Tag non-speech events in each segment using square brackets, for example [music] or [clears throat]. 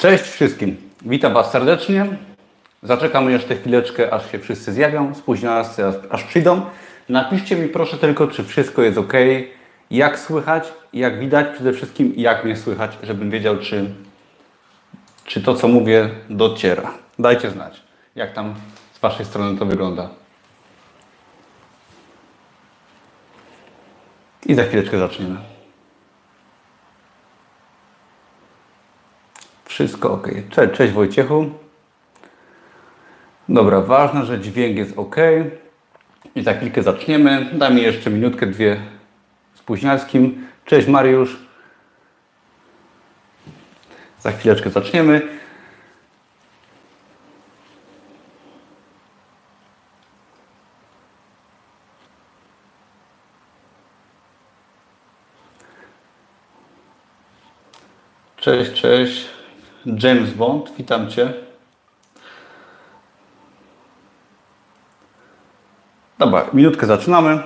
Cześć wszystkim. Witam Was serdecznie. Zaczekamy jeszcze chwileczkę, aż się wszyscy zjawią. Spóźnialscy aż przyjdą. Napiszcie mi proszę tylko, czy wszystko jest ok, jak słychać, jak widać, przede wszystkim jak mnie słychać, żebym wiedział, czy, czy to, co mówię, dociera. Dajcie znać, jak tam z Waszej strony to wygląda. I za chwileczkę zaczniemy. Wszystko ok. Cześć, cześć Wojciechu. Dobra, ważne, że dźwięk jest ok. I za chwilkę zaczniemy. Daj mi jeszcze minutkę, dwie z Późnialskim. Cześć Mariusz. Za chwileczkę zaczniemy. Cześć, cześć. James Bond, witam Cię. Dobra, minutkę zaczynamy.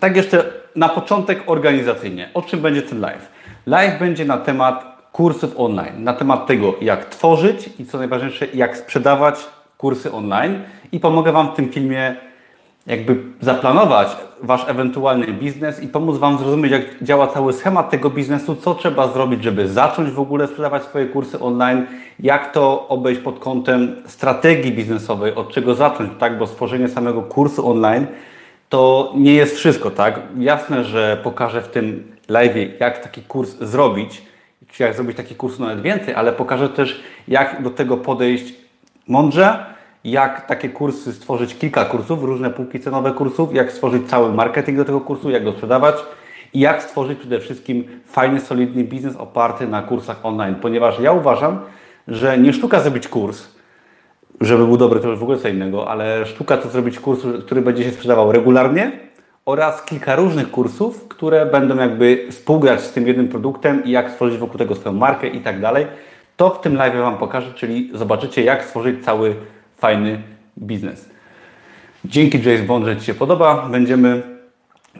Tak jeszcze na początek organizacyjnie. O czym będzie ten live? Live będzie na temat kursów online, na temat tego, jak tworzyć i co najważniejsze, jak sprzedawać kursy online. I pomogę Wam w tym filmie jakby zaplanować Wasz ewentualny biznes i pomóc Wam zrozumieć, jak działa cały schemat tego biznesu, co trzeba zrobić, żeby zacząć w ogóle sprzedawać swoje kursy online, jak to obejść pod kątem strategii biznesowej, od czego zacząć, tak, bo stworzenie samego kursu online to nie jest wszystko, tak. Jasne, że pokażę w tym live, jak taki kurs zrobić, czy jak zrobić taki kurs nawet więcej, ale pokażę też, jak do tego podejść mądrze, jak takie kursy stworzyć, kilka kursów, różne półki cenowe kursów, jak stworzyć cały marketing do tego kursu, jak go sprzedawać i jak stworzyć przede wszystkim fajny, solidny biznes oparty na kursach online, ponieważ ja uważam, że nie sztuka zrobić kurs, żeby był dobry, to już w ogóle co innego, ale sztuka to zrobić kurs, który będzie się sprzedawał regularnie oraz kilka różnych kursów, które będą jakby współgrać z tym jednym produktem i jak stworzyć wokół tego swoją markę i tak dalej. To w tym live Wam pokażę, czyli zobaczycie jak stworzyć cały fajny biznes. Dzięki James Bond, że Ci się podoba. Będziemy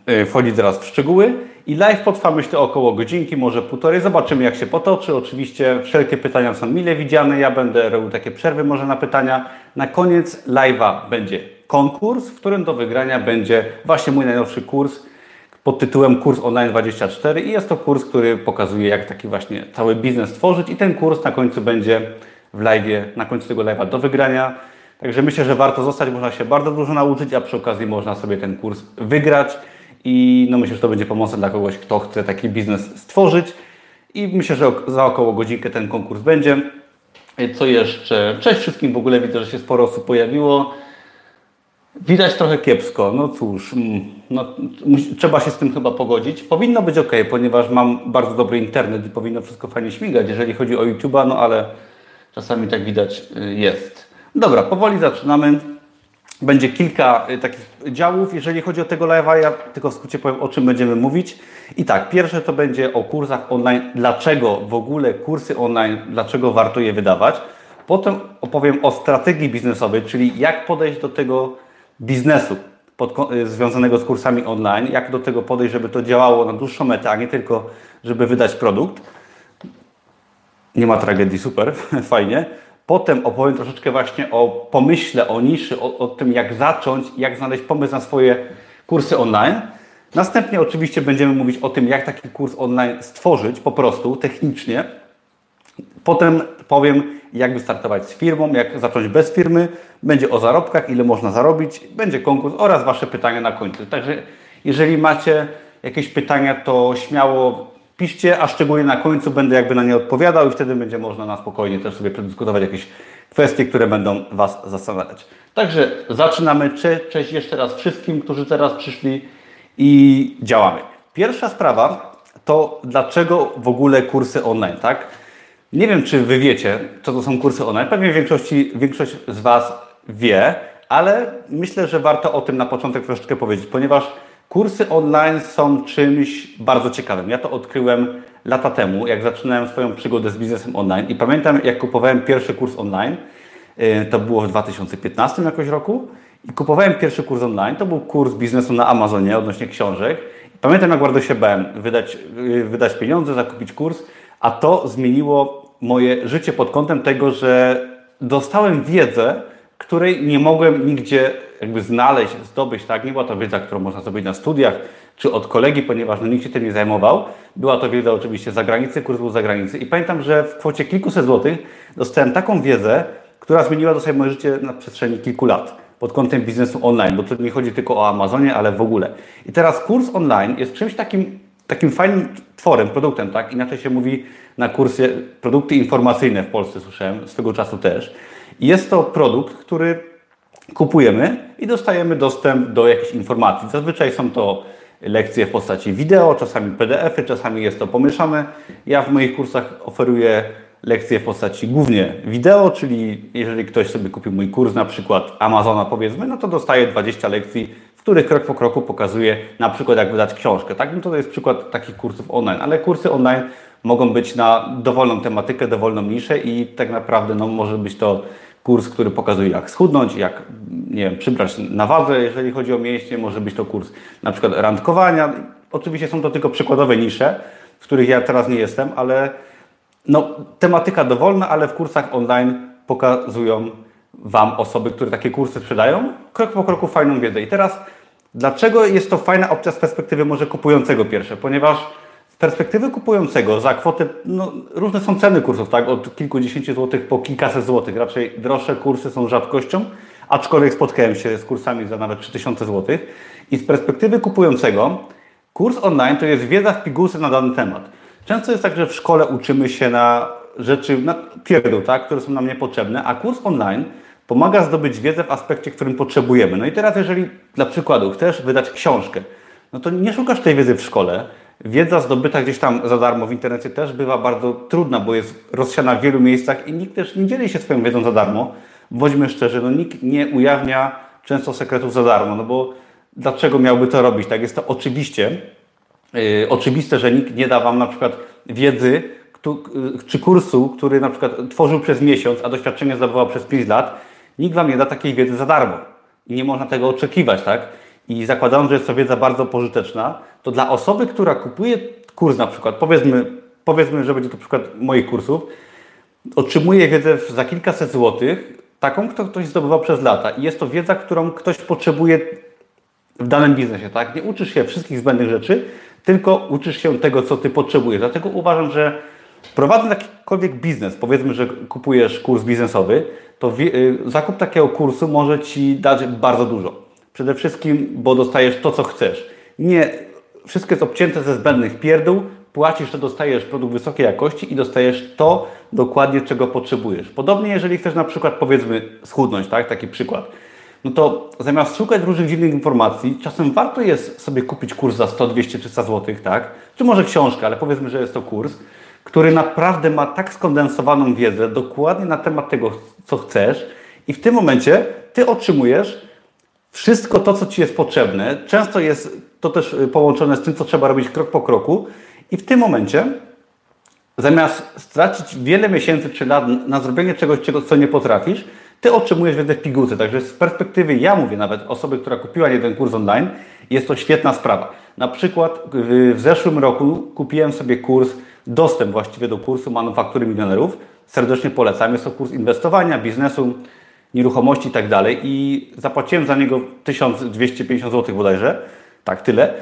e, wchodzić zaraz w szczegóły. I live potrwa myślę około godzinki, może półtorej. Zobaczymy jak się potoczy. Oczywiście wszelkie pytania są mile widziane. Ja będę robił takie przerwy może na pytania. Na koniec live'a będzie konkurs, w którym do wygrania będzie właśnie mój najnowszy kurs pod tytułem Kurs Online 24 i jest to kurs, który pokazuje jak taki właśnie cały biznes tworzyć i ten kurs na końcu będzie w live, na końcu tego live'a do wygrania. Także myślę, że warto zostać, można się bardzo dużo nauczyć, a przy okazji można sobie ten kurs wygrać i no myślę, że to będzie pomocne dla kogoś, kto chce taki biznes stworzyć i myślę, że za około godzinkę ten konkurs będzie. Co jeszcze? Cześć wszystkim, w ogóle widzę, że się sporo osób pojawiło. Widać trochę kiepsko, no cóż, mm, no, trzeba się z tym chyba pogodzić. Powinno być ok, ponieważ mam bardzo dobry internet i powinno wszystko fajnie śmigać, jeżeli chodzi o YouTube'a, no ale czasami tak widać y, jest. Dobra, powoli zaczynamy. Będzie kilka y, takich działów. Jeżeli chodzi o tego live'a, ja tylko w skrócie powiem, o czym będziemy mówić. I tak, pierwsze to będzie o kursach online. Dlaczego w ogóle kursy online, dlaczego warto je wydawać. Potem opowiem o strategii biznesowej, czyli jak podejść do tego biznesu pod, y, związanego z kursami online, jak do tego podejść, żeby to działało na dłuższą metę, a nie tylko, żeby wydać produkt. Nie ma tragedii, super, [laughs] fajnie. Potem opowiem troszeczkę właśnie o pomyśle, o niszy, o, o tym jak zacząć, jak znaleźć pomysł na swoje kursy online. Następnie oczywiście będziemy mówić o tym, jak taki kurs online stworzyć po prostu technicznie. Potem powiem, jak wystartować z firmą, jak zacząć bez firmy. Będzie o zarobkach, ile można zarobić, będzie konkurs oraz Wasze pytania na końcu. Także jeżeli macie jakieś pytania, to śmiało piszcie, a szczególnie na końcu będę jakby na nie odpowiadał i wtedy będzie można na spokojnie też sobie przedyskutować jakieś kwestie, które będą Was zastanawiać. Także zaczynamy. Cześć jeszcze raz wszystkim, którzy teraz przyszli i działamy. Pierwsza sprawa to dlaczego w ogóle kursy online, tak? Nie wiem, czy Wy wiecie, co to są kursy online. Pewnie większości, większość z Was wie, ale myślę, że warto o tym na początek troszeczkę powiedzieć, ponieważ Kursy online są czymś bardzo ciekawym. Ja to odkryłem lata temu, jak zaczynałem swoją przygodę z biznesem online. I pamiętam, jak kupowałem pierwszy kurs online, y, to było w 2015 jakoś roku. I kupowałem pierwszy kurs online, to był kurs biznesu na Amazonie odnośnie książek. Pamiętam, jak bardzo się bałem wydać, y, wydać pieniądze, zakupić kurs, a to zmieniło moje życie pod kątem tego, że dostałem wiedzę, której nie mogłem nigdzie jakby znaleźć, zdobyć, tak? Nie była to wiedza, którą można zdobyć na studiach, czy od kolegi, ponieważ no, nikt się tym nie zajmował. Była to wiedza oczywiście z zagranicy, kurs był z zagranicy i pamiętam, że w kwocie kilkuset złotych dostałem taką wiedzę, która zmieniła dosłownie moje życie na przestrzeni kilku lat pod kątem biznesu online, bo tu nie chodzi tylko o Amazonie, ale w ogóle. I teraz kurs online jest czymś takim, takim fajnym tworem, produktem, tak? Inaczej się mówi na kursie produkty informacyjne w Polsce, słyszałem, swego czasu też. I jest to produkt, który kupujemy i dostajemy dostęp do jakichś informacji. Zazwyczaj są to lekcje w postaci wideo, czasami PDF-y, czasami jest to pomieszane. Ja w moich kursach oferuję lekcje w postaci głównie wideo, czyli jeżeli ktoś sobie kupił mój kurs, na przykład Amazona powiedzmy, no to dostaje 20 lekcji, w których krok po kroku pokazuję na przykład jak wydać książkę. Tak? No to jest przykład takich kursów online, ale kursy online mogą być na dowolną tematykę, dowolną niszę i tak naprawdę no, może być to kurs, który pokazuje jak schudnąć, jak nie wiem, przybrać na wadze, jeżeli chodzi o mięśnie, może być to kurs na przykład randkowania. Oczywiście są to tylko przykładowe nisze, w których ja teraz nie jestem, ale no, tematyka dowolna, ale w kursach online pokazują Wam osoby, które takie kursy sprzedają, krok po kroku fajną wiedzę. I teraz, dlaczego jest to fajna opcja z perspektywy może kupującego pierwsze? Ponieważ perspektywy kupującego za kwotę, no, różne są ceny kursów, tak? Od kilkudziesięciu złotych po kilkaset złotych. Raczej droższe kursy są rzadkością, aczkolwiek spotkałem się z kursami za nawet 3000 złotych. I z perspektywy kupującego, kurs online to jest wiedza w pigułce na dany temat. Często jest tak, że w szkole uczymy się na rzeczy, na pierdół, tak, które są nam niepotrzebne, a kurs online pomaga zdobyć wiedzę w aspekcie, którym potrzebujemy. No i teraz, jeżeli dla przykładu chcesz wydać książkę, no to nie szukasz tej wiedzy w szkole. Wiedza zdobyta gdzieś tam za darmo w internecie też bywa bardzo trudna, bo jest rozsiana w wielu miejscach i nikt też nie dzieli się swoją wiedzą za darmo. Bądźmy szczerzy, no nikt nie ujawnia często sekretów za darmo, no bo dlaczego miałby to robić? Tak jest to oczywiście yy, oczywiste, że nikt nie da Wam na przykład wiedzy yy, czy kursu, który na przykład tworzył przez miesiąc, a doświadczenie zdobywał przez 5 lat, nikt Wam nie da takiej wiedzy za darmo. I nie można tego oczekiwać, tak? I zakładając, że jest to wiedza bardzo pożyteczna, to dla osoby, która kupuje kurs na przykład, powiedzmy, powiedzmy że będzie to przykład moich kursów, otrzymuje wiedzę za kilkaset złotych, taką, którą ktoś zdobywał przez lata. I jest to wiedza, którą ktoś potrzebuje w danym biznesie, tak? Nie uczysz się wszystkich zbędnych rzeczy, tylko uczysz się tego, co ty potrzebujesz. Dlatego uważam, że prowadząc jakikolwiek biznes, powiedzmy, że kupujesz kurs biznesowy, to y, zakup takiego kursu może ci dać bardzo dużo. Przede wszystkim, bo dostajesz to, co chcesz. Nie, wszystko jest obcięte ze zbędnych pierdół, płacisz, to dostajesz produkt wysokiej jakości i dostajesz to dokładnie, czego potrzebujesz. Podobnie, jeżeli chcesz na przykład, powiedzmy, schudnąć, tak? Taki przykład no to zamiast szukać różnych dziwnych informacji, czasem warto jest sobie kupić kurs za 100, 200, 300 zł, tak? Czy może książkę, ale powiedzmy, że jest to kurs, który naprawdę ma tak skondensowaną wiedzę dokładnie na temat tego, co chcesz i w tym momencie Ty otrzymujesz wszystko to, co Ci jest potrzebne. Często jest to też y, połączone z tym, co trzeba robić krok po kroku i w tym momencie zamiast stracić wiele miesięcy czy lat na zrobienie czegoś, czego, co nie potrafisz, ty otrzymujesz wiedzę w pigułce. Także z perspektywy, ja mówię nawet osoby, która kupiła jeden kurs online, jest to świetna sprawa. Na przykład w zeszłym roku kupiłem sobie kurs, dostęp właściwie do kursu Manufaktury Milionerów. Serdecznie polecam. Jest to kurs inwestowania, biznesu, nieruchomości i tak dalej. I zapłaciłem za niego 1250 zł bodajże. Tak, tyle.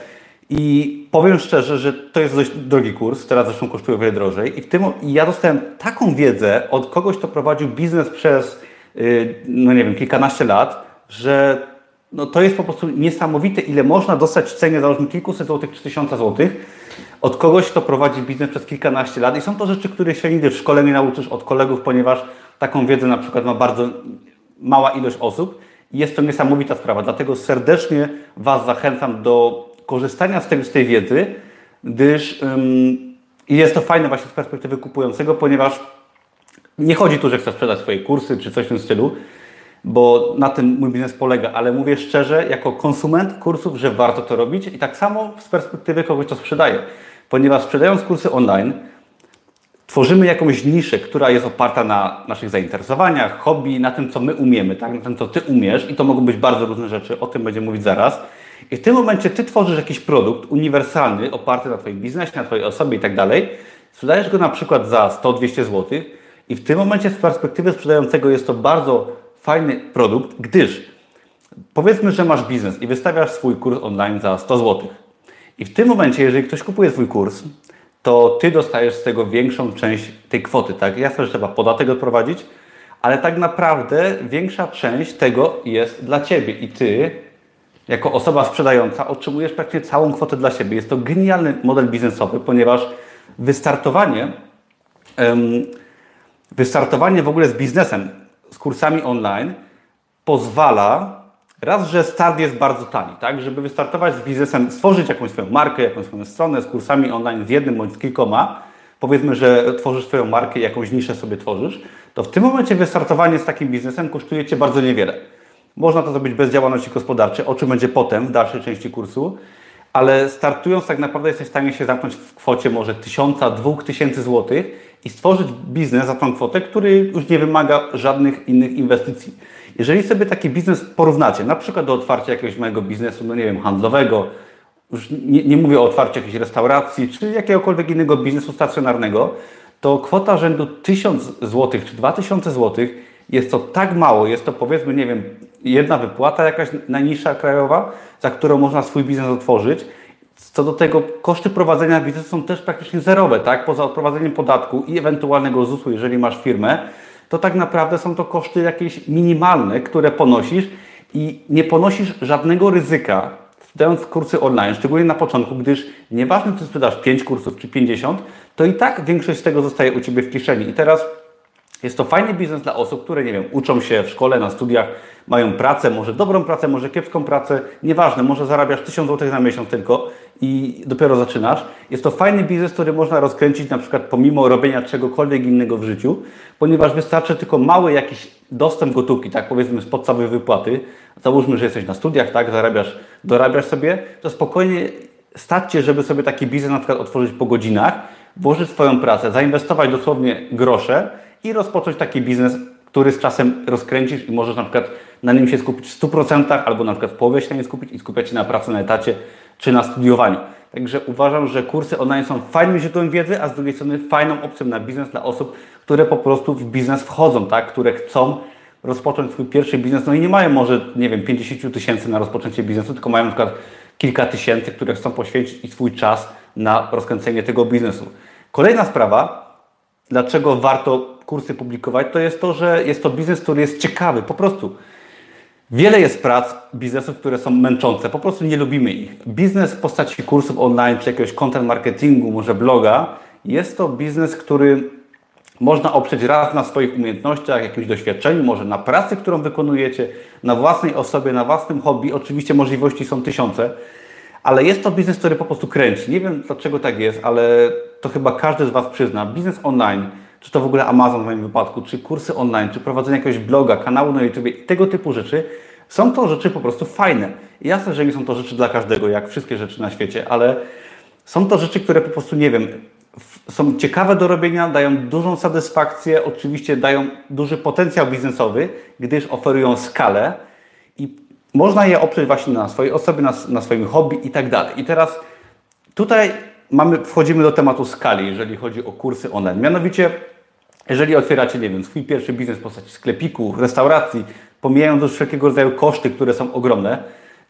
I powiem szczerze, że to jest dość drogi kurs, teraz zresztą kosztuje wiele drożej. I w tym i ja dostałem taką wiedzę od kogoś, kto prowadził biznes przez Y, no nie wiem, kilkanaście lat, że no to jest po prostu niesamowite, ile można dostać w cenie, załóżmy kilkuset złotych czy tysiąca złotych od kogoś, kto prowadzi biznes przez kilkanaście lat i są to rzeczy, których się nigdy w szkole nie nauczysz od kolegów, ponieważ taką wiedzę na przykład ma bardzo mała ilość osób i jest to niesamowita sprawa. Dlatego serdecznie Was zachęcam do korzystania z tej, z tej wiedzy, gdyż um, jest to fajne właśnie z perspektywy kupującego, ponieważ nie chodzi tu, że chcę sprzedać swoje kursy czy coś w tym stylu, bo na tym mój biznes polega, ale mówię szczerze, jako konsument kursów, że warto to robić i tak samo z perspektywy kogoś, kto sprzedaje. Ponieważ sprzedając kursy online, tworzymy jakąś niszę, która jest oparta na naszych zainteresowaniach, hobby, na tym, co my umiemy, tak? na tym, co Ty umiesz i to mogą być bardzo różne rzeczy, o tym będziemy mówić zaraz. I w tym momencie Ty tworzysz jakiś produkt uniwersalny, oparty na Twoim biznesie, na Twojej osobie i tak dalej sprzedajesz go na przykład za 100-200 zł i w tym momencie z perspektywy sprzedającego jest to bardzo fajny produkt, gdyż powiedzmy, że masz biznes i wystawiasz swój kurs online za 100 zł. I w tym momencie, jeżeli ktoś kupuje swój kurs, to ty dostajesz z tego większą część tej kwoty, tak? Jasne, że trzeba podatek odprowadzić, ale tak naprawdę większa część tego jest dla ciebie i ty jako osoba sprzedająca otrzymujesz praktycznie całą kwotę dla siebie. Jest to genialny model biznesowy, ponieważ wystartowanie, wystartowanie w ogóle z biznesem, z kursami online pozwala raz, że start jest bardzo tani, tak? Żeby wystartować z biznesem, stworzyć jakąś swoją markę, jakąś swoją stronę z kursami online z jednym bądź z kilkoma, powiedzmy, że tworzysz swoją markę, jakąś niszę sobie tworzysz, to w tym momencie wystartowanie z takim biznesem kosztuje Cię bardzo niewiele. Można to zrobić bez działalności gospodarczej, o czym będzie potem w dalszej części kursu, ale startując tak naprawdę jesteś w stanie się zamknąć w kwocie może 1000, 2000 zł i stworzyć biznes za tą kwotę, który już nie wymaga żadnych innych inwestycji. Jeżeli sobie taki biznes porównacie, na przykład do otwarcia jakiegoś małego biznesu, no nie wiem, handlowego, już nie, nie mówię o otwarciu jakiejś restauracji, czy jakiegokolwiek innego biznesu stacjonarnego, to kwota rzędu 1000 zł czy 2000 zł jest to tak mało, jest to powiedzmy, nie wiem, jedna wypłata jakaś najniższa krajowa, za którą można swój biznes otworzyć. Co do tego, koszty prowadzenia biznesu są też praktycznie zerowe, tak? Poza odprowadzeniem podatku i ewentualnego ZUS-u, jeżeli masz firmę, to tak naprawdę są to koszty jakieś minimalne, które ponosisz i nie ponosisz żadnego ryzyka sprzedając kursy online, szczególnie na początku, gdyż nieważne czy sprzedasz 5 kursów czy 50, to i tak większość z tego zostaje u Ciebie w kieszeni. I teraz jest to fajny biznes dla osób, które, nie wiem, uczą się w szkole, na studiach, mają pracę, może dobrą pracę, może kiepską pracę, nieważne, może zarabiasz 1000 zł na miesiąc tylko i dopiero zaczynasz. Jest to fajny biznes, który można rozkręcić na przykład pomimo robienia czegokolwiek innego w życiu, ponieważ wystarczy tylko mały jakiś dostęp gotówki, tak powiedzmy z podstawowej wypłaty. Załóżmy, że jesteś na studiach, tak, zarabiasz, dorabiasz sobie, to spokojnie stać Cię, żeby sobie taki biznes na przykład otworzyć po godzinach, włożyć swoją pracę, zainwestować dosłownie grosze i rozpocząć taki biznes, który z czasem rozkręcisz i możesz na przykład na nim się skupić w 100% albo na przykład w połowie się na nim skupić i skupiać się na pracy na etacie czy na studiowaniu. Także uważam, że kursy online są fajnym źródłem wiedzy, a z drugiej strony fajną opcją na biznes dla osób, które po prostu w biznes wchodzą, tak? które chcą rozpocząć swój pierwszy biznes, no i nie mają może, nie wiem, 50 tysięcy na rozpoczęcie biznesu, tylko mają na przykład kilka tysięcy, które chcą poświęcić i swój czas na rozkręcenie tego biznesu. Kolejna sprawa, dlaczego warto kursy publikować, to jest to, że jest to biznes, który jest ciekawy, po prostu. Wiele jest prac, biznesów, które są męczące, po prostu nie lubimy ich. Biznes w postaci kursów online, czy jakiegoś content marketingu, może bloga, jest to biznes, który można oprzeć raz na swoich umiejętnościach, jakimś doświadczeniu, może na pracy, którą wykonujecie, na własnej osobie, na własnym hobby. Oczywiście możliwości są tysiące, ale jest to biznes, który po prostu kręci. Nie wiem dlaczego tak jest, ale to chyba każdy z Was przyzna. Biznes online, czy to w ogóle Amazon w moim wypadku, czy kursy online, czy prowadzenie jakiegoś bloga, kanału na YouTube tego typu rzeczy, są to rzeczy po prostu fajne. I jasne, że nie są to rzeczy dla każdego, jak wszystkie rzeczy na świecie, ale są to rzeczy, które po prostu, nie wiem, są ciekawe do robienia, dają dużą satysfakcję, oczywiście dają duży potencjał biznesowy, gdyż oferują skalę i można je oprzeć właśnie na swojej osobie, na, na swoim hobby i tak dalej. I teraz tutaj mamy, wchodzimy do tematu skali, jeżeli chodzi o kursy online. Mianowicie, jeżeli otwieracie, nie wiem, swój pierwszy biznes w postaci sklepiku, restauracji, pomijając już wszelkiego rodzaju koszty, które są ogromne,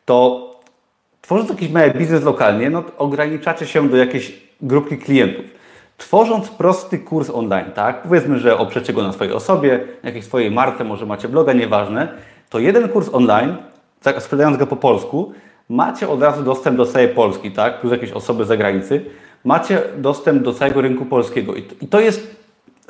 to tworząc jakiś mały biznes lokalnie, no ograniczacie się do jakiejś grupki klientów. Tworząc prosty kurs online, tak, powiedzmy, że oprzecie go na swojej osobie, jakiejś swojej marce, może macie bloga, nieważne, to jeden kurs online, sprzedając go po polsku, macie od razu dostęp do całej Polski, tak, plus jakieś osoby z zagranicy, macie dostęp do całego rynku polskiego i to jest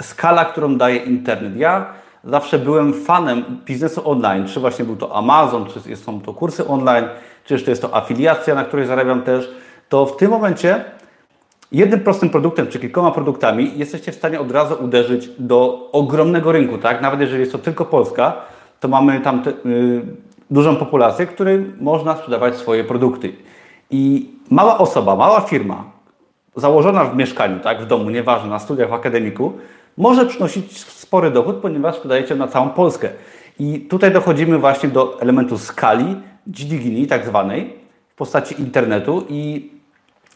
skala, którą daje internet. Ja zawsze byłem fanem biznesu online, czy właśnie był to Amazon, czy są to kursy online, czy jeszcze jest to afiliacja, na której zarabiam też, to w tym momencie jednym prostym produktem, czy kilkoma produktami jesteście w stanie od razu uderzyć do ogromnego rynku, tak? Nawet jeżeli jest to tylko Polska, to mamy tam te, y, dużą populację, której można sprzedawać swoje produkty. I mała osoba, mała firma, założona w mieszkaniu, tak, w domu, nieważne, na studiach, w akademiku, może przynosić spory dochód, ponieważ sprzedajecie na całą Polskę. I tutaj dochodzimy właśnie do elementu skali, dźwigni tak zwanej, w postaci internetu i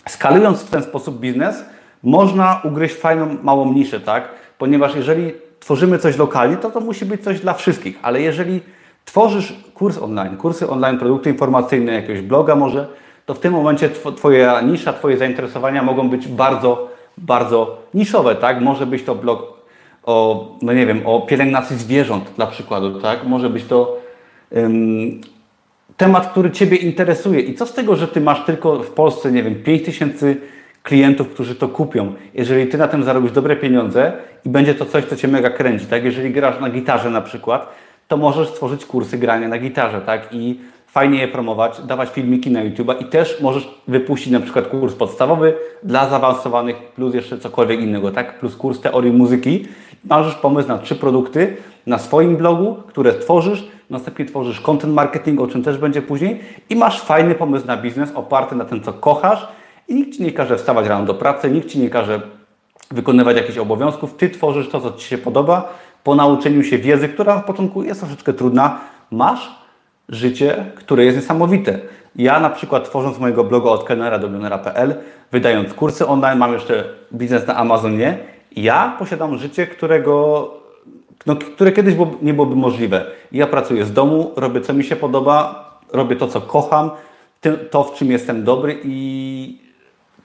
skalując w ten sposób biznes, można ugryźć fajną, małą niszę, tak? Ponieważ jeżeli tworzymy coś lokalnie, to to musi być coś dla wszystkich, ale jeżeli tworzysz kurs online, kursy online, produkty informacyjne, jakiegoś bloga może, to w tym momencie Twoja nisza, Twoje zainteresowania mogą być bardzo, bardzo niszowe, tak? Może być to blog o, no nie wiem, o pielęgnacji zwierząt dla przykładu, tak? Może być to temat, który Ciebie interesuje. I co z tego, że Ty masz tylko w Polsce, nie wiem, 5000 klientów, którzy to kupią, jeżeli Ty na tym zarobisz dobre pieniądze i będzie to coś, co Cię mega kręci, tak? Jeżeli grasz na gitarze na przykład, to możesz stworzyć kursy grania na gitarze, tak? I fajnie je promować, dawać filmiki na YouTube i też możesz wypuścić na przykład kurs podstawowy dla zaawansowanych plus jeszcze cokolwiek innego, tak? Plus kurs teorii muzyki. Masz pomysł na trzy produkty na swoim blogu, które tworzysz, następnie tworzysz content marketing, o czym też będzie później i masz fajny pomysł na biznes oparty na tym, co kochasz i nikt Ci nie każe wstawać rano do pracy, nikt Ci nie każe wykonywać jakichś obowiązków, Ty tworzysz to, co Ci się podoba, po nauczeniu się wiedzy, która na początku jest troszeczkę trudna, masz życie, które jest niesamowite. Ja na przykład tworząc mojego bloga od kelnera do milionera.pl, wydając kursy online, mam jeszcze biznes na Amazonie, ja posiadam życie, którego, no, które kiedyś nie byłoby możliwe. Ja pracuję z domu, robię co mi się podoba, robię to, co kocham, to, w czym jestem dobry i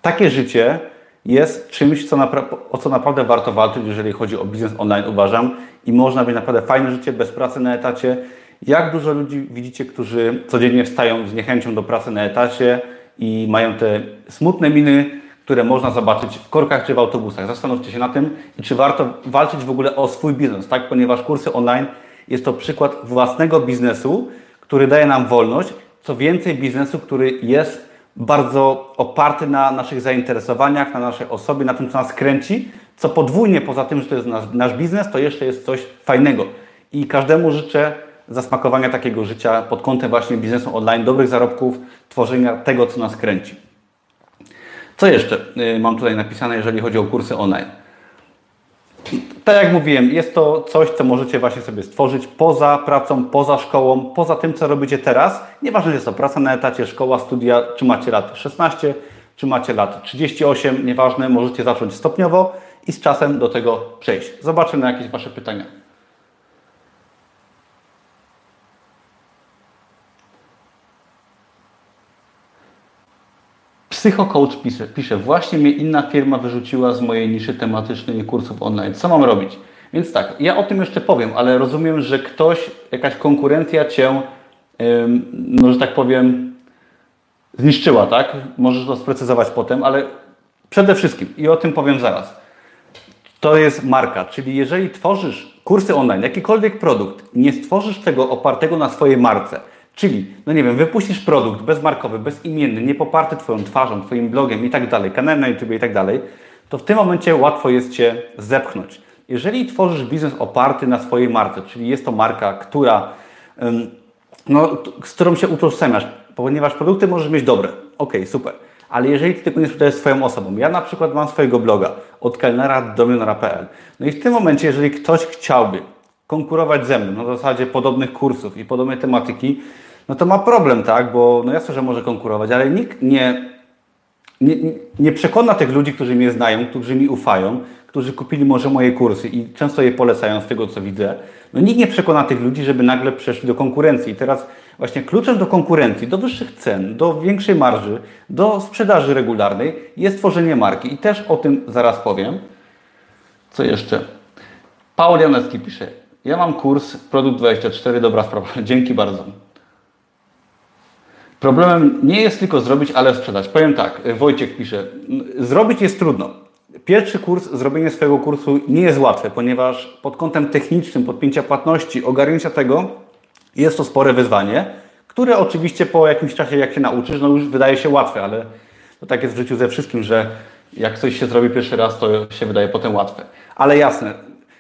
takie życie jest czymś, co o co naprawdę warto walczyć, jeżeli chodzi o biznes online, uważam. I można mieć naprawdę fajne życie bez pracy na etacie. Jak dużo ludzi widzicie, którzy codziennie wstają z niechęcią do pracy na etacie i mają te smutne miny, które można zobaczyć w korkach czy w autobusach. Zastanówcie się na tym i czy warto walczyć w ogóle o swój biznes, tak? Ponieważ kursy online jest to przykład własnego biznesu, który daje nam wolność. Co więcej, biznesu, który jest bardzo oparty na naszych zainteresowaniach, na naszej osobie, na tym, co nas kręci, co podwójnie poza tym, że to jest nasz, nasz biznes, to jeszcze jest coś fajnego. I każdemu życzę zasmakowania takiego życia pod kątem właśnie biznesu online, dobrych zarobków, tworzenia tego, co nas kręci. Co jeszcze y, mam tutaj napisane, jeżeli chodzi o kursy online? Tak jak mówiłem, jest to coś, co możecie właśnie sobie stworzyć poza pracą, poza szkołą, poza tym, co robicie teraz. Nieważne, jest to praca na etacie, szkoła, studia, czy macie lat 16, czy macie lat 38, nieważne, możecie zacząć stopniowo i z czasem do tego przejść. Zobaczę na jakieś Wasze pytania. Psychocoach pisze, pisze, właśnie mnie inna firma wyrzuciła z mojej niszy tematycznej kursów online. Co mam robić? Więc tak, ja o tym jeszcze powiem, ale rozumiem, że ktoś, jakaś konkurencja Cię, no że tak powiem, zniszczyła, tak? Możesz to sprecyzować potem, ale przede wszystkim, i o tym powiem zaraz, to jest marka, czyli jeżeli tworzysz kursy online, jakikolwiek produkt, nie stworzysz tego opartego na swojej marce, Czyli, no nie wiem, wypuścisz produkt bezmarkowy, bezimienny, nie poparty Twoją twarzą, Twoim blogiem i tak dalej, kanałem na YouTube i tak dalej, to w tym momencie łatwo jest Cię zepchnąć. Jeżeli tworzysz biznes oparty na swojej marce, czyli jest to marka, która, no, z którą się utożsamiasz, ponieważ produkty możesz mieć dobre, ok, super, ale jeżeli Ty tego nie sprzedajesz swoją osobą, ja na przykład mam swojego bloga od kelnera do milionera.pl, no i w tym momencie, jeżeli ktoś chciałby konkurować ze mną na zasadzie podobnych kursów i podobnej tematyki, no to ma problem, tak? Bo no jasne, że może konkurować, ale nikt nie, nie, nie przekona tych ludzi, którzy mnie znają, którzy mi ufają, którzy kupili może moje kursy i często je polecają z tego, co widzę. No nikt nie przekona tych ludzi, żeby nagle przeszli do konkurencji. I teraz właśnie kluczem do konkurencji, do wyższych cen, do większej marży, do sprzedaży regularnej jest tworzenie marki. I też o tym zaraz powiem. Co jeszcze? Paul Janecki pisze, ja mam kurs Produkt 24, dobra sprawa. [laughs] Dzięki bardzo. Problemem nie jest tylko zrobić, ale sprzedać. Powiem tak, Wojciech pisze, zrobić jest trudno. Pierwszy kurs, zrobienie swojego kursu nie jest łatwe, ponieważ pod kątem technicznym, podpięcia płatności, ogarnięcia tego jest to spore wyzwanie, które oczywiście po jakimś czasie, jak się nauczysz, no już wydaje się łatwe, ale to tak jest w życiu ze wszystkim, że jak coś się zrobi pierwszy raz, to się wydaje potem łatwe. Ale jasne,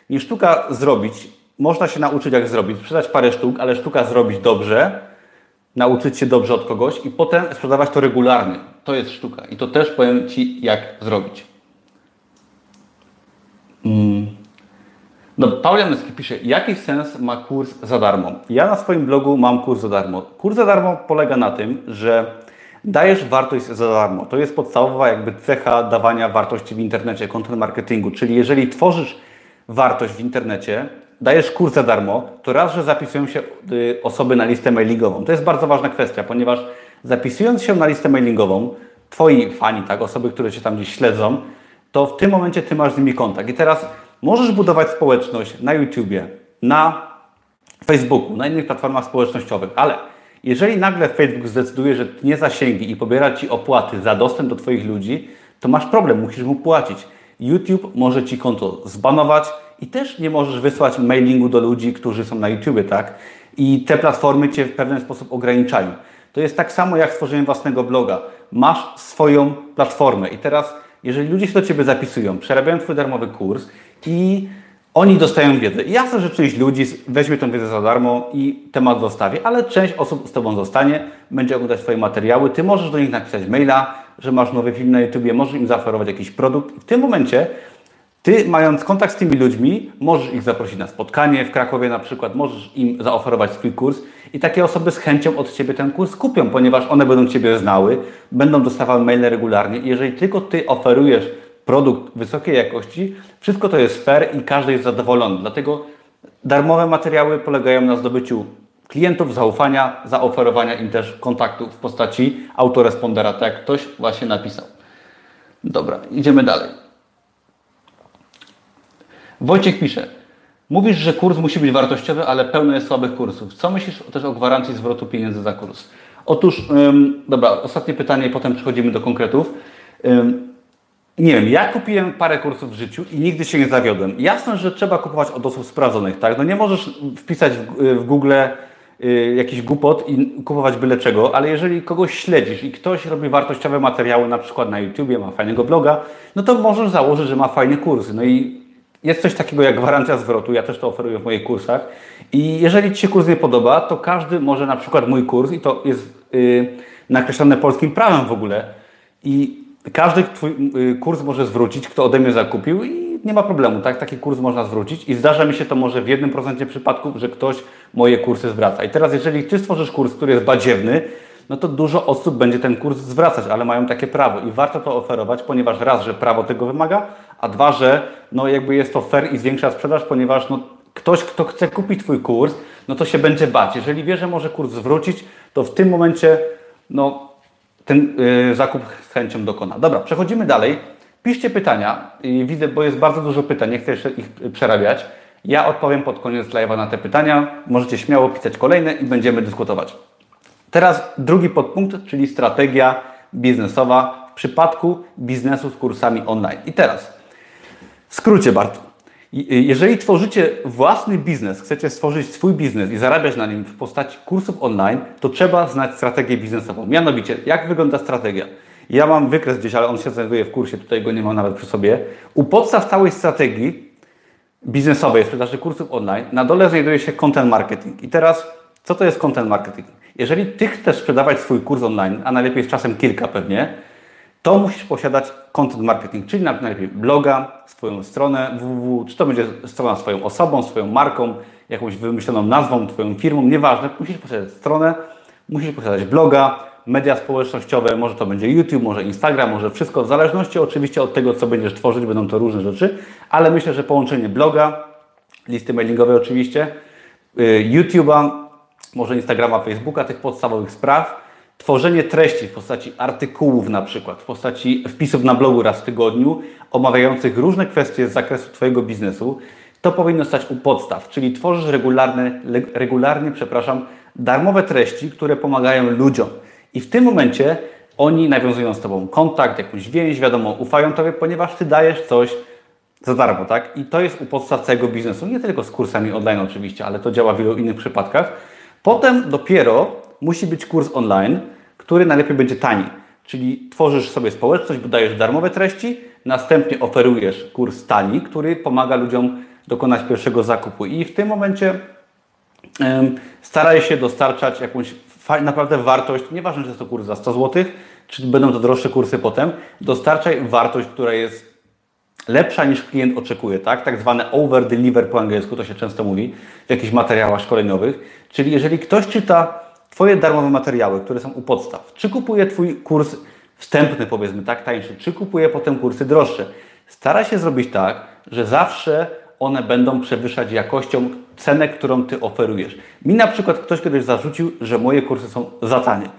nie sztuka zrobić, można się nauczyć jak zrobić, sprzedać parę sztuk, ale sztuka zrobić dobrze, nauczyć się dobrze od kogoś i potem sprzedawać to regularnie. To jest sztuka i to też powiem Ci, jak zrobić. Mm. No, Paul Janowski pisze, jaki sens ma kurs za darmo? Ja na swoim blogu mam kurs za darmo. Kurs za darmo polega na tym, że dajesz wartość za darmo. To jest podstawowa jakby cecha dawania wartości w internecie, content marketingu. Czyli jeżeli tworzysz wartość w internecie, dajesz kurs za darmo, to raz, że zapisują się y, osoby na listę mailingową. To jest bardzo ważna kwestia, ponieważ zapisując się na listę mailingową, twoi fani, tak, osoby, które cię tam gdzieś śledzą, to w tym momencie ty masz z nimi kontakt. I teraz możesz budować społeczność na YouTubie, na Facebooku, na innych platformach społecznościowych, ale jeżeli nagle Facebook zdecyduje, że nie zasięgi i pobiera Ci opłaty za dostęp do Twoich ludzi, to masz problem, musisz mu płacić. YouTube może Ci konto zbanować i też nie możesz wysłać mailingu do ludzi, którzy są na YouTube, tak? I te platformy Cię w pewien sposób ograniczają. To jest tak samo jak stworzeniem własnego bloga. Masz swoją platformę i teraz, jeżeli ludzie się do Ciebie zapisują, przerabiają Twój darmowy kurs i oni dostają wiedzę. I jasne, że część ludzi weźmie tę wiedzę za darmo i temat zostawi, ale część osób z Tobą zostanie, będzie oglądać Twoje materiały. Ty możesz do nich napisać maila, że masz nowy film na YouTubie, możesz im zaoferować jakiś produkt. W tym momencie ty, mając kontakt z tymi ludźmi, możesz ich zaprosić na spotkanie w Krakowie na przykład, możesz im zaoferować swój kurs i takie osoby z chęcią od Ciebie ten kurs kupią, ponieważ one będą Ciebie znały, będą dostawały maile regularnie i jeżeli tylko Ty oferujesz produkt wysokiej jakości, wszystko to jest fair i każdy jest zadowolony. Dlatego darmowe materiały polegają na zdobyciu klientów, zaufania, zaoferowania im też kontaktu w postaci autorespondera, tak jak ktoś właśnie napisał. Dobra, idziemy dalej. Wojciech pisze. Mówisz, że kurs musi być wartościowy, ale pełno jest słabych kursów. Co myślisz też o gwarancji zwrotu pieniędzy za kurs? Otóż, ym, dobra, ostatnie pytanie i potem przechodzimy do konkretów. Ym, nie wiem, ja kupiłem parę kursów w życiu i nigdy się nie zawiodłem. Jasne, że trzeba kupować od osób sprawdzonych, tak? No nie możesz wpisać w, w Google y, jakiś głupot i kupować byle czego, ale jeżeli kogoś śledzisz i ktoś robi wartościowe materiały, na przykład na YouTubie, ma fajnego bloga, no to możesz założyć, że ma fajne kursy. No i jest coś takiego jak gwarancja zwrotu, ja też to oferuję w moich kursach. I jeżeli Ci się kurs nie podoba, to każdy może na przykład mój kurs, i to jest yy, nakreślone polskim prawem w ogóle, i każdy twój y, kurs może zwrócić, kto ode mnie zakupił i nie ma problemu, tak? Taki kurs można zwrócić i zdarza mi się to może w jednym procencie przypadków, że ktoś moje kursy zwraca. I teraz jeżeli Ty stworzysz kurs, który jest badziewny, no to dużo osób będzie ten kurs zwracać, ale mają takie prawo i warto to oferować, ponieważ raz, że prawo tego wymaga, a dwa, że no jakby jest to fair i zwiększa sprzedaż, ponieważ no ktoś, kto chce kupić Twój kurs, no to się będzie bać. Jeżeli wie, że może kurs zwrócić, to w tym momencie no, ten yy, zakup z chęcią dokona. Dobra, przechodzimy dalej. Piszcie pytania. I widzę, bo jest bardzo dużo pytań, nie chcę jeszcze ich przerabiać. Ja odpowiem pod koniec live'a na te pytania. Możecie śmiało pisać kolejne i będziemy dyskutować. Teraz drugi podpunkt, czyli strategia biznesowa w przypadku biznesu z kursami online. I teraz, w skrócie bardzo. Jeżeli tworzycie własny biznes, chcecie stworzyć swój biznes i zarabiać na nim w postaci kursów online, to trzeba znać strategię biznesową. Mianowicie, jak wygląda strategia? Ja mam wykres gdzieś, ale on się znajduje w kursie, tutaj go nie mam nawet przy sobie. U podstaw całej strategii biznesowej sprzedaży kursów online na dole znajduje się content marketing. I teraz, co to jest content marketing? Jeżeli Ty chcesz sprzedawać swój kurs online, a najlepiej z czasem kilka pewnie, to musisz posiadać content marketing, czyli najlepiej bloga, swoją stronę www, czy to będzie strona swoją osobą, swoją marką, jakąś wymyśloną nazwą, Twoją firmą, nieważne, musisz posiadać stronę, musisz posiadać bloga, media społecznościowe, może to będzie YouTube, może Instagram, może wszystko, w zależności oczywiście od tego, co będziesz tworzyć, będą to różne rzeczy, ale myślę, że połączenie bloga, listy mailingowej oczywiście, y, YouTube'a, może Instagrama, Facebooka, tych podstawowych spraw, tworzenie treści w postaci artykułów na przykład, w postaci wpisów na blogu raz w tygodniu, omawiających różne kwestie z zakresu Twojego biznesu, to powinno stać u podstaw, czyli tworzysz regularne, regularnie, przepraszam, darmowe treści, które pomagają ludziom. I w tym momencie oni nawiązują z Tobą kontakt, jakąś więź, wiadomo, ufają Tobie, ponieważ Ty dajesz coś za darmo, tak? I to jest u podstaw całego biznesu, nie tylko z kursami online oczywiście, ale to działa w wielu innych przypadkach. Potem dopiero musi być kurs online, który najlepiej będzie tani. Czyli tworzysz sobie społeczność, dajesz darmowe treści, następnie oferujesz kurs tani, który pomaga ludziom dokonać pierwszego zakupu. I w tym momencie staraj się dostarczać jakąś naprawdę wartość, nieważne, czy jest to kurs za 100 zł, czy będą to droższe kursy potem, dostarczaj wartość, która jest lepsza niż klient oczekuje, tak? Tak zwane over deliver po angielsku, to się często mówi w jakichś materiałach szkoleniowych. Czyli jeżeli ktoś czyta Twoje darmowe materiały, które są u podstaw, czy kupuje Twój kurs wstępny, powiedzmy tak, tańszy, czy kupuje potem kursy droższe. Staraj się zrobić tak, że zawsze one będą przewyższać jakością cenę, którą Ty oferujesz. Mi na przykład ktoś kiedyś zarzucił, że moje kursy są za tanie.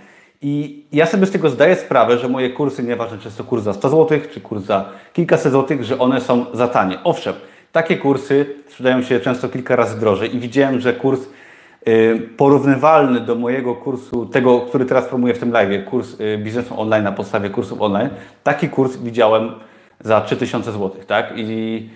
I ja sobie z tego zdaję sprawę, że moje kursy, nieważne czy jest to kurs za 100 zł, czy kurs za kilkaset złotych, że one są za tanie. Owszem, takie kursy sprzedają się często kilka razy drożej i widziałem, że kurs porównywalny do mojego kursu, tego, który teraz promuję w tym live, kurs y, biznesu online na podstawie kursów online, taki kurs widziałem za 3000 zł, tak? I,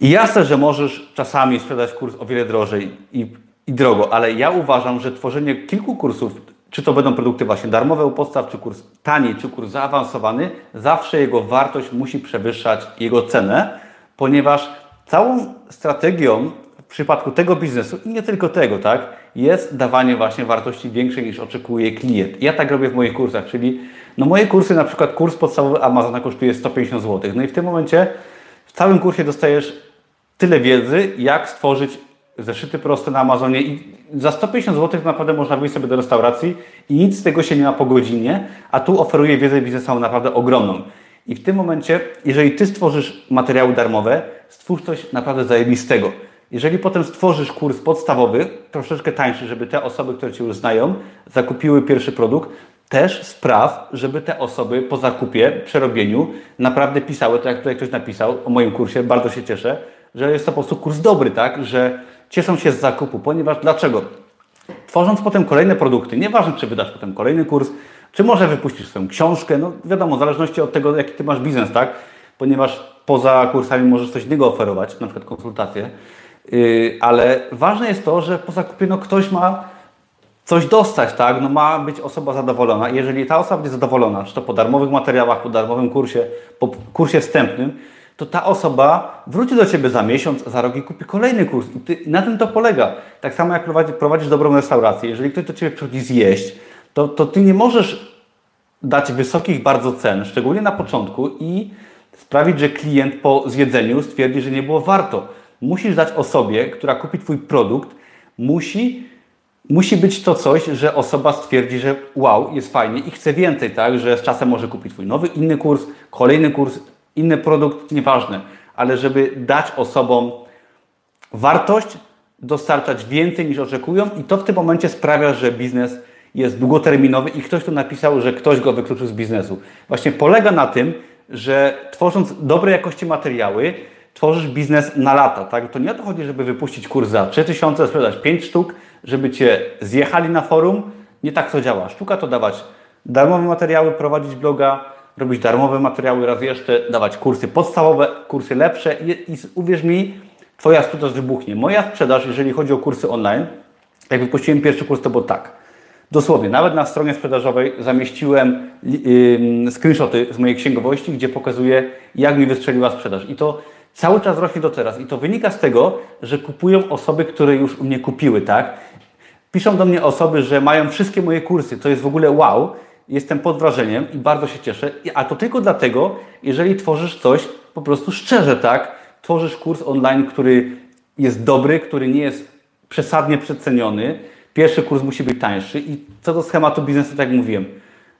i jasne, że możesz czasami sprzedać kurs o wiele drożej i, i drogo, ale ja uważam, że tworzenie kilku kursów czy to będą produkty właśnie darmowe u podstaw, czy kurs tani, czy kurs zaawansowany, zawsze jego wartość musi przewyższać jego cenę, ponieważ całą strategią przypadku tego biznesu i nie tylko tego, tak, jest dawanie właśnie wartości większej niż oczekuje klient. Ja tak robię w moich kursach, czyli no moje kursy, na przykład kurs podstawowy Amazona kosztuje 150 zł. No i w tym momencie w całym kursie dostajesz tyle wiedzy, jak stworzyć zeszyty proste na Amazonie i za 150 zł naprawdę można wyjść sobie do restauracji i nic z tego się nie ma po godzinie, a tu oferuję wiedzę biznesową naprawdę ogromną. I w tym momencie, jeżeli Ty stworzysz materiały darmowe, stwórz coś naprawdę zajebistego. Jeżeli potem stworzysz kurs podstawowy, troszeczkę tańszy, żeby te osoby, które Cię już znają, zakupiły pierwszy produkt, też spraw, żeby te osoby po zakupie, przerobieniu naprawdę pisały, tak jak tutaj ktoś napisał o moim kursie, bardzo się cieszę, że jest to po prostu kurs dobry, tak, że cieszą się z zakupu, ponieważ dlaczego? Tworząc potem kolejne produkty, nieważne czy wydasz potem kolejny kurs, czy może wypuścisz swoją książkę, no wiadomo, w zależności od tego, jaki Ty masz biznes, tak? Ponieważ poza kursami możesz coś innego oferować, na przykład konsultacje, ale ważne jest to, że po zakupie no, ktoś ma coś dostać, tak? No ma być osoba zadowolona. Jeżeli ta osoba będzie zadowolona, czy to po darmowych materiałach, po darmowym kursie, po kursie wstępnym, to ta osoba wróci do Ciebie za miesiąc, za rok i kupi kolejny kurs. I, ty, na tym to polega. Tak samo jak prowadzi, prowadzisz dobrą restaurację. Jeżeli ktoś do Ciebie przychodzi zjeść, to, to Ty nie możesz dać wysokich bardzo cen, szczególnie na początku i sprawić, że klient po zjedzeniu stwierdzi, że nie było warto. Musisz dać osobie, która kupi Twój produkt, musi, musi być to coś, że osoba stwierdzi, że wow, jest fajnie i chce więcej, tak? Że z czasem może kupić Twój nowy, inny kurs, kolejny kurs, inny produkt, nieważne, ale żeby dać osobom wartość, dostarczać więcej niż oczekują i to w tym momencie sprawia, że biznes jest długoterminowy i ktoś tu napisał, że ktoś go wykluczył z biznesu. Właśnie polega na tym, że tworząc dobrej jakości materiały, tworzysz biznes na lata. Tak? To nie o to chodzi, żeby wypuścić kurs za 3000, sprzedać 5 sztuk, żeby Cię zjechali na forum. Nie tak to działa. Sztuka to dawać darmowe materiały, prowadzić bloga, robić darmowe materiały, raz jeszcze dawać kursy podstawowe, kursy lepsze i, i uwierz mi, Twoja sprzedaż wybuchnie. Moja sprzedaż, jeżeli chodzi o kursy online, jak wypuściłem pierwszy kurs, to było tak. Dosłownie, nawet na stronie sprzedażowej zamieściłem yy, screenshoty z mojej księgowości, gdzie pokazuję, jak mi wystrzeliła sprzedaż. I to cały czas rośnie do teraz. I to wynika z tego, że kupują osoby, które już u mnie kupiły, tak? Piszą do mnie osoby, że mają wszystkie moje kursy, to jest w ogóle wow. Jestem pod wrażeniem i bardzo się cieszę. A to tylko dlatego, jeżeli tworzysz coś po prostu szczerze, tak? Tworzysz kurs online, który jest dobry, który nie jest przesadnie przeceniony. Pierwszy kurs musi być tańszy i co do schematu biznesu, tak jak mówiłem,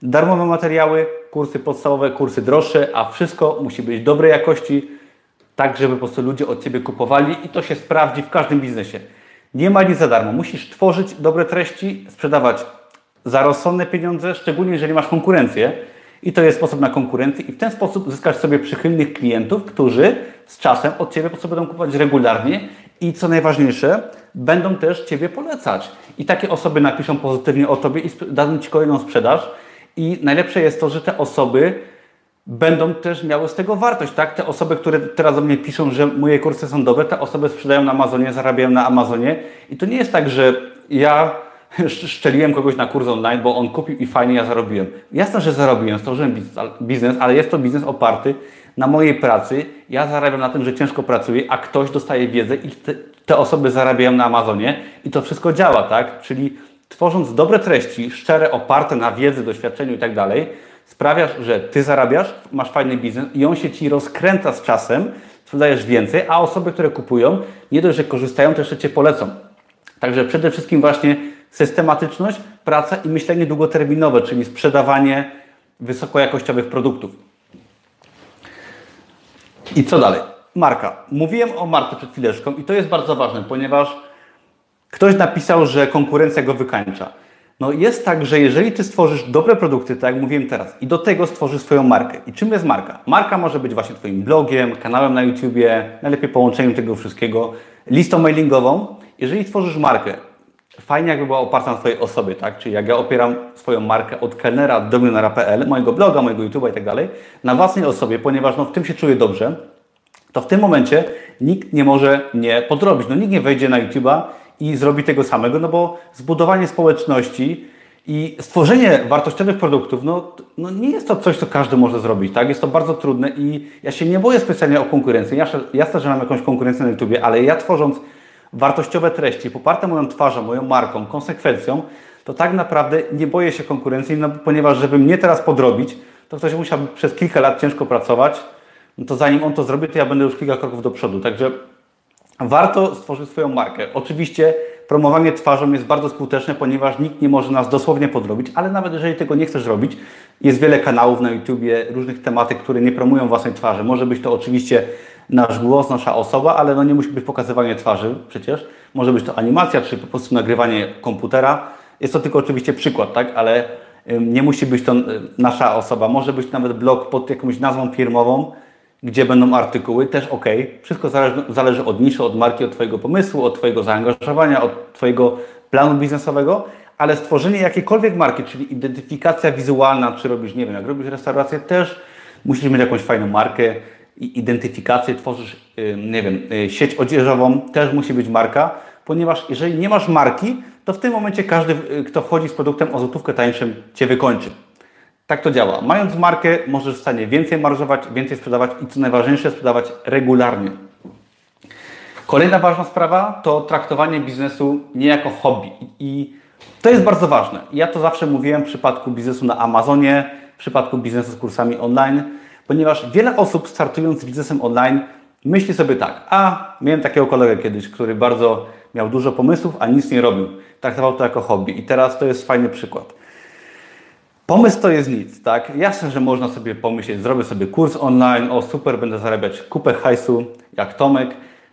darmowe materiały, kursy podstawowe, kursy droższe, a wszystko musi być dobrej jakości, tak żeby po prostu ludzie od Ciebie kupowali i to się sprawdzi w każdym biznesie. Nie ma nic za darmo. Musisz tworzyć dobre treści, sprzedawać za rozsądne pieniądze, szczególnie jeżeli masz konkurencję. I to jest sposób na konkurencję i w ten sposób zyskasz sobie przychylnych klientów, którzy z czasem od Ciebie po prostu będą kupować regularnie i co najważniejsze, będą też Ciebie polecać. I takie osoby napiszą pozytywnie o Tobie i dadzą Ci kolejną sprzedaż. I najlepsze jest to, że te osoby będą też miały z tego wartość, tak? Te osoby, które teraz do mnie piszą, że moje kursy są dobre, te osoby sprzedają na Amazonie, zarabiają na Amazonie i to nie jest tak, że ja [laughs] szczeliłem kogoś na kurs online, bo on kupił i fajnie ja zarobiłem. Jasne, że zarobiłem, stworzyłem biznes, ale jest to biznes oparty na mojej pracy. Ja zarabiam na tym, że ciężko pracuję, a ktoś dostaje wiedzę i te, te osoby zarabiają na Amazonie i to wszystko działa, tak? Czyli tworząc dobre treści, szczere, oparte na wiedzy, doświadczeniu i tak dalej, sprawiasz, że Ty zarabiasz, masz fajny biznes i on się Ci rozkręca z czasem, sprzedajesz więcej, a osoby, które kupują, nie dość, że korzystają, to jeszcze Cię polecą. Także przede wszystkim właśnie systematyczność, praca i myślenie długoterminowe, czyli sprzedawanie wysokojakościowych produktów. I co dalej? Marka. Mówiłem o marce przed chwileczką i to jest bardzo ważne, ponieważ ktoś napisał, że konkurencja go wykańcza. No jest tak, że jeżeli Ty stworzysz dobre produkty, tak jak mówiłem teraz, i do tego stworzysz swoją markę. I czym jest marka? Marka może być właśnie Twoim blogiem, kanałem na YouTubie, najlepiej połączeniem tego wszystkiego, listą mailingową. Jeżeli tworzysz markę, fajnie jakby była oparta na Twojej osobie, tak? Czyli jak ja opieram swoją markę od kelnera do milionera.pl, mojego bloga, mojego YouTube'a i tak dalej, na własnej osobie, ponieważ no, w tym się czuję dobrze, to w tym momencie nikt nie może mnie podrobić. No nikt nie wejdzie na YouTube'a i zrobi tego samego, no bo zbudowanie społeczności i stworzenie wartościowych produktów, no, no nie jest to coś, co każdy może zrobić, tak? Jest to bardzo trudne i ja się nie boję specjalnie o konkurencję. Ja, jasne, że mam jakąś konkurencję na YouTubie, ale ja tworząc wartościowe treści poparte moją twarzą, moją marką, konsekwencją, to tak naprawdę nie boję się konkurencji, no, ponieważ żeby mnie teraz podrobić, to ktoś musiał przez kilka lat ciężko pracować, no to zanim on to zrobi, to ja będę już kilka kroków do przodu. Także warto stworzyć swoją markę. Oczywiście promowanie twarzą jest bardzo skuteczne, ponieważ nikt nie może nas dosłownie podrobić, ale nawet jeżeli tego nie chcesz robić, jest wiele kanałów na YouTubie, różnych tematyk, które nie promują własnej twarzy. Może być to oczywiście nasz głos, nasza osoba, ale no nie musi być pokazywanie twarzy przecież. Może być to animacja, czy po prostu nagrywanie komputera. Jest to tylko oczywiście przykład, tak? Ale nie musi być to nasza osoba. Może być nawet blog pod jakąś nazwą firmową, gdzie będą artykuły, też ok. Wszystko zależy, od niszy, od marki, od Twojego pomysłu, od Twojego zaangażowania, od Twojego planu biznesowego, ale stworzenie jakiejkolwiek marki, czyli identyfikacja wizualna, czy robisz, nie wiem, jak robisz restaurację, też musisz mieć jakąś fajną markę i identyfikację, tworzysz, nie wiem, y, sieć odzieżową, też musi być marka, ponieważ jeżeli nie masz marki, to w tym momencie każdy, y, kto wchodzi z produktem o złotówkę tańszym, Cię wykończy. Tak to działa. Mając markę, możesz w stanie więcej marżować, więcej sprzedawać i co najważniejsze, sprzedawać regularnie. Kolejna ważna sprawa to traktowanie biznesu nie jako hobby. I to jest bardzo ważne. Ja to zawsze mówiłem w przypadku biznesu na Amazonie, w przypadku biznesu z kursami online, ponieważ wiele osób startując z biznesem online myśli sobie tak, a miałem takiego kolegę kiedyś, który bardzo miał dużo pomysłów, a nic nie robił. Traktował to jako hobby. I teraz to jest fajny przykład. Pomysł to jest nic, tak? Jasne, że można sobie pomyśleć, zrobię sobie kurs online, o super, będę zarabiać kupę hajsu, jak Tomek,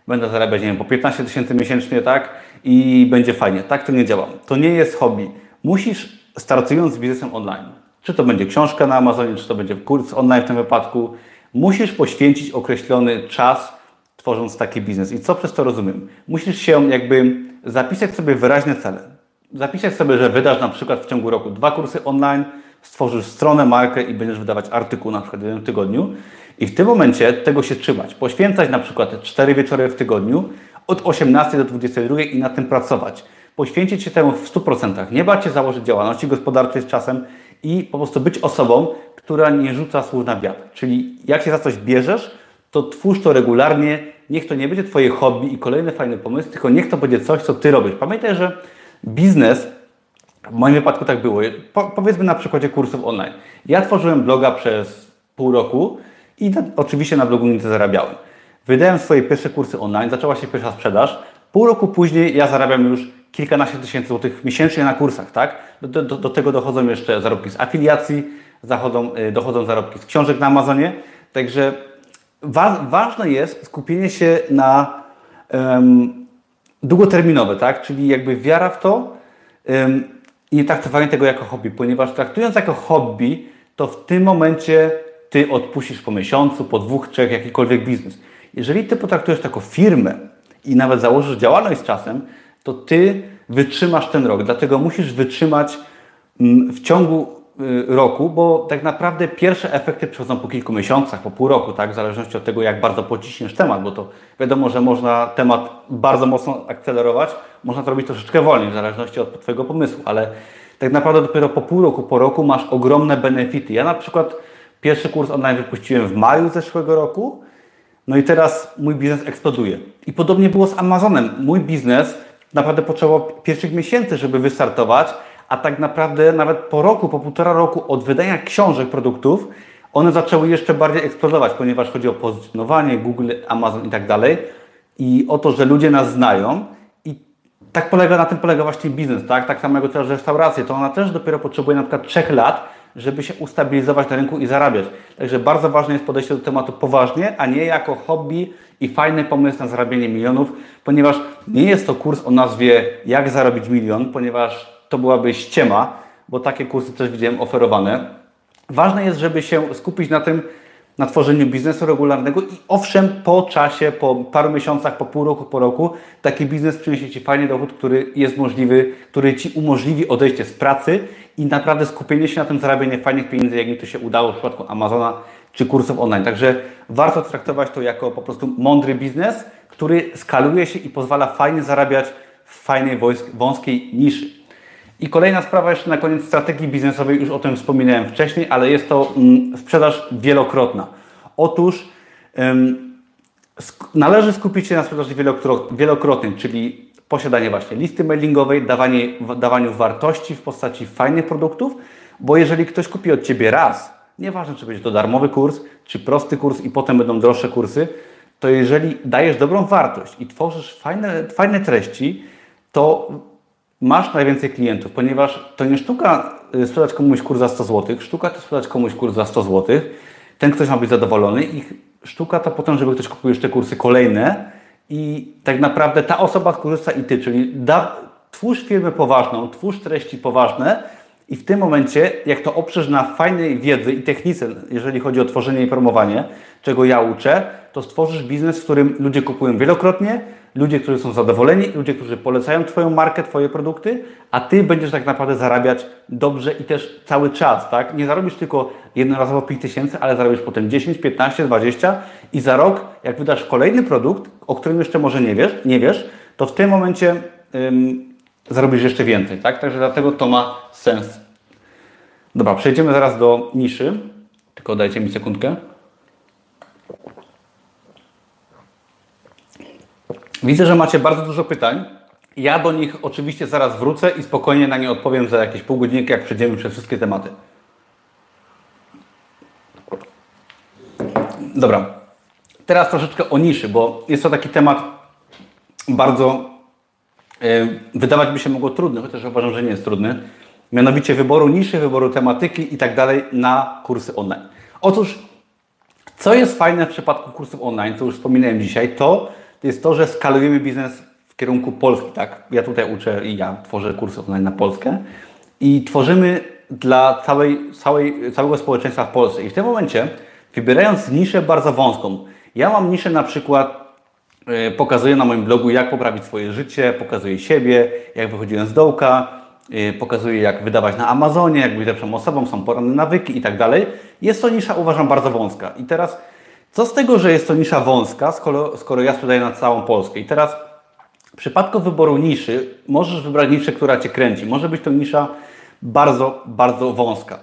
będę zarabiać, nie wiem, po 15 tysięcy miesięcznie, tak? I będzie fajnie. Tak to nie działa. To nie jest hobby. Musisz, startując z biznesem online, czy to będzie książka na Amazonie, czy to będzie kurs online w tym wypadku, musisz poświęcić określony czas, tworząc taki biznes. I co przez to rozumiem? Musisz się jakby zapisać sobie wyraźne cele. Zapisać sobie, że wydasz na przykład w ciągu roku dwa kursy online, stworzysz stronę, markę i będziesz wydawać artykuł na przykład w jednym tygodniu i w tym momencie tego się trzymać. Poświęcać na przykład 4 wieczory w tygodniu od 18 do 22 i na tym pracować. Poświęcić się temu w 100%. Nie bać się założyć działalności gospodarczej z czasem i po prostu być osobą, która nie rzuca słów na wiatr. Czyli jak się za coś bierzesz, to twórz to regularnie. Niech to nie będzie Twoje hobby i kolejny fajny pomysł, tylko niech to będzie coś, co Ty robisz. Pamiętaj, że biznes w moim wypadku tak było. Po, powiedzmy na przykładzie kursów online. Ja tworzyłem bloga przez pół roku i na, oczywiście na blogu nic zarabiałem. Wydałem swoje pierwsze kursy online, zaczęła się pierwsza sprzedaż. Pół roku później ja zarabiam już kilkanaście tysięcy złotych miesięcznie na kursach, tak? Do, do, do tego dochodzą jeszcze zarobki z afiliacji, zachodzą, y, dochodzą zarobki z książek na Amazonie. Także wa ważne jest skupienie się na um, długoterminowe, tak? Czyli jakby wiara w to, um, nie traktowanie tego jako hobby, ponieważ traktując jako hobby, to w tym momencie Ty odpuścisz po miesiącu, po dwóch, trzech jakikolwiek biznes. Jeżeli Ty potraktujesz to jako firmę i nawet założysz działalność z czasem, to Ty wytrzymasz ten rok. Dlatego musisz wytrzymać mm, w ciągu roku, bo tak naprawdę pierwsze efekty przychodzą po kilku miesiącach, po pół roku, tak? w zależności od tego, jak bardzo pociśniesz temat, bo to wiadomo, że można temat bardzo mocno akcelerować, można to robić troszeczkę wolniej, w zależności od Twojego pomysłu, ale tak naprawdę dopiero po pół roku, po roku masz ogromne benefity. Ja na przykład pierwszy kurs online wypuściłem w maju zeszłego roku, no i teraz mój biznes eksploduje. I podobnie było z Amazonem. Mój biznes naprawdę potrzebował pierwszych miesięcy, żeby wystartować, a tak naprawdę nawet po roku, po półtora roku od wydania książek, produktów, one zaczęły jeszcze bardziej eksplodować, ponieważ chodzi o pozycjonowanie, Google, Amazon i tak dalej. I o to, że ludzie nas znają. I tak polega, na tym polega właśnie biznes, tak? Tak samo jak też restauracje, to ona też dopiero potrzebuje na przykład 3 lat, żeby się ustabilizować na rynku i zarabiać. Także bardzo ważne jest podejście do tematu poważnie, a nie jako hobby i fajny pomysł na zarabianie milionów, ponieważ nie jest to kurs o nazwie Jak zarobić milion, ponieważ to byłaby ściema, bo takie kursy też widziałem oferowane. Ważne jest, żeby się skupić na tym, na tworzeniu biznesu regularnego i owszem, po czasie, po paru miesiącach, po pół roku, po roku, taki biznes przyniesie Ci fajny dochód, który jest możliwy, który Ci umożliwi odejście z pracy i naprawdę skupienie się na tym zarabianie fajnych pieniędzy, jak mi to się udało w przypadku Amazona czy kursów online. Także warto traktować to jako po prostu mądry biznes, który skaluje się i pozwala fajnie zarabiać w fajnej, wąskiej niszy. I kolejna sprawa jeszcze na koniec strategii biznesowej, już o tym wspominałem wcześniej, ale jest to mm, sprzedaż wielokrotna. Otóż należy skupić się na sprzedaży wielokrotnej, czyli posiadanie właśnie listy mailingowej, dawanie, dawaniu wartości w postaci fajnych produktów, bo jeżeli ktoś kupi od Ciebie raz, nieważne czy będzie to darmowy kurs, czy prosty kurs i potem będą droższe kursy, to jeżeli dajesz dobrą wartość i tworzysz fajne, fajne treści, to masz najwięcej klientów, ponieważ to nie sztuka y, sprzedać komuś kurs za 100 zł, sztuka to sprzedać komuś kurs za 100 zł, ten ktoś ma być zadowolony i sztuka to potem, żeby ktoś kupił jeszcze kursy kolejne. I tak naprawdę ta osoba korzysta i Ty, czyli da, twórz firmę poważną, twórz treści poważne i w tym momencie, jak to oprzesz na fajnej wiedzy i technice, jeżeli chodzi o tworzenie i promowanie, czego ja uczę, to stworzysz biznes, w którym ludzie kupują wielokrotnie, ludzie, którzy są zadowoleni, ludzie, którzy polecają Twoją markę, Twoje produkty, a Ty będziesz tak naprawdę zarabiać dobrze i też cały czas, tak? Nie zarobisz tylko jednorazowo 5 tysięcy, ale zarobisz potem 10, 15, 20 i za rok, jak wydasz kolejny produkt, o którym jeszcze może nie wiesz, nie wiesz to w tym momencie ym, zarobisz jeszcze więcej, tak? Także dlatego to ma sens. Dobra, przejdziemy zaraz do niszy. Tylko dajcie mi sekundkę. Widzę, że macie bardzo dużo pytań. Ja do nich oczywiście zaraz wrócę i spokojnie na nie odpowiem za jakieś pół godzinki, jak przejdziemy przez wszystkie tematy. Dobra. Teraz troszeczkę o niszy, bo jest to taki temat bardzo, yy, wydawać by się mogło trudny, chociaż uważam, że nie jest trudny. Mianowicie wyboru niszy, wyboru tematyki i tak dalej na kursy online. Otóż, co jest fajne w przypadku kursów online, co już wspominałem dzisiaj, to jest to, że skalujemy biznes w kierunku Polski, tak? Ja tutaj uczę i ja tworzę kursy online na Polskę i tworzymy dla całej, całej, całego społeczeństwa w Polsce. I w tym momencie, wybierając niszę bardzo wąską, ja mam niszę na przykład, yy, pokazuję na moim blogu, jak poprawić swoje życie, pokazuję siebie, jak wychodziłem z dołka, yy, pokazuję, jak wydawać na Amazonie, jak być lepszą osobą, są poranne nawyki i tak dalej. Jest to nisza, uważam, bardzo wąska. I teraz co z tego, że jest to nisza wąska, skoro, skoro ja sprzedaję na całą Polskę? I teraz w przypadku wyboru niszy możesz wybrać niszę, która Cię kręci. Może być to nisza bardzo, bardzo wąska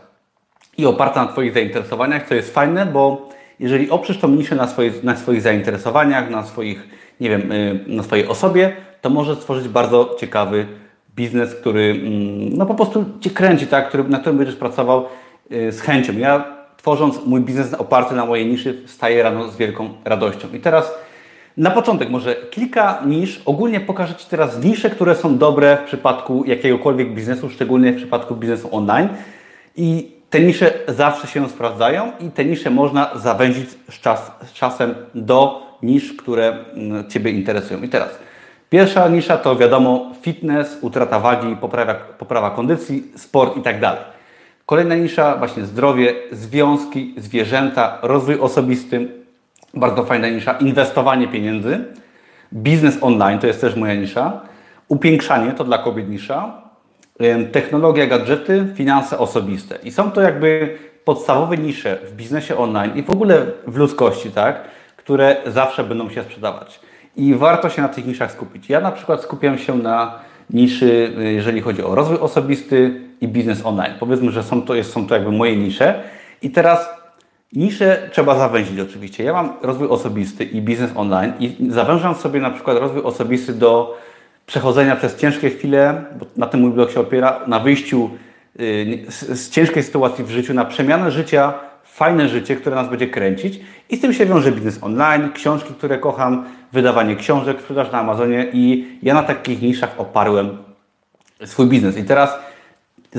i oparta na Twoich zainteresowaniach, co jest fajne, bo jeżeli oprzesz tą niszę na, swoje, na swoich zainteresowaniach, na swoich, nie wiem, y, na swojej osobie, to możesz stworzyć bardzo ciekawy biznes, który mm, no po prostu Cię kręci, tak? który, na którym będziesz pracował y, z chęcią. Ja tworząc mój biznes oparty na mojej niszy, wstaję rano z wielką radością. I teraz na początek może kilka nisz. Ogólnie pokażę Ci teraz nisze, które są dobre w przypadku jakiegokolwiek biznesu, szczególnie w przypadku biznesu online. I te nisze zawsze się sprawdzają i te nisze można zawęzić z, czas, z czasem do nisz, które mm, Ciebie interesują. I teraz pierwsza nisza to wiadomo fitness, utrata wagi, poprawa, poprawa kondycji, sport i tak dalej. Kolejna nisza, właśnie zdrowie, związki, zwierzęta, rozwój osobisty. Bardzo fajna nisza. Inwestowanie pieniędzy. Biznes online to jest też moja nisza. Upiększanie to dla kobiet nisza. Technologia, gadżety, finanse osobiste. I są to jakby podstawowe nisze w biznesie online i w ogóle w ludzkości, tak? które zawsze będą się sprzedawać. I warto się na tych niszach skupić. Ja na przykład skupiam się na niszy, jeżeli chodzi o rozwój osobisty i biznes online. Powiedzmy, że są to, są to jakby moje nisze. I teraz nisze trzeba zawęzić oczywiście. Ja mam rozwój osobisty i biznes online i zawężam sobie na przykład rozwój osobisty do przechodzenia przez ciężkie chwile, bo na tym mój blog się opiera, na wyjściu y, z ciężkiej sytuacji w życiu, na przemianę życia fajne życie, które nas będzie kręcić i z tym się wiąże biznes online, książki, które kocham, wydawanie książek, sprzedaż na Amazonie i ja na takich niszach oparłem swój biznes. I teraz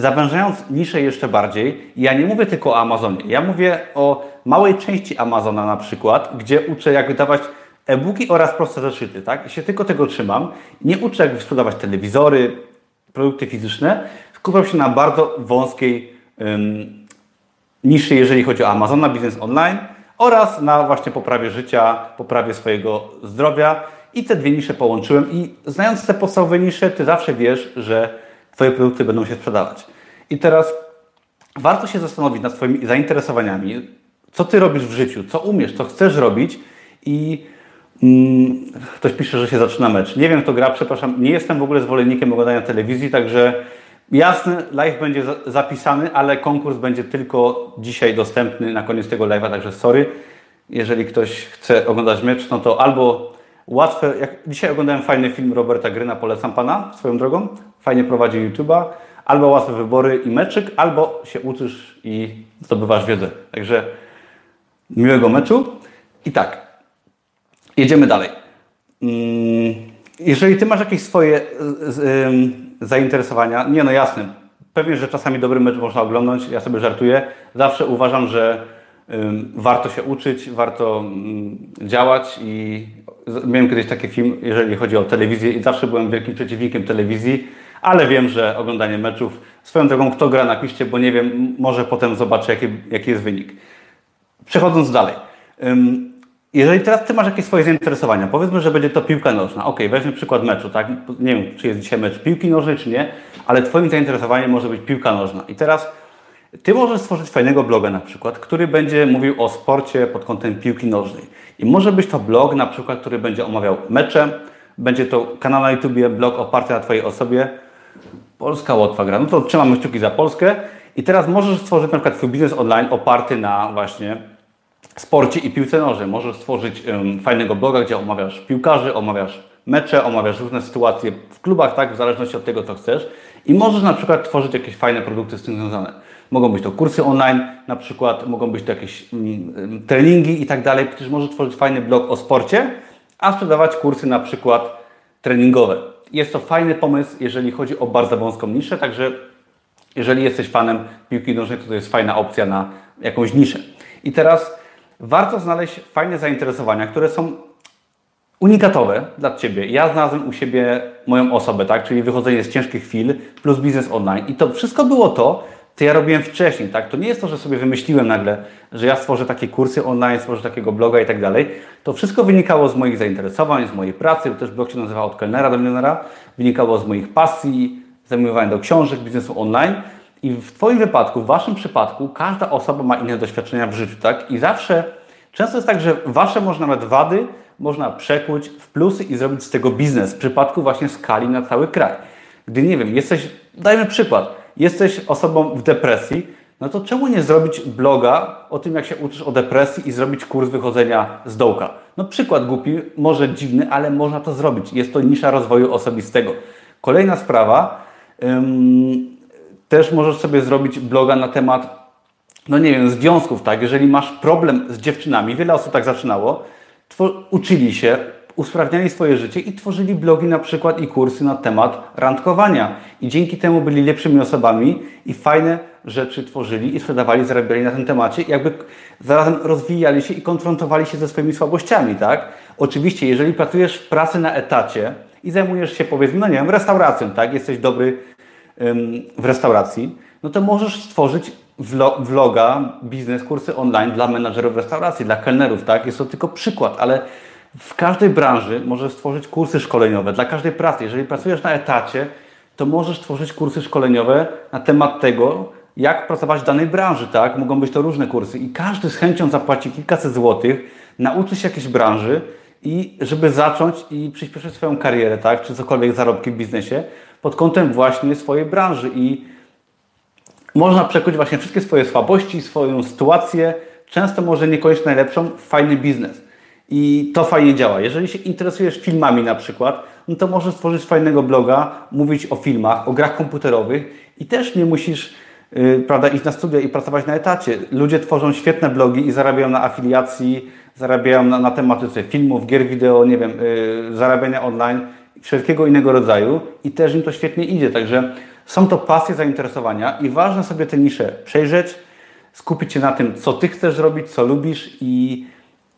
zawężając niszę jeszcze bardziej, ja nie mówię tylko o Amazonie, ja mówię o małej części Amazona na przykład, gdzie uczę jak wydawać e-booki oraz proste zeszyty, tak? I się tylko tego trzymam. Nie uczę jak sprzedawać telewizory, produkty fizyczne. Skupiam się na bardzo wąskiej um, niszy, jeżeli chodzi o Amazon, na biznes online oraz na właśnie poprawie życia, poprawie swojego zdrowia. I te dwie nisze połączyłem i znając te podstawowe nisze, Ty zawsze wiesz, że Twoje produkty będą się sprzedawać. I teraz warto się zastanowić nad swoimi zainteresowaniami, co Ty robisz w życiu, co umiesz, co chcesz robić i mm, ktoś pisze, że się zaczyna mecz. Nie wiem, kto gra, przepraszam, nie jestem w ogóle zwolennikiem oglądania telewizji, także jasny live będzie zapisany, ale konkurs będzie tylko dzisiaj dostępny na koniec tego live'a, także sorry. Jeżeli ktoś chce oglądać mecz, no to albo łatwe, jak dzisiaj oglądałem fajny film Roberta Gryna, polecam Pana swoją drogą, fajnie prowadzi YouTube'a, albo łatwe wybory i meczyk, albo się uczysz i zdobywasz wiedzę. Także miłego meczu. I tak, jedziemy dalej. Mm, jeżeli Ty masz jakieś swoje zainteresowania, nie no jasne, pewnie, że czasami dobry mecz można oglądać, ja sobie żartuję. Zawsze uważam, że warto się uczyć, warto działać i miałem kiedyś taki film, jeżeli chodzi o telewizję i zawsze byłem wielkim przeciwnikiem telewizji, ale wiem, że oglądanie meczów, swoją drogą kto gra napiszcie, bo nie wiem, może potem zobaczę jaki, jaki jest wynik. Przechodząc dalej. Jeżeli teraz Ty masz jakieś swoje zainteresowania, powiedzmy, że będzie to piłka nożna. Ok, weźmy przykład meczu, tak? Nie wiem, czy jest dzisiaj mecz piłki nożnej, czy nie, ale Twoim zainteresowaniem może być piłka nożna. I teraz Ty możesz stworzyć fajnego bloga na przykład, który będzie mówił o sporcie pod kątem piłki nożnej. I może być to blog na przykład, który będzie omawiał mecze, będzie to kanał na YouTubie, blog oparty na Twojej osobie. Polska Łotwa gra. No to trzymamy kciuki za Polskę. I teraz możesz stworzyć na przykład swój biznes online oparty na właśnie sporcie i piłce nożnej. Możesz stworzyć um, fajnego bloga, gdzie omawiasz piłkarzy, omawiasz mecze, omawiasz różne sytuacje w klubach, tak, w zależności od tego, co chcesz. I możesz na przykład tworzyć jakieś fajne produkty z tym związane. Mogą być to kursy online, na przykład mogą być to jakieś um, treningi i tak dalej. Przecież możesz tworzyć fajny blog o sporcie, a sprzedawać kursy na przykład treningowe. Jest to fajny pomysł, jeżeli chodzi o bardzo wąską niszę, także jeżeli jesteś fanem piłki nożnej, to to jest fajna opcja na jakąś niszę. I teraz warto znaleźć fajne zainteresowania, które są unikatowe dla Ciebie. Ja znalazłem u siebie moją osobę, tak? czyli wychodzenie z ciężkich chwil plus biznes online. I to wszystko było to, co ja robiłem wcześniej. Tak? To nie jest to, że sobie wymyśliłem nagle, że ja stworzę takie kursy online, stworzę takiego bloga i tak dalej. To wszystko wynikało z moich zainteresowań, z mojej pracy, bo też blog się nazywa Od kelnera do milionera. Wynikało z moich pasji, zajmowania do książek, biznesu online. I w Twoim wypadku, w Waszym przypadku, każda osoba ma inne doświadczenia w życiu, tak? I zawsze, często jest tak, że Wasze może nawet wady można przekuć w plusy i zrobić z tego biznes w przypadku właśnie skali na cały kraj. Gdy, nie wiem, jesteś, dajmy przykład, jesteś osobą w depresji, no to czemu nie zrobić bloga o tym, jak się uczysz o depresji i zrobić kurs wychodzenia z dołka? No przykład głupi, może dziwny, ale można to zrobić. Jest to nisza rozwoju osobistego. Kolejna sprawa, też możesz sobie zrobić bloga na temat, no nie wiem, związków, tak? Jeżeli masz problem z dziewczynami, wiele osób tak zaczynało, uczyli się, usprawniali swoje życie i tworzyli blogi na przykład i kursy na temat randkowania. I dzięki temu byli lepszymi osobami i fajne rzeczy tworzyli i sprzedawali, zarabiali na tym temacie i jakby zarazem rozwijali się i konfrontowali się ze swoimi słabościami, tak? Oczywiście, jeżeli pracujesz w pracy na etacie i zajmujesz się powiedzmy, no nie wiem, restauracją, tak? Jesteś dobry w restauracji, no to możesz stworzyć vloga, biznes, kursy online dla menadżerów restauracji, dla kelnerów, tak? Jest to tylko przykład, ale w każdej branży możesz stworzyć kursy szkoleniowe dla każdej pracy. Jeżeli pracujesz na etacie, to możesz tworzyć kursy szkoleniowe na temat tego, jak pracować w danej branży, tak? Mogą być to różne kursy i każdy z chęcią zapłaci kilkaset złotych, nauczy się jakiejś branży i żeby zacząć i przyspieszyć swoją karierę, tak? Czy cokolwiek zarobki w biznesie pod kątem właśnie swojej branży i można przekuć właśnie wszystkie swoje słabości, swoją sytuację, często może niekoniecznie najlepszą, w fajny biznes. I to fajnie działa. Jeżeli się interesujesz filmami na przykład, no to możesz stworzyć fajnego bloga, mówić o filmach, o grach komputerowych i też nie musisz yy, prawda, iść na studia i pracować na etacie. Ludzie tworzą świetne blogi i zarabiają na afiliacji, zarabiają na, na tematyce filmów, gier wideo, nie wiem, yy, zarabiania online, wszelkiego innego rodzaju i też im to świetnie idzie. Także są to pasje, zainteresowania i ważne sobie te nisze przejrzeć, skupić się na tym, co Ty chcesz robić, co lubisz i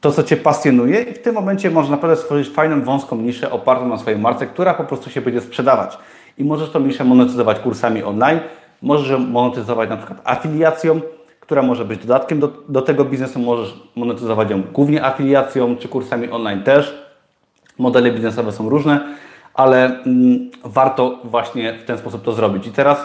to, co Cię pasjonuje i w tym momencie można naprawdę stworzyć fajną, wąską niszę opartą na swojej marce, która po prostu się będzie sprzedawać. I możesz tą niszę monetyzować kursami online, możesz ją monetyzować na przykład afiliacją, która może być dodatkiem do, do tego biznesu, możesz monetyzować ją głównie afiliacją, czy kursami online też. Modele biznesowe są różne, ale mm, warto właśnie w ten sposób to zrobić. I teraz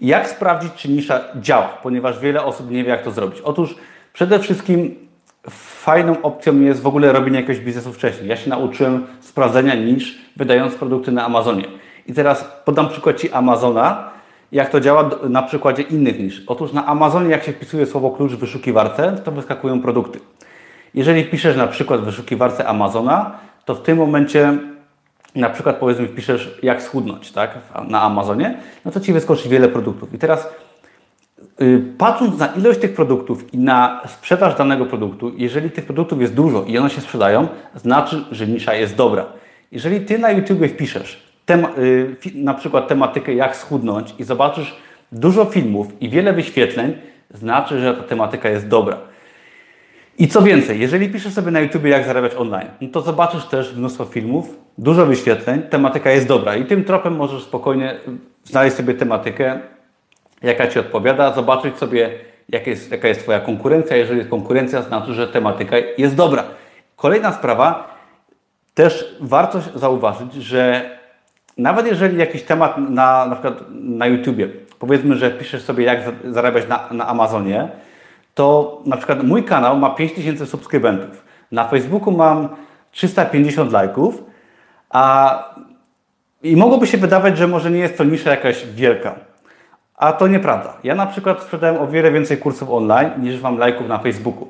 jak sprawdzić, czy nisza działa, ponieważ wiele osób nie wie, jak to zrobić. Otóż przede wszystkim fajną opcją jest w ogóle robienie jakiegoś biznesu wcześniej. Ja się nauczyłem sprawdzenia nisz, wydając produkty na Amazonie. I teraz podam przykład Ci Amazona, jak to działa na przykładzie innych nisz. Otóż na Amazonie, jak się wpisuje słowo klucz w wyszukiwarce, to wyskakują produkty. Jeżeli wpiszesz na przykład w wyszukiwarce Amazona, to w tym momencie na przykład powiedzmy wpiszesz jak schudnąć tak, na Amazonie, no to Ci wyskoczy wiele produktów. I teraz patrząc na ilość tych produktów i na sprzedaż danego produktu, jeżeli tych produktów jest dużo i one się sprzedają, znaczy, że nisza jest dobra. Jeżeli Ty na YouTube wpiszesz yy, na przykład tematykę jak schudnąć i zobaczysz dużo filmów i wiele wyświetleń, znaczy, że ta tematyka jest dobra. I co więcej, jeżeli piszesz sobie na YouTube, jak zarabiać online, no to zobaczysz też mnóstwo filmów, dużo wyświetleń, tematyka jest dobra i tym tropem możesz spokojnie znaleźć sobie tematykę, jaka Ci odpowiada, zobaczyć sobie, jak jest, jaka jest Twoja konkurencja. Jeżeli jest konkurencja, znaczy, że tematyka jest dobra. Kolejna sprawa, też warto zauważyć, że nawet jeżeli jakiś temat na, na przykład na YouTubie, powiedzmy, że piszesz sobie, jak zarabiać na, na Amazonie, to na przykład mój kanał ma 5000 subskrybentów. Na Facebooku mam 350 lajków, a i mogłoby się wydawać, że może nie jest to nisza jakaś wielka. A to nieprawda. Ja na przykład sprzedałem o wiele więcej kursów online niż mam lajków na Facebooku.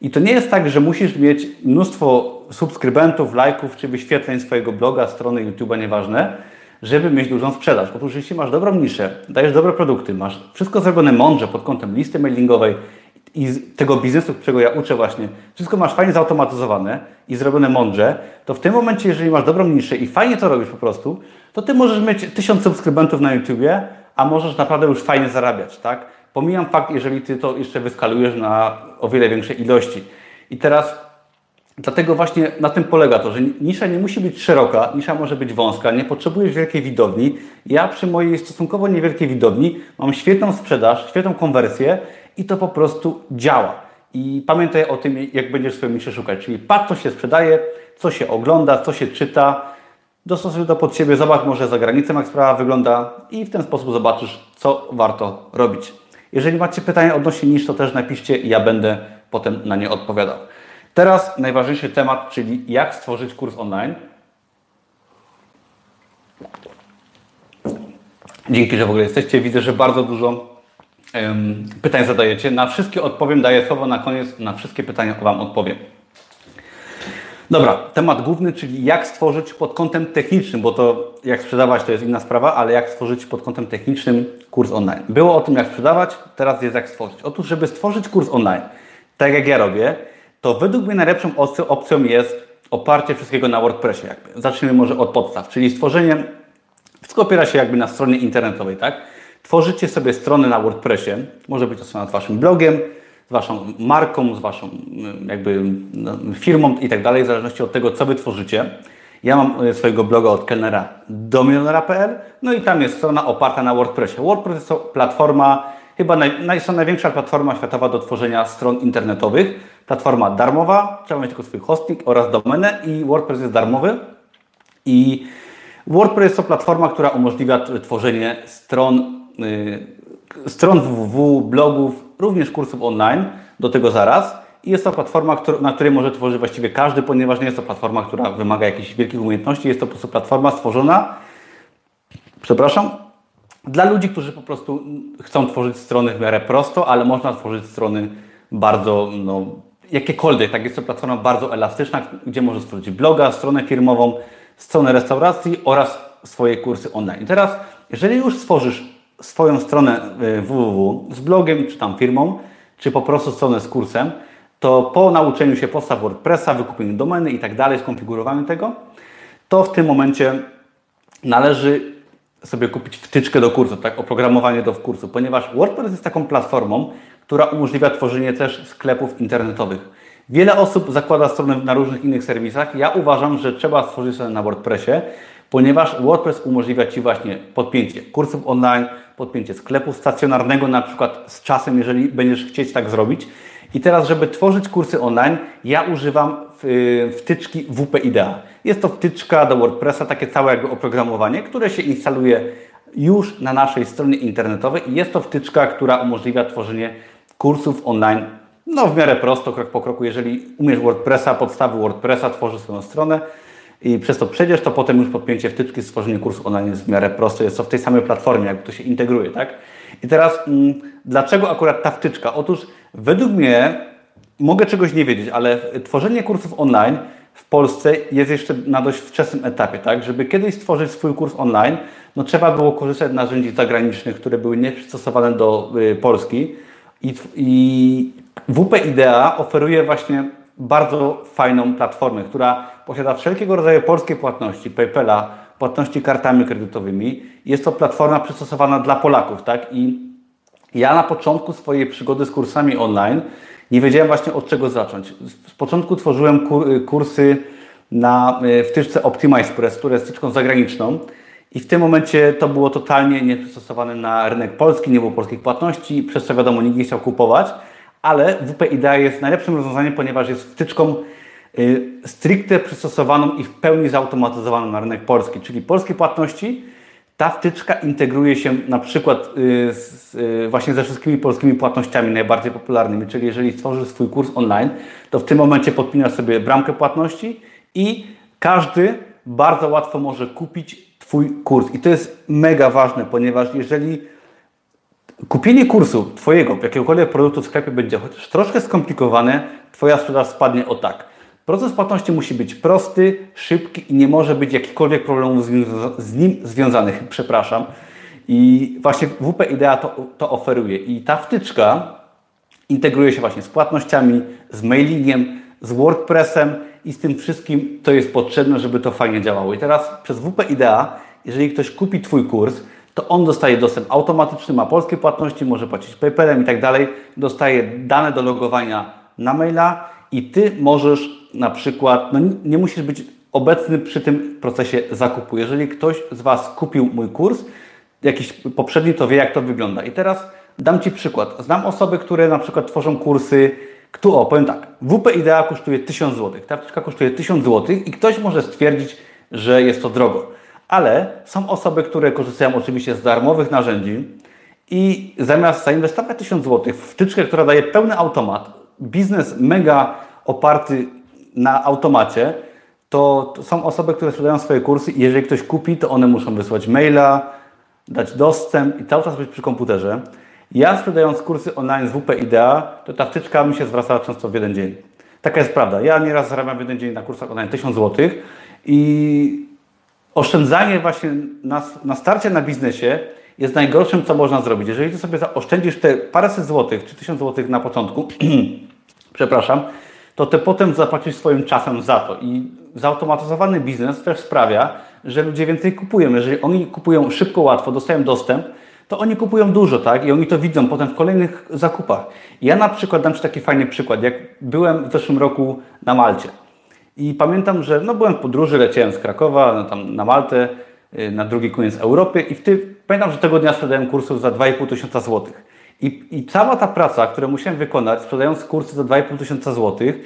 I to nie jest tak, że musisz mieć mnóstwo subskrybentów, lajków czy wyświetleń swojego bloga, strony YouTube'a, nieważne, żeby mieć dużą sprzedaż. Otóż jeśli masz dobrą niszę, dajesz dobre produkty, masz wszystko zrobione mądrze pod kątem listy mailingowej, i tego biznesu, którego ja uczę właśnie, wszystko masz fajnie zautomatyzowane i zrobione mądrze, to w tym momencie, jeżeli masz dobrą niszę i fajnie to robisz po prostu, to ty możesz mieć tysiąc subskrybentów na YouTubie, a możesz naprawdę już fajnie zarabiać, tak? Pomijam fakt, jeżeli ty to jeszcze wyskalujesz na o wiele większej ilości. I teraz Dlatego właśnie na tym polega to, że nisza nie musi być szeroka, nisza może być wąska, nie potrzebujesz wielkiej widowni. Ja przy mojej stosunkowo niewielkiej widowni mam świetną sprzedaż, świetną konwersję i to po prostu działa. I pamiętaj o tym, jak będziesz swoją niszę szukać. Czyli patrz, co się sprzedaje, co się ogląda, co się czyta, dostosuj to pod siebie, zobacz może za granicą, jak sprawa wygląda i w ten sposób zobaczysz, co warto robić. Jeżeli macie pytania odnośnie niż, to też napiszcie i ja będę potem na nie odpowiadał. Teraz najważniejszy temat, czyli jak stworzyć kurs online. Dzięki, że w ogóle jesteście. Widzę, że bardzo dużo pytań zadajecie. Na wszystkie odpowiem, daję słowo na koniec, na wszystkie pytania Wam odpowiem. Dobra, temat główny, czyli jak stworzyć pod kątem technicznym, bo to jak sprzedawać to jest inna sprawa, ale jak stworzyć pod kątem technicznym kurs online. Było o tym jak sprzedawać, teraz jest jak stworzyć. Otóż, żeby stworzyć kurs online, tak jak ja robię, to według mnie najlepszą opcją jest oparcie wszystkiego na WordPressie. Jakby. Zacznijmy może od podstaw, czyli stworzenie, wszystko opiera się jakby na stronie internetowej, tak? Tworzycie sobie stronę na WordPressie, może być to strona z Waszym blogiem, z Waszą marką, z Waszą mm, jakby no, firmą i tak dalej, w zależności od tego, co Wy tworzycie. Ja mam e, swojego bloga od kelnera do milionera.pl, no i tam jest strona oparta na WordPressie. WordPress to platforma, chyba naj, naj, największa platforma światowa do tworzenia stron internetowych. Platforma darmowa, trzeba mieć tylko swój hosting oraz domenę i WordPress jest darmowy. I WordPress to platforma, która umożliwia tworzenie stron Y, stron www, blogów, również kursów online, do tego zaraz. I jest to platforma, na której może tworzyć właściwie każdy, ponieważ nie jest to platforma, która wymaga jakichś wielkich umiejętności. Jest to po prostu platforma stworzona, przepraszam, dla ludzi, którzy po prostu chcą tworzyć strony w miarę prosto, ale można tworzyć strony bardzo, no, jakiekolwiek. Tak jest to platforma bardzo elastyczna, gdzie możesz stworzyć bloga, stronę firmową, stronę restauracji oraz swoje kursy online. I teraz, jeżeli już stworzysz swoją stronę www y, z blogiem, czy tam firmą, czy po prostu stronę z kursem, to po nauczeniu się podstaw WordPressa, wykupieniu domeny i tak dalej, skonfigurowaniu tego, to w tym momencie należy sobie kupić wtyczkę do kursu, tak, oprogramowanie do kursu, ponieważ WordPress jest taką platformą, która umożliwia tworzenie też sklepów internetowych. Wiele osób zakłada strony na różnych innych serwisach. Ja uważam, że trzeba stworzyć stronę na WordPressie, ponieważ WordPress umożliwia Ci właśnie podpięcie kursów online, podpięcie sklepu stacjonarnego, na przykład z czasem, jeżeli będziesz chcieć tak zrobić. I teraz, żeby tworzyć kursy online, ja używam y, wtyczki WP Idea. Jest to wtyczka do WordPressa, takie całe jakby oprogramowanie, które się instaluje już na naszej stronie internetowej i jest to wtyczka, która umożliwia tworzenie kursów online no w miarę prosto, krok po kroku. Jeżeli umiesz WordPressa, podstawy WordPressa, tworzysz swoją stronę i przez to przejdziesz, to potem już podpięcie wtyczki, stworzenie kursu online jest w miarę proste. Jest to w tej samej platformie, jakby to się integruje, tak? I teraz, mm, dlaczego akurat ta wtyczka? Otóż według mnie, mogę czegoś nie wiedzieć, ale tworzenie kursów online w Polsce jest jeszcze na dość wczesnym etapie, tak? Żeby kiedyś stworzyć swój kurs online, no trzeba było korzystać z narzędzi zagranicznych, które były nieprzystosowane do y, Polski. I, I WP Idea oferuje właśnie bardzo fajną platformę, która posiada wszelkiego rodzaju polskie płatności, PayPala, płatności kartami kredytowymi. Jest to platforma przystosowana dla Polaków, tak? I ja na początku swojej przygody z kursami online nie wiedziałem właśnie od czego zacząć. Z początku tworzyłem kursy na e, wtyczce OptimizePress, która jest wtyczką zagraniczną. I w tym momencie to było totalnie nieprzystosowane na rynek polski, nie było polskich płatności, przez co wiadomo nikt nie chciał kupować ale WP Idea jest najlepszym rozwiązaniem, ponieważ jest wtyczką y, stricte przystosowaną i w pełni zautomatyzowaną na rynek polski, czyli polskie płatności. Ta wtyczka integruje się na przykład y, z, y, właśnie ze wszystkimi polskimi płatnościami najbardziej popularnymi, czyli jeżeli stworzysz swój kurs online, to w tym momencie podpinasz sobie bramkę płatności i każdy bardzo łatwo może kupić Twój kurs. I to jest mega ważne, ponieważ jeżeli Kupienie kursu Twojego, jakiegokolwiek produktu w sklepie będzie chociaż troszkę skomplikowane, Twoja sprzedaż spadnie o tak. Proces płatności musi być prosty, szybki i nie może być jakichkolwiek problemów z nim, związanych. Przepraszam. I właśnie WP Idea to, to oferuje. I ta wtyczka integruje się właśnie z płatnościami, z mailingiem, z WordPressem i z tym wszystkim, co jest potrzebne, żeby to fajnie działało. I teraz przez WP Idea, jeżeli ktoś kupi Twój kurs, to on dostaje dostęp automatyczny, ma polskie płatności, może płacić PayPalem i tak dalej, dostaje dane do logowania na maila i Ty możesz na przykład, no nie musisz być obecny przy tym procesie zakupu. Jeżeli ktoś z Was kupił mój kurs, jakiś poprzedni, to wie jak to wygląda. I teraz dam Ci przykład. Znam osoby, które na przykład tworzą kursy, kto, o, powiem tak, WP Idea kosztuje 1000 zł, ta wtyczka kosztuje 1000 zł i ktoś może stwierdzić, że jest to drogo ale są osoby, które korzystają oczywiście z darmowych narzędzi i zamiast zainwestować 1000 zł w wtyczkę, która daje pełny automat, biznes mega oparty na automacie, to, są osoby, które sprzedają swoje kursy i jeżeli ktoś kupi, to one muszą wysłać maila, dać dostęp i cały czas być przy komputerze. Ja sprzedając kursy online z WP Idea, to ta wtyczka mi się zwracała często w jeden dzień. Taka jest prawda. Ja nieraz zarabiam w jeden dzień na kursach online 1000 zł i oszczędzanie właśnie na, na starcie na biznesie jest najgorszym, co można zrobić. Jeżeli ty sobie oszczędzisz te paręset złotych czy tysiąc złotych na początku, [clears throat] przepraszam, to ty potem zapłacisz swoim czasem za to. I zautomatyzowany biznes też sprawia, że ludzie więcej kupują. Jeżeli oni kupują szybko, łatwo, dostają dostęp, to oni kupują dużo, tak? I oni to widzą potem w kolejnych zakupach. Ja na przykład dam Ci taki fajny przykład. Jak byłem w zeszłym roku na Malcie, i pamiętam, że no, byłem w podróży, leciałem z Krakowa no, tam na Maltę, y, na drugi koniec Europy i ty, pamiętam, że tego dnia sprzedałem kursów za 2,5 tysiąca złotych. I, I cała ta praca, którą musiałem wykonać, sprzedając kursy za 2,5 tysiąca złotych,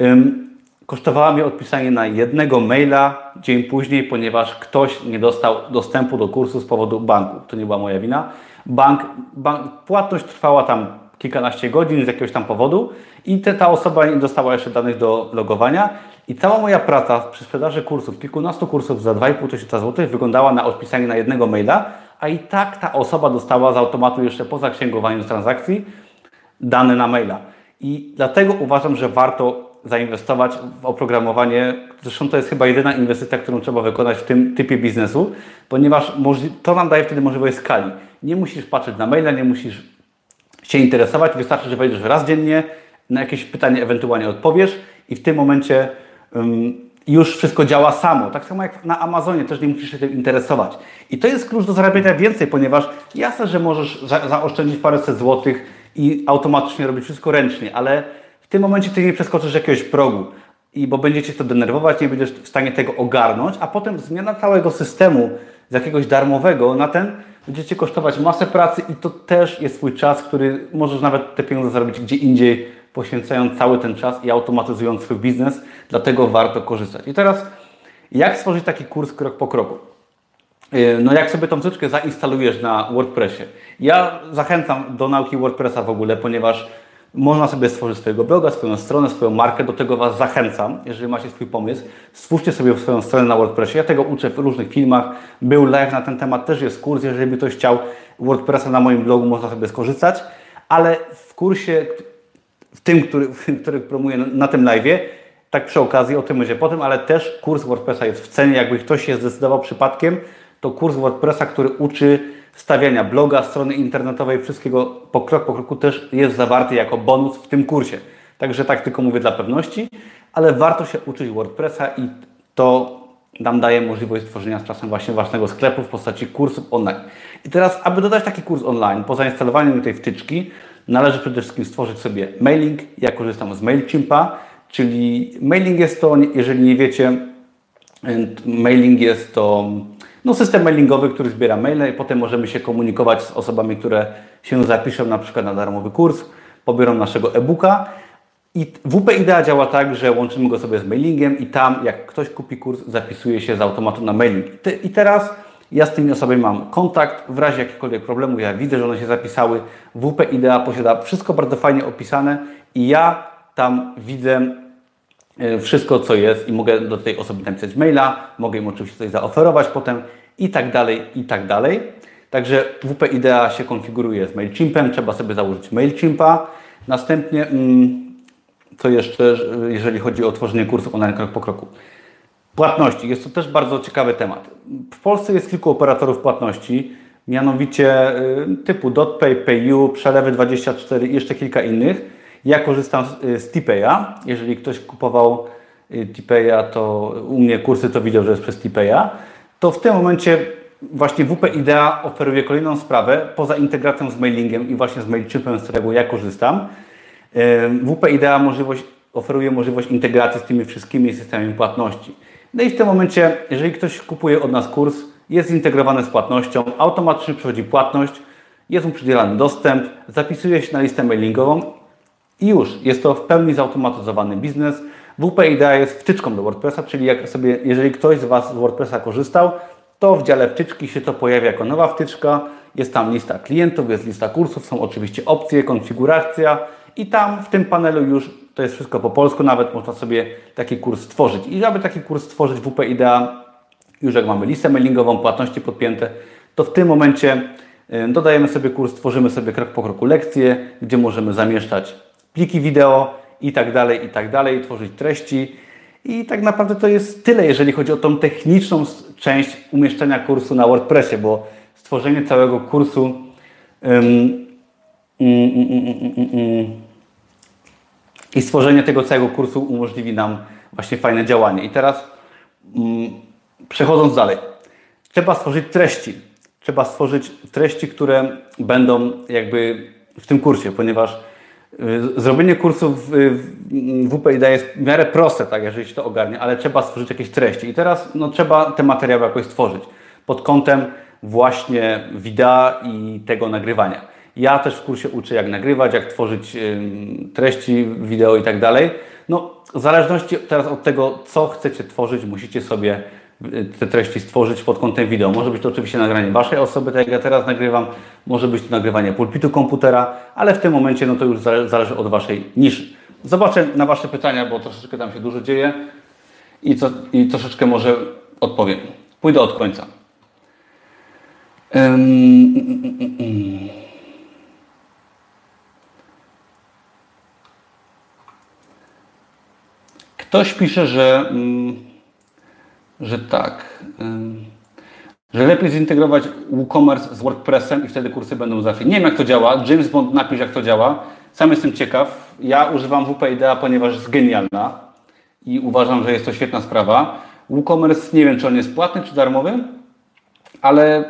ym, kosztowała mnie odpisanie na jednego maila dzień później, ponieważ ktoś nie dostał dostępu do kursu z powodu banku. To nie była moja wina. Bank, bank płatność trwała tam kilkanaście godzin z jakiegoś tam powodu i te, ta osoba nie dostała jeszcze danych do logowania i cała moja praca przy sprzedaży kursów, kilkunastu kursów za 2,5 tysiąca złotych wyglądała na odpisanie na jednego maila, a i tak ta osoba dostała z automatu jeszcze po zaksięgowaniu transakcji dane na maila. I dlatego uważam, że warto zainwestować w oprogramowanie. Zresztą to jest chyba jedyna inwestycja, którą trzeba wykonać w tym typie biznesu, ponieważ to nam daje wtedy możliwość skali. Nie musisz patrzeć na maila, nie musisz się interesować, wystarczy, że wejdziesz raz dziennie, na jakieś pytanie ewentualnie odpowiesz i w tym momencie już wszystko działa samo. Tak samo jak na Amazonie, też nie musisz się tym interesować. I to jest klucz do zarabiania więcej, ponieważ jasne, że możesz za, zaoszczędzić paręset złotych i automatycznie robić wszystko ręcznie, ale w tym momencie ty nie przeskoczysz jakiegoś progu i bo będziecie to denerwować, nie będziesz w stanie tego ogarnąć, a potem zmiana całego systemu z jakiegoś darmowego na ten będzie Cię kosztować masę pracy i to też jest Twój czas, który możesz nawet te pieniądze zarobić gdzie indziej, poświęcając cały ten czas i automatyzując swój biznes, dlatego warto korzystać. I teraz, jak stworzyć taki kurs krok po kroku? Yy, no jak sobie tą wtyczkę zainstalujesz na WordPressie? Ja zachęcam do nauki WordPressa w ogóle, ponieważ można sobie stworzyć swojego bloga, swoją stronę, swoją markę. Do tego Was zachęcam, jeżeli macie swój pomysł. Stwórzcie sobie swoją stronę na WordPressie. Ja tego uczę w różnych filmach. Był live na ten temat, też jest kurs. Jeżeli by ktoś chciał WordPressa na moim blogu, można sobie skorzystać. Ale w kursie, w tym, który, który promuję na tym live'ie, tak przy okazji, o tym będzie potem, ale też kurs WordPressa jest w cenie. Jakby ktoś się zdecydował przypadkiem, to kurs WordPressa, który uczy stawiania bloga, strony internetowej, wszystkiego po krok po kroku też jest zawarty jako bonus w tym kursie. Także tak tylko mówię dla pewności, ale warto się uczyć WordPressa i to nam daje możliwość stworzenia z czasem właśnie własnego sklepu w postaci kursów online. I teraz, aby dodać taki kurs online, po zainstalowaniu tej wtyczki, należy przede wszystkim stworzyć sobie mailing. Ja korzystam z MailChimpa, czyli mailing jest to, jeżeli nie wiecie, mailing jest to no, system mailingowy, który zbiera maile i potem możemy się komunikować z osobami, które się zapiszą na przykład na darmowy kurs, pobiorą naszego e-booka. I WP Idea działa tak, że łączymy go sobie z mailingiem i tam jak ktoś kupi kurs, zapisuje się z automatu na mailing. I teraz ja z tymi osobami mam kontakt, w razie jakiegokolwiek problemu ja widzę, że one się zapisały. WP Idea posiada wszystko bardzo fajnie opisane i ja tam widzę E, wszystko, co jest i mogę do tej osoby napisać maila, mogę im oczywiście coś zaoferować potem i tak dalej, i tak dalej. Także WP Idea się konfiguruje z MailChimpem, trzeba sobie założyć MailChimpa. Następnie, mm, co jeszcze, jeżeli chodzi o tworzenie kursów online krok po kroku? Płatności. Jest to też bardzo ciekawy temat. W Polsce jest kilku operatorów płatności, mianowicie y, typu DotPay, PayU, Przelewy24 i jeszcze kilka innych. Ja korzystam z, z Tipeya. Jeżeli ktoś kupował y, Tipeya, to u mnie kursy to widział, że jest przez Tipeya. To w tym momencie właśnie WP Idea oferuje kolejną sprawę poza integracją z mailingiem i właśnie z MailChimpem, z którego ja korzystam. WP Idea możliwość, oferuje możliwość integracji z tymi wszystkimi systemami płatności. No i w tym momencie, jeżeli ktoś kupuje od nas kurs, jest zintegrowany z płatnością, automatycznie przychodzi płatność, jest mu przydzielany dostęp, zapisuje się na listę mailingową i już, jest to w pełni zautomatyzowany biznes. WP Idea jest wtyczką do WordPressa, czyli jak sobie, jeżeli ktoś z Was z WordPressa korzystał, to w dziale wtyczki się to pojawia jako nowa wtyczka. Jest tam lista klientów, jest lista kursów, są oczywiście opcje, konfiguracja i tam w tym panelu już to jest wszystko po polsku, nawet można sobie taki kurs stworzyć. I aby taki kurs stworzyć WP Idea, już jak mamy listę mailingową, płatności podpięte, to w tym momencie y, dodajemy sobie kurs, tworzymy sobie krok po kroku lekcję, gdzie możemy zamieszczać pliki wideo i tak dalej, i tak dalej, tworzyć treści. I tak naprawdę to jest tyle, jeżeli chodzi o tą techniczną część umieszczenia kursu na WordPressie, bo stworzenie całego kursu um, i stworzenie tego całego kursu umożliwi nam właśnie fajne działanie. I teraz przechodząc dalej, trzeba stworzyć treści. Trzeba stworzyć treści, które będą jakby w tym kursie, ponieważ Y, zrobienie kursów w WPID jest w miarę proste, tak, jeżeli się to ogarnie, ale trzeba stworzyć jakieś treści. I teraz no, trzeba te materiały jakoś stworzyć pod kątem właśnie wideo i tego nagrywania. Ja też w kursie uczę, jak nagrywać, jak tworzyć treści wideo i tak dalej. No, w zależności teraz od tego, co chcecie tworzyć, musicie sobie te treści stworzyć pod kątem wideo. Może być to oczywiście nagranie Waszej osoby, tak jak ja teraz nagrywam, może być to nagrywanie pulpitu komputera, ale w tym momencie no to już zależy od Waszej niszy. Zobaczę na Wasze pytania, bo troszeczkę tam się dużo dzieje i, co, i troszeczkę może odpowiem. Pójdę od końca. Ktoś pisze, że mm, że tak, że lepiej zintegrować WooCommerce z WordPressem i wtedy kursy będą zawsze. Nie wiem jak to działa, James Bond napisz jak to działa. Sam jestem ciekaw, Ja używam WP Idea, ponieważ jest genialna i uważam, że jest to świetna sprawa. WooCommerce nie wiem, czy on jest płatny, czy darmowy, ale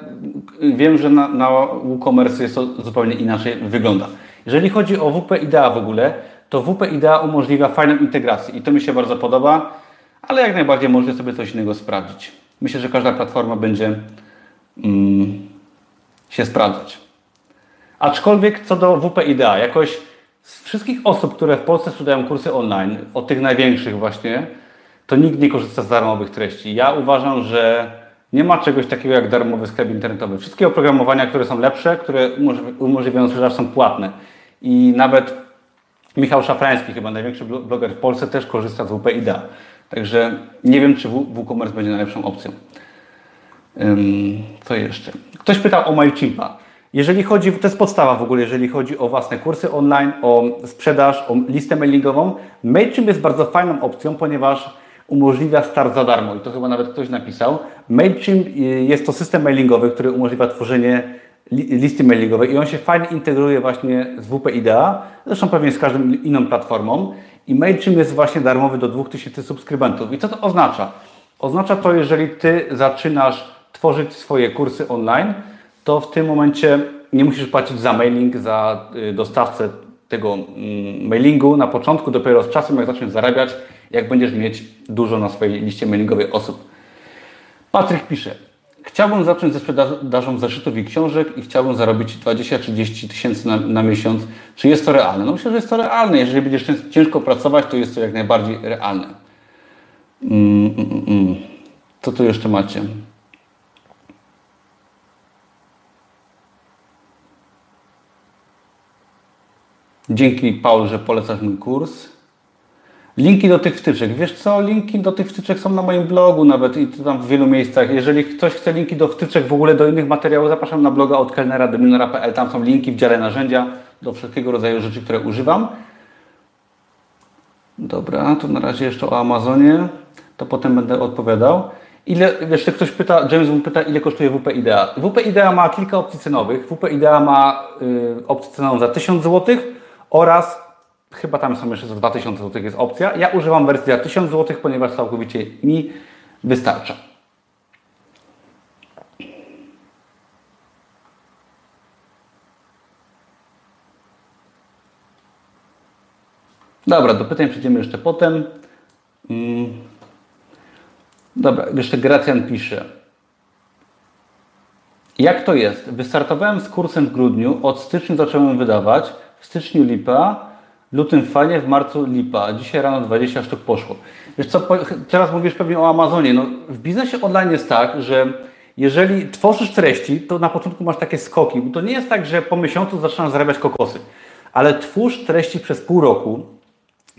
wiem, że na, na WooCommerce jest to zupełnie inaczej wygląda. Jeżeli chodzi o WP Idea w ogóle, to WP Idea umożliwia fajną integrację i to mi się bardzo podoba, ale jak najbardziej można sobie coś innego sprawdzić. Myślę, że każda platforma będzie mm, się sprawdzać. Aczkolwiek co do WP Idea, jakoś z wszystkich osób, które w Polsce studiują kursy online, od tych największych właśnie, to nikt nie korzysta z darmowych treści. Ja uważam, że nie ma czegoś takiego jak darmowy sklep internetowy. Wszystkie oprogramowania, które są lepsze, które umożliwiają sprzedaż są płatne. I nawet Michał Szafrański, chyba największy bloger w Polsce, też korzysta z WP. Także nie wiem, czy WooCommerce będzie najlepszą opcją. Co jeszcze? Ktoś pytał o MailChimpa. Jeżeli chodzi, to jest podstawa w ogóle, jeżeli chodzi o własne kursy online, o sprzedaż, o listę mailingową. MailChimp jest bardzo fajną opcją, ponieważ umożliwia start za darmo i to chyba nawet ktoś napisał. MailChimp y, jest to system mailingowy, który umożliwia tworzenie listy mailingowej i on się fajnie integruje właśnie z WP Idea, zresztą pewnie z każdą inną platformą i MailChimp jest właśnie darmowy do 2000 subskrybentów. I co to oznacza? Oznacza to, jeżeli Ty zaczynasz tworzyć swoje kursy online, to w tym momencie nie musisz płacić za mailing, za y, dostawcę tego mm, mailingu na początku, dopiero z czasem, jak zaczniesz zarabiać, jak będziesz mieć dużo na swojej liście mailingowej osób. Patryk pisze, chciałbym zacząć ze sprzedażą zeszytów i książek i chciałbym zarobić 20-30 tysięcy na, na, miesiąc. Czy jest to realne? No myślę, że jest to realne. Jeżeli będziesz ciężko pracować, to jest to jak najbardziej realne. Mm, mm, mm. mm. Co tu jeszcze macie? Dzięki Paul, że polecasz mój kurs. Linki do tych wtyczek. Wiesz co, linki do tych wtyczek są na moim blogu nawet i tam w wielu miejscach. Jeżeli ktoś chce linki do wtyczek w ogóle do innych materiałów, zapraszam na bloga od kelnera do. Tam są linki w dziale narzędzia do wszelkiego rodzaju rzeczy, które używam. Dobra, to na razie jeszcze o Amazonie. To potem będę odpowiadał. Ile, jeszcze ktoś pyta, James pyta, ile kosztuje WP Idea. WP Idea ma kilka opcji cenowych. WP Idea ma y, opcję cenową za 1000 zł oraz chyba tam są jeszcze za 2000 zł jest opcja. Ja używam wersji za 1000 zł, ponieważ całkowicie mi wystarcza. Dobra, do pytań przejdziemy jeszcze potem. Mm. Dobra, jeszcze Gracjan pisze. Jak to jest? Wystartowałem z kursem w grudniu, od stycznia zacząłem wydawać, w styczniu lipa, lutym fajnie, w marcu lipa. Dzisiaj rano 20 sztuk poszło. Wiesz co, teraz mówisz pewnie o Amazonie. No, w biznesie online jest tak, że jeżeli tworzysz treści, to na początku masz takie skoki. Bo to nie jest tak, że po miesiącu zaczynasz zarabiać kokosy. Ale twórz treści przez pół roku,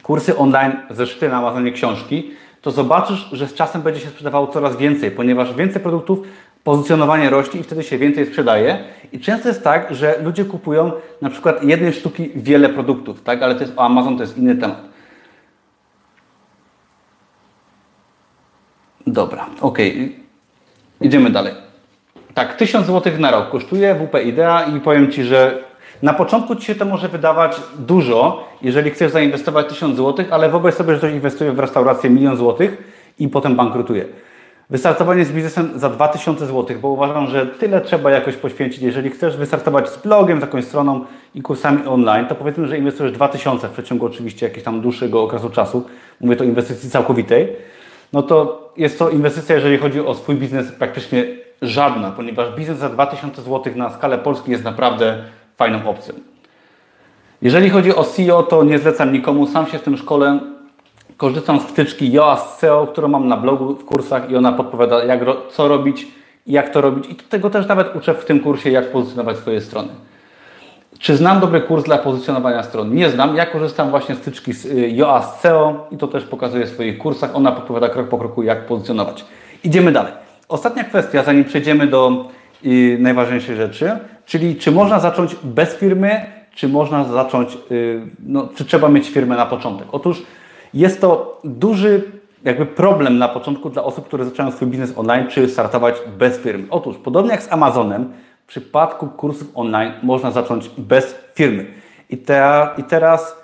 kursy online, zeszyty na Amazonie, książki, to zobaczysz, że z czasem będzie się sprzedawało coraz więcej, ponieważ więcej produktów pozycjonowanie rośnie i wtedy się więcej sprzedaje. I często jest tak, że ludzie kupują na przykład jednej sztuki wiele produktów, tak? ale to jest o Amazon to jest inny temat. Dobra, ok. Idziemy dalej. Tak, 1000 zł na rok kosztuje WP Idea i powiem Ci, że na początku Ci się to może wydawać dużo, jeżeli chcesz zainwestować 1000 zł, ale wyobraź sobie, że ktoś inwestuje w restaurację milion złotych i potem bankrutuje. Wystartowanie z biznesem za 2000 zł, bo uważam, że tyle trzeba jakoś poświęcić. Jeżeli chcesz wystartować z blogiem, z jakąś stroną i kursami online, to powiedzmy, że inwestujesz 2000 w przeciągu oczywiście jakiegoś tam dłuższego okresu czasu. Mówię to inwestycji całkowitej. No to jest to inwestycja, jeżeli chodzi o swój biznes, praktycznie żadna, ponieważ biznes za 2000 zł na skalę Polski jest naprawdę fajną opcją. Jeżeli chodzi o SEO, to nie zlecam nikomu, sam się w tym szkole korzystam z wtyczki Yoast SEO, którą mam na blogu w kursach i ona podpowiada, jak, co robić jak to robić. I tego też nawet uczę w tym kursie, jak pozycjonować swoje strony. Czy znam dobry kurs dla pozycjonowania stron? Nie znam. Ja korzystam właśnie z y, Yoast SEO i to też pokazuję w swoich kursach. Ona podpowiada krok po kroku, jak pozycjonować. Idziemy dalej. Ostatnia kwestia, zanim przejdziemy do y, najważniejszej rzeczy, czyli czy można zacząć bez firmy, czy można zacząć, y, no, czy trzeba mieć firmę na początek. Otóż jest to duży jakby problem na początku dla osób, które zaczynają swój biznes online, czy startować bez firmy. Otóż, podobnie jak z Amazonem, w przypadku kursów online można zacząć bez firmy. I, te, i teraz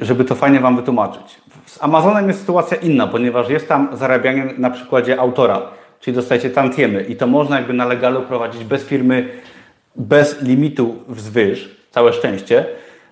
żeby to fajnie Wam wytłumaczyć. Z Amazonem jest sytuacja inna, ponieważ jest tam zarabianie na przykładzie autora, czyli dostajecie tantiemy i to można jakby na legalu prowadzić bez firmy, bez limitu wzwyż, całe szczęście.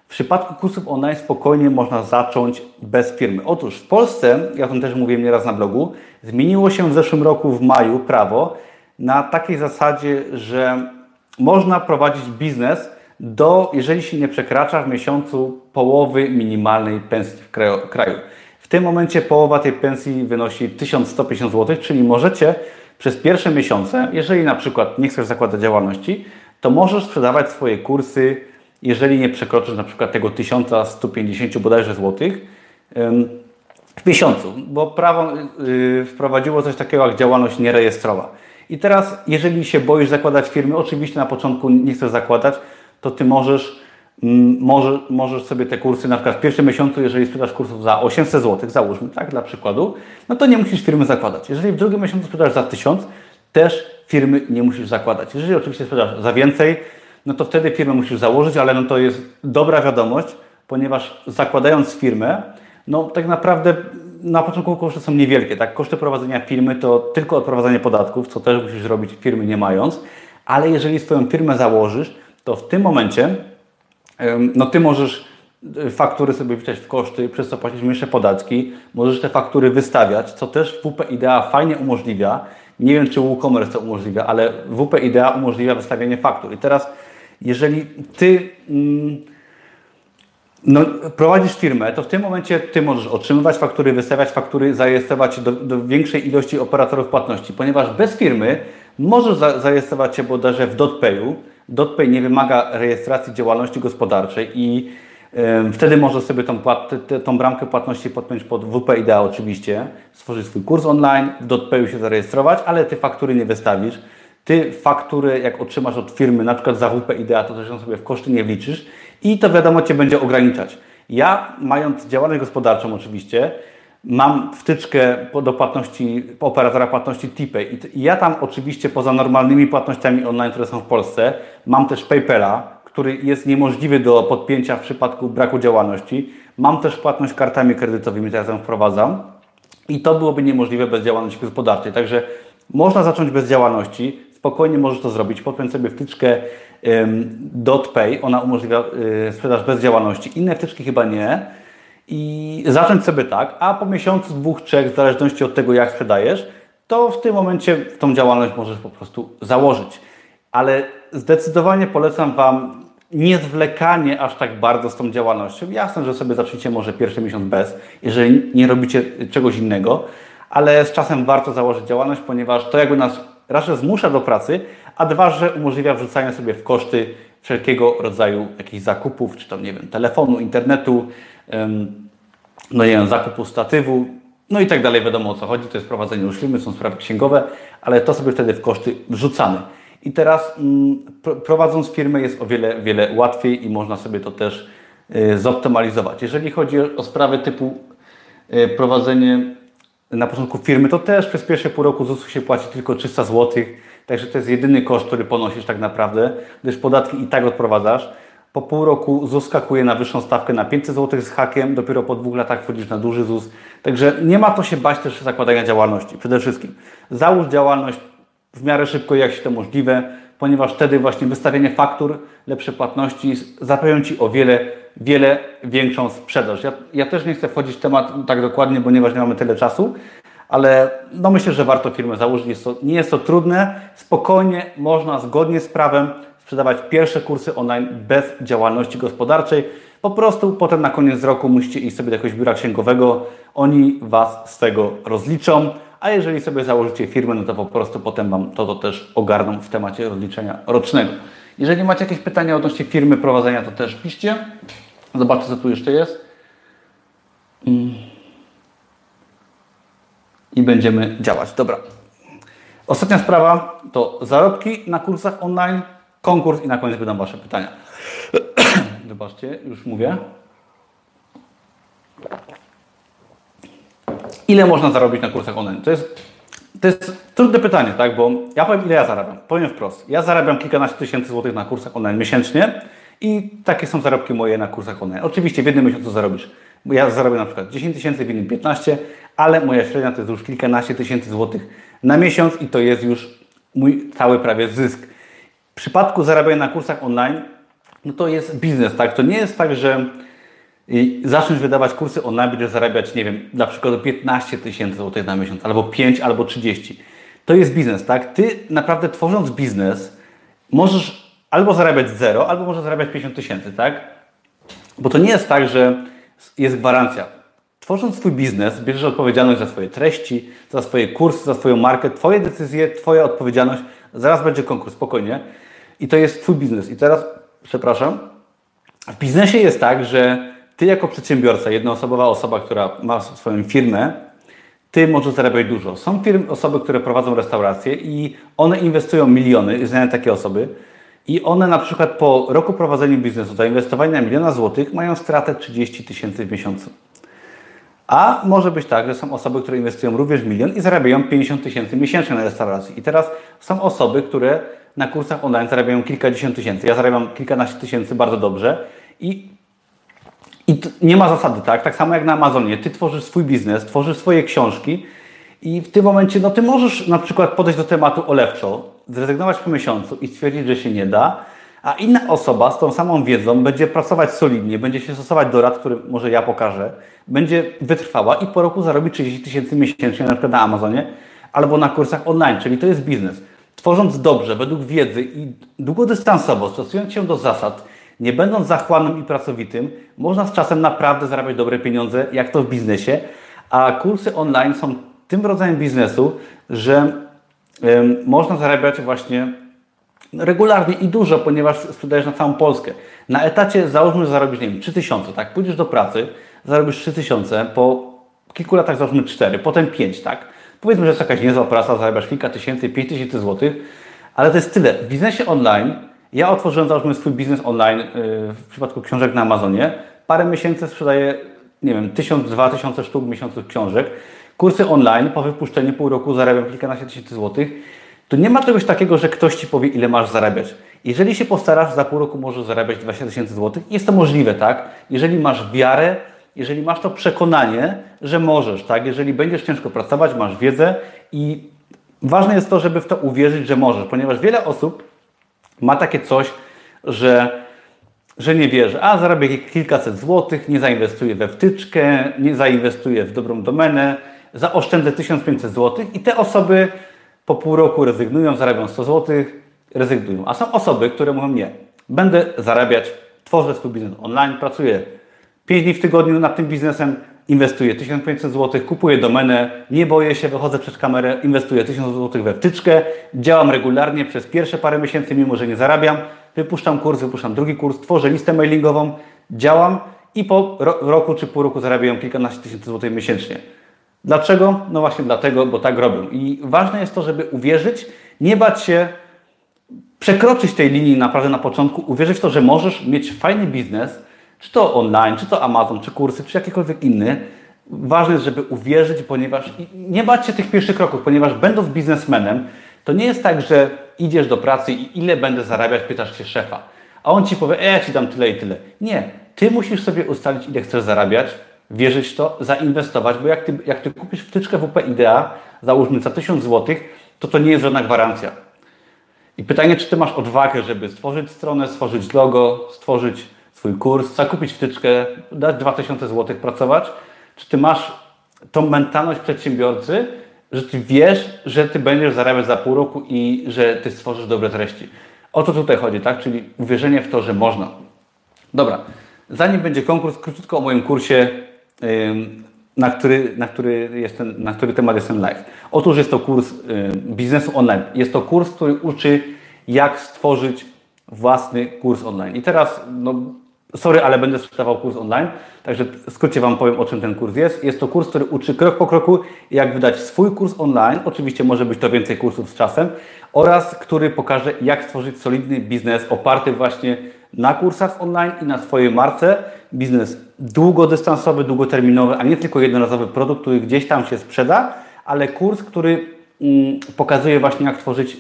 W przypadku kursów online spokojnie można zacząć bez firmy. Otóż w Polsce, ja o tym też mówiłem nieraz na blogu, zmieniło się w zeszłym roku w maju prawo na takiej zasadzie, że można prowadzić biznes do, jeżeli się nie przekracza w miesiącu połowy minimalnej pensji w kraju. W tym momencie połowa tej pensji wynosi 1150 zł, czyli możecie przez pierwsze miesiące, jeżeli na przykład nie chcesz zakładać działalności, to możesz sprzedawać swoje kursy, jeżeli nie przekroczysz na przykład tego 1150 bodajże złotych w miesiącu, bo prawo y, wprowadziło coś takiego jak działalność nierejestrowa. I teraz, jeżeli się boisz zakładać firmy, oczywiście na początku nie chcesz zakładać, to Ty możesz, może, możesz sobie te kursy, na przykład w pierwszym miesiącu, jeżeli sprzedasz kursów za 800 zł, załóżmy, tak, dla przykładu, no to nie musisz firmy zakładać. Jeżeli w drugim miesiącu sprzedasz za 1000, też firmy nie musisz zakładać. Jeżeli oczywiście sprzedasz za więcej, no to wtedy firmę musisz założyć, ale no to jest dobra wiadomość, ponieważ zakładając firmę, no tak naprawdę na początku koszty są niewielkie, tak? Koszty prowadzenia firmy to tylko odprowadzenie podatków, co też musisz robić firmy nie mając, ale jeżeli swoją firmę założysz, to w tym momencie no ty możesz y, faktury sobie wliczać w koszty, przez co płacić mniejsze podatki, możesz te faktury wystawiać, co też WP Idea fajnie umożliwia. Nie wiem, czy WooCommerce to umożliwia, ale WP Idea umożliwia wystawianie faktur. I teraz, jeżeli ty mm, no, prowadzisz firmę, to w tym momencie ty możesz otrzymywać faktury, wystawiać faktury, zarejestrować do, do większej ilości operatorów płatności, ponieważ bez firmy możesz za, zarejestrować się bodajże w DotPayu, DotPay nie wymaga rejestracji działalności gospodarczej i Wtedy możesz sobie tą, płat, tą bramkę płatności podpiąć pod WP Idea oczywiście, stworzyć swój kurs online, w DotPayu się zarejestrować, ale Ty faktury nie wystawisz. Ty faktury, jak otrzymasz od firmy, na przykład za WP Idea, to też ją sobie w koszty nie wliczysz i to wiadomo Cię będzie ograniczać. Ja, mając działalność gospodarczą oczywiście, mam wtyczkę do płatności, operatora płatności TPay i ja tam oczywiście poza normalnymi płatnościami online, które są w Polsce, mam też PayPala, który jest niemożliwy do podpięcia w przypadku braku działalności. Mam też płatność kartami kredytowymi, teraz ją wprowadzam i to byłoby niemożliwe bez działalności gospodarczej. Także można zacząć bez działalności, spokojnie możesz to zrobić, podpiąć sobie wtyczkę um, .pay, ona umożliwia y, sprzedaż bez działalności, inne wtyczki chyba nie i zacząć sobie tak, a po miesiącu, dwóch, trzech, w zależności od tego, jak sprzedajesz, to w tym momencie tą działalność możesz po prostu założyć. Ale zdecydowanie polecam Wam nie zwlekanie aż tak bardzo z tą działalnością. Jasne, że sobie zacznijcie może pierwszy miesiąc bez, jeżeli nie robicie czegoś innego, ale z czasem warto założyć działalność, ponieważ to jakby nas raz, że zmusza do pracy, a dwa, że umożliwia wrzucanie sobie w koszty wszelkiego rodzaju jakichś zakupów, czy tam, nie wiem, telefonu, internetu, no nie wiem, zakupu statywu, no i tak dalej, wiadomo o co chodzi, to jest prowadzenie już są sprawy księgowe, ale to sobie wtedy w koszty wrzucamy. I teraz mm, prowadząc firmę jest o wiele, wiele łatwiej i można sobie to też y, zoptymalizować. Jeżeli chodzi o sprawy typu y, prowadzenie na początku firmy, to też przez pierwsze pół roku ZUS-u się płaci tylko 300 zł, także to jest jedyny koszt, który ponosisz tak naprawdę, gdyż podatki i tak odprowadzasz. Po pół roku ZUS skakuje na wyższą stawkę na 500 zł z hakiem, dopiero po dwóch latach wchodzisz na duży ZUS. Także nie ma to się bać też zakładania działalności. Przede wszystkim załóż działalność w miarę szybko, jak się to możliwe, ponieważ wtedy właśnie wystawienie faktur, lepsze płatności zapewnią Ci o wiele, wiele większą sprzedaż. Ja, ja też nie chcę wchodzić w temat tak dokładnie, ponieważ nie mamy tyle czasu, ale no myślę, że warto firmę założyć. Jest to, nie jest to trudne, spokojnie można zgodnie z prawem sprzedawać pierwsze kursy online bez działalności gospodarczej. Po prostu potem na koniec roku musicie iść sobie do jakiegoś biura księgowego, oni Was z tego rozliczą a jeżeli sobie założycie firmę, no to po prostu potem Wam to, to też ogarną w temacie rozliczenia rocznego. Jeżeli macie jakieś pytania odnośnie firmy, prowadzenia, to też piszcie. Zobaczcie, co tu jeszcze jest. I będziemy działać. Dobra. Ostatnia sprawa to zarobki na kursach online, konkurs i na koniec będą Wasze pytania. [clears throat] Zobaczcie, już mówię. Ile można zarobić na kursach online? To jest, to jest trudne pytanie, tak? Bo ja powiem, ile ja zarabiam. Powiem wprost. Ja zarabiam kilkanaście tysięcy złotych na kursach online miesięcznie I takie są zarobki moje na kursach online. Oczywiście w jednym miesiącu zarobisz. Ja zarobię na przykład 10 tysięcy, w innym 15, ale moja średnia to jest już kilkanaście tysięcy złotych na miesiąc i to jest już mój cały prawie zysk. W przypadku zarabiania na kursach online, no to jest biznes, tak? To nie jest tak, że zaczniesz wydawać kursy online, będziesz zarabiać, nie wiem, na przykład 15 tysięcy złotych na miesiąc, albo 5, albo 30. To jest biznes, tak? Ty naprawdę tworząc biznes, możesz albo zarabiać zero, albo możesz zarabiać 50 tysięcy, tak? Bo to nie jest tak, że jest gwarancja. Tworząc swój biznes, bierzesz odpowiedzialność za swoje treści, za swoje kursy, za swoją markę, Twoje decyzje, Twoja odpowiedzialność. Zaraz będzie konkurs, spokojnie. I to jest Twój biznes. I teraz, przepraszam, w biznesie jest tak, że Ty jako przedsiębiorca, jednoosobowa osoba, która ma swoją firmę, Ty możesz zarabiać dużo. Są firmy, osoby, które prowadzą restauracje i one inwestują miliony, znane takie osoby, i one na przykład po roku prowadzenia biznesu, zainwestowania miliona złotych, mają stratę 30 tysięcy w miesiącu. A może być tak, że są osoby, które inwestują również milion i zarabiają 50 tysięcy miesięcznie na restauracji. I teraz są osoby, które na kursach online zarabiają kilkadziesiąt tysięcy. Ja zarabiam kilkanaście tysięcy bardzo dobrze i, i nie ma zasady, tak? Tak samo jak na Amazonie. Ty tworzysz swój biznes, tworzysz swoje książki i w tym momencie, no ty możesz na przykład podejść do tematu olewczo, zrezygnować po miesiącu i stwierdzić, że się nie da, a inna osoba z tą samą wiedzą będzie pracować solidnie, będzie się stosować do rad, które może ja pokażę, będzie wytrwała i po roku zarobi 30 tysięcy miesięcznie na przykład na Amazonie albo na kursach online, czyli to jest biznes. Tworząc dobrze, według wiedzy i długodystansowo, stosując się do zasad, nie będąc zachłannym i pracowitym, można z czasem naprawdę zarabiać dobre pieniądze, jak to w biznesie, a kursy online są tym rodzajem biznesu, że można zarabiać właśnie regularnie i dużo, ponieważ sprzedajesz na całą Polskę. Na etacie załóżmy, że zarobisz, nie wiem, 3000, tak? Pójdziesz do pracy, zarobisz 3000, po kilku latach załóżmy 4, potem 5, tak? Powiedzmy, że jest jakaś niezła praca, zarabiasz kilka tysięcy, 5 tysięcy złotych, ale to jest tyle. W biznesie online, ja otworzyłem załóżmy swój biznes online yy, w przypadku książek na Amazonie, parę miesięcy sprzedaję, nie wiem, 1000, 2000 sztuk w miesiącu książek, kursy online, po wypuszczeniu pół roku zarabiam kilkanaście tysięcy złotych, to nie ma czegoś takiego, że ktoś Ci powie, ile masz zarabiać. Jeżeli się postarasz, za pół roku możesz zarabiać 20 tysięcy złotych. Jest to możliwe, tak? Jeżeli masz wiarę, jeżeli masz to przekonanie, że możesz, tak? Jeżeli będziesz ciężko pracować, masz wiedzę i ważne jest to, żeby w to uwierzyć, że możesz, ponieważ wiele osób ma takie coś, że, że nie wierzy, a zarabię kilkaset złotych, nie zainwestuję we wtyczkę, nie zainwestuję w dobrą domenę, zaoszczędzę 1500 złotych i te osoby po pół roku rezygnują, zarabiają 100 zł, rezygnują. A są osoby, które mówią nie, będę zarabiać, tworzę swój biznes online, pracuję 5 dni w tygodniu nad tym biznesem, inwestuję 1500 zł, kupuję domenę, nie boję się, wychodzę przed kamerę, inwestuję 1000 zł we wtyczkę, działam regularnie przez pierwsze parę miesięcy, mimo że nie zarabiam, wypuszczam kurs, wypuszczam drugi kurs, tworzę listę mailingową, działam i po roku czy pół roku zarabiam kilkanaście tysięcy złotych miesięcznie. Dlaczego? No właśnie dlatego, bo tak robią. I ważne jest to, żeby uwierzyć, nie bać się przekroczyć tej linii naprawdę na początku, uwierzyć w to, że możesz mieć fajny biznes, czy to online, czy to Amazon, czy kursy, czy jakikolwiek inny. Ważne jest, żeby uwierzyć, ponieważ nie bać się tych pierwszych kroków, ponieważ będąc biznesmenem, to nie jest tak, że idziesz do pracy i ile będę zarabiać, pytasz się szefa. A on ci powie, e, ja ci dam tyle i tyle. Nie. Ty musisz sobie ustalić, ile chcesz zarabiać, wierzyć w to, zainwestować, bo jak ty, jak ty kupisz wtyczkę WP Idea, załóżmy za 1000 zł, to to nie jest żadna gwarancja. I pytanie, czy ty masz odwagę, żeby stworzyć stronę, stworzyć logo, stworzyć swój kurs, zakupić wtyczkę, dać 2000 zł pracować, czy ty masz tą mentalność przedsiębiorcy, że ty wiesz, że ty będziesz zarabiać za pół roku i że ty stworzysz dobre treści. O to tutaj chodzi, tak? Czyli uwierzenie w to, że można. Dobra, zanim będzie konkurs, króciutko o moim kursie na który, na, który jest ten, na który temat jest ten live. Otóż jest to kurs biznesu online. Jest to kurs, który uczy, jak stworzyć własny kurs online. I teraz, no, sorry, ale będę sprzedawał kurs online, także w skrócie Wam powiem, o czym ten kurs jest. Jest to kurs, który uczy krok po kroku, jak wydać swój kurs online. Oczywiście może być to więcej kursów z czasem. Oraz który pokaże, jak stworzyć solidny biznes oparty właśnie na kursach online i na swojej marce. Biznes długodystansowy, długoterminowy, a nie tylko jednorazowy produkt, który gdzieś tam się sprzeda, ale kurs, który mm, pokazuje właśnie jak tworzyć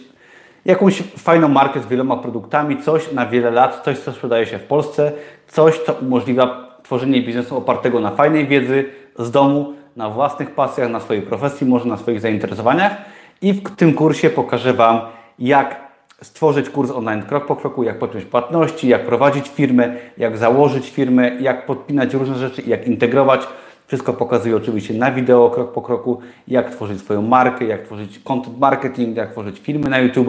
jakąś fajną markę z wieloma produktami, coś na wiele lat, coś, co sprzedaje się w Polsce, coś, co umożliwia tworzenie biznesu opartego na fajnej wiedzy z domu, na własnych pasjach, na swojej profesji, może na swoich zainteresowaniach. I w tym kursie pokażę Wam, jak stworzyć kurs online krok po kroku, jak podpiąć płatności, jak prowadzić firmę, jak założyć firmę, jak podpinać różne rzeczy, jak integrować. Wszystko pokazuję oczywiście na wideo, krok po kroku, jak tworzyć swoją markę, jak tworzyć content marketing, jak tworzyć filmy na YouTube,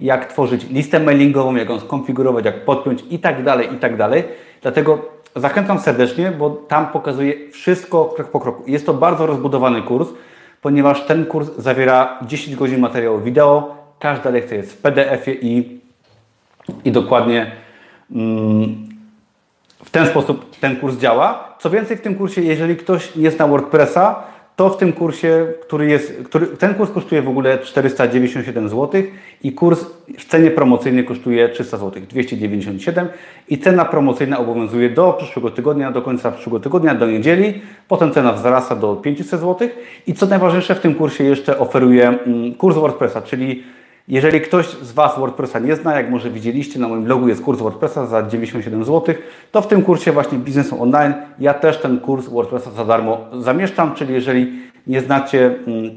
jak tworzyć listę mailingową, jak ją skonfigurować, jak podpiąć i tak dalej, i tak dalej. Dlatego zachęcam serdecznie, bo tam pokazuję wszystko krok po kroku. Jest to bardzo rozbudowany kurs, ponieważ ten kurs zawiera 10 godzin materiału wideo, każda lekcja jest w PDF-ie i, i dokładnie mm, w ten sposób ten kurs działa. Co więcej, w tym kursie, jeżeli ktoś nie zna WordPressa, to w tym kursie, który jest, który, ten kurs kosztuje w ogóle 497 zł i kurs w cenie promocyjnej kosztuje 300 zł, 297 i cena promocyjna obowiązuje do przyszłego tygodnia, do końca przyszłego tygodnia, do niedzieli, potem cena wzrasta do 500 zł i co najważniejsze w tym kursie jeszcze oferuję mm, kurs WordPressa, czyli jeżeli ktoś z Was WordPressa nie zna, jak może widzieliście, na moim blogu jest kurs WordPressa za 97 zł, to w tym kursie właśnie biznesu online ja też ten kurs WordPressa za darmo zamieszczam, czyli jeżeli nie znacie mm,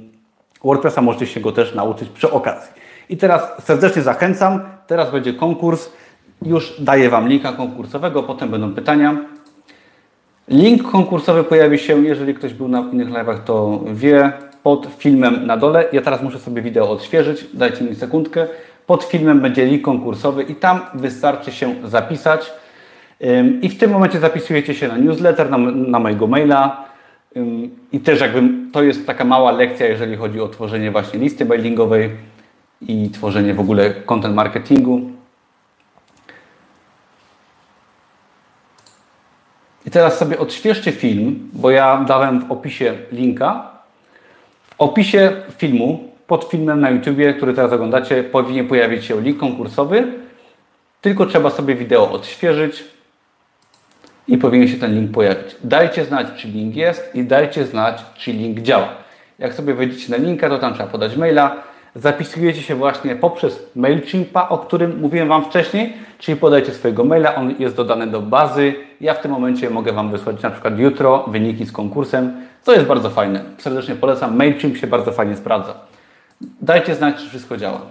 WordPressa, możecie się go też nauczyć przy okazji. I teraz serdecznie zachęcam, teraz będzie konkurs, już daję Wam linka konkursowego, potem będą pytania. Link konkursowy pojawi się, jeżeli ktoś był na innych live'ach, to wie, pod filmem na dole. Ja teraz muszę sobie wideo odświeżyć, dajcie mi sekundkę. Pod filmem będzie link konkursowy i tam wystarczy się zapisać. I w tym momencie zapisujecie się na newsletter, na, na mojego maila. I też jakby to jest taka mała lekcja, jeżeli chodzi o tworzenie właśnie listy mailingowej i tworzenie w ogóle content marketingu. I teraz sobie odświeżcie film, bo ja dałem w opisie linka opisie filmu, pod filmem na YouTubie, który teraz oglądacie, powinien pojawić się link konkursowy. Tylko trzeba sobie wideo odświeżyć i powinien się ten link pojawić. Dajcie znać, czy link jest i dajcie znać, czy link działa. Jak sobie wejdziecie na linka, to tam trzeba podać maila. Zapisujecie się właśnie poprzez MailChimpa, o którym mówiłem Wam wcześniej, czyli podajcie swojego maila, on jest dodany do bazy. Ja w tym momencie mogę Wam wysłać na przykład jutro wyniki z konkursem to jest bardzo fajne. Serdecznie polecam. MailChimp się bardzo fajnie sprawdza. Dajcie znać, czy wszystko działa.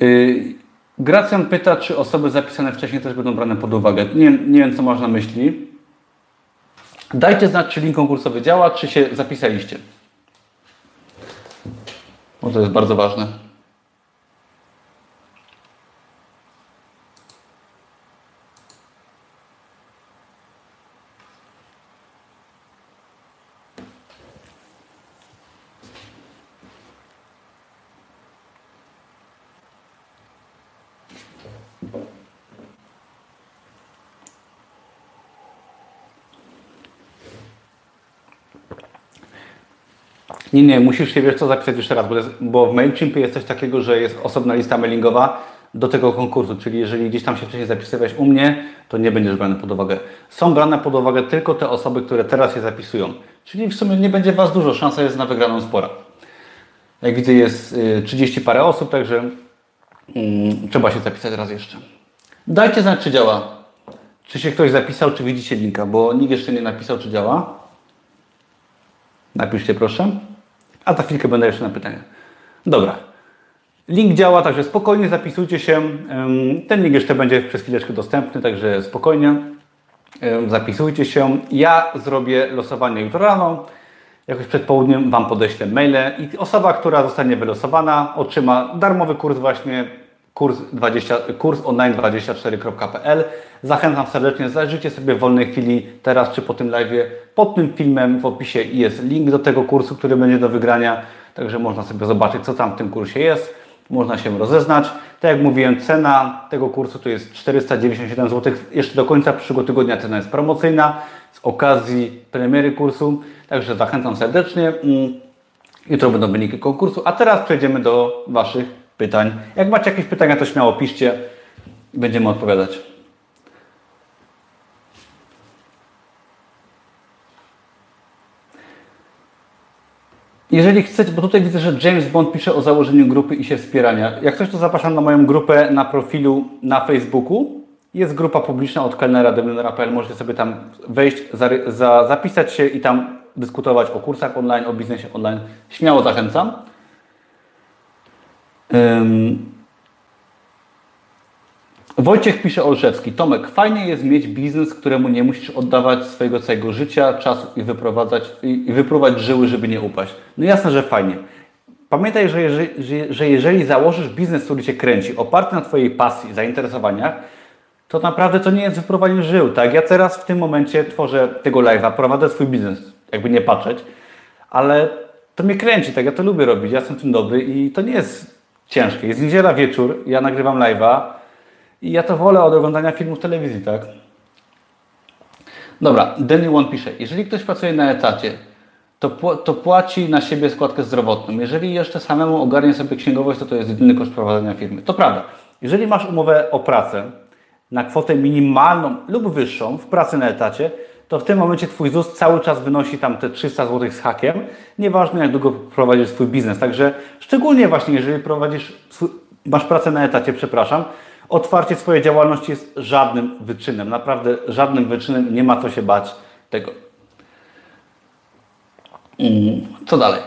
Yy, Gracjan pyta, czy osoby zapisane wcześniej też będą brane pod uwagę. Nie, nie wiem, co masz na myśli. Dajcie znać, czy link konkursowy działa, czy się zapisaliście. Bo to jest bardzo ważne. Nie, nie, musisz się, wiesz co, zapisać jeszcze raz, bo, jest, bo w MailChimpie jest coś takiego, że jest osobna lista mailingowa do tego konkursu, czyli jeżeli gdzieś tam się wcześniej zapisywałeś u mnie, to nie będziesz brany pod uwagę. Są brane pod uwagę tylko te osoby, które teraz się zapisują, czyli w sumie nie będzie Was dużo, szansa jest na wygraną spora. Jak widzę jest 30 y, parę osób, także um, trzeba się zapisać raz jeszcze. Dajcie znać, czy działa. Czy się ktoś zapisał, czy widzicie linka, bo nikt jeszcze nie napisał, czy działa. Napiszcie proszę. A za chwilkę będę jeszcze na pytania. Dobra. Link działa, także spokojnie zapisujcie się. Ten link jeszcze będzie przez chwileczkę dostępny, także spokojnie zapisujcie się. Ja zrobię losowanie jutro rano. Jakoś przed południem Wam podeślę maile i osoba, która zostanie wylosowana otrzyma darmowy kurs właśnie kurs, 20, kurs online24.pl. Zachęcam serdecznie, zajrzyjcie sobie w wolnej chwili, teraz czy po tym live. Pod tym filmem w opisie jest link do tego kursu, który będzie do wygrania, także można sobie zobaczyć, co tam w tym kursie jest. Można się rozeznać. Tak jak mówiłem, cena tego kursu to jest 497 zł. Jeszcze do końca przyszłego tygodnia cena jest promocyjna z okazji premiery kursu. Także zachęcam serdecznie. Mm, jutro będą wyniki konkursu. A teraz przejdziemy do Waszych pytań. Jak macie jakieś pytania, to śmiało piszcie będziemy odpowiadać. Jeżeli chcecie, bo tutaj widzę, że James Bond pisze o założeniu grupy i się wspierania. Jak ktoś to zapraszam na moją grupę na profilu na Facebooku. Jest grupa publiczna od kelnera demilionera.pl. Możecie sobie tam wejść, za, za, zapisać się i tam dyskutować o kursach online, o biznesie online. Śmiało zachęcam. Wojciech pisze Olszewski. Tomek, fajnie jest mieć biznes, któremu nie musisz oddawać swojego całego życia, czasu i wyprowadzać i wypróbować żyły, żeby nie upaść. No jasne, że fajnie. Pamiętaj, że jeżeli, że jeżeli założysz biznes, który Cię kręci, oparty na Twojej pasji, zainteresowaniach, to naprawdę to nie jest wyprowadzenie żył. Tak? Ja teraz w tym momencie tworzę tego live'a, prowadzę swój biznes, jakby nie patrzeć, ale to mnie kręci, tak? Ja to lubię robić, ja jestem tym dobry i to nie jest ciężkie. Jest niedziela wieczór, ja nagrywam live'a, i ja to wolę od oglądania filmów telewizji, tak? Dobra, Danny One pisze, jeżeli ktoś pracuje na etacie, to, to płaci na siebie składkę zdrowotną. Jeżeli jeszcze samemu ogarnie sobie księgowość, to to jest jedyny koszt prowadzenia firmy. To prawda. Jeżeli masz umowę o pracę na kwotę minimalną lub wyższą w pracy na etacie, to w tym momencie Twój ZUS cały czas wynosi tam te 300 zł z hakiem, nieważne jak długo prowadzisz swój biznes. Także szczególnie właśnie jeżeli prowadzisz, masz pracę na etacie, przepraszam, Otwarcie swojej działalności jest żadnym wyczynem, naprawdę żadnym wyczynem, nie ma co się bać tego. Mm, co dalej?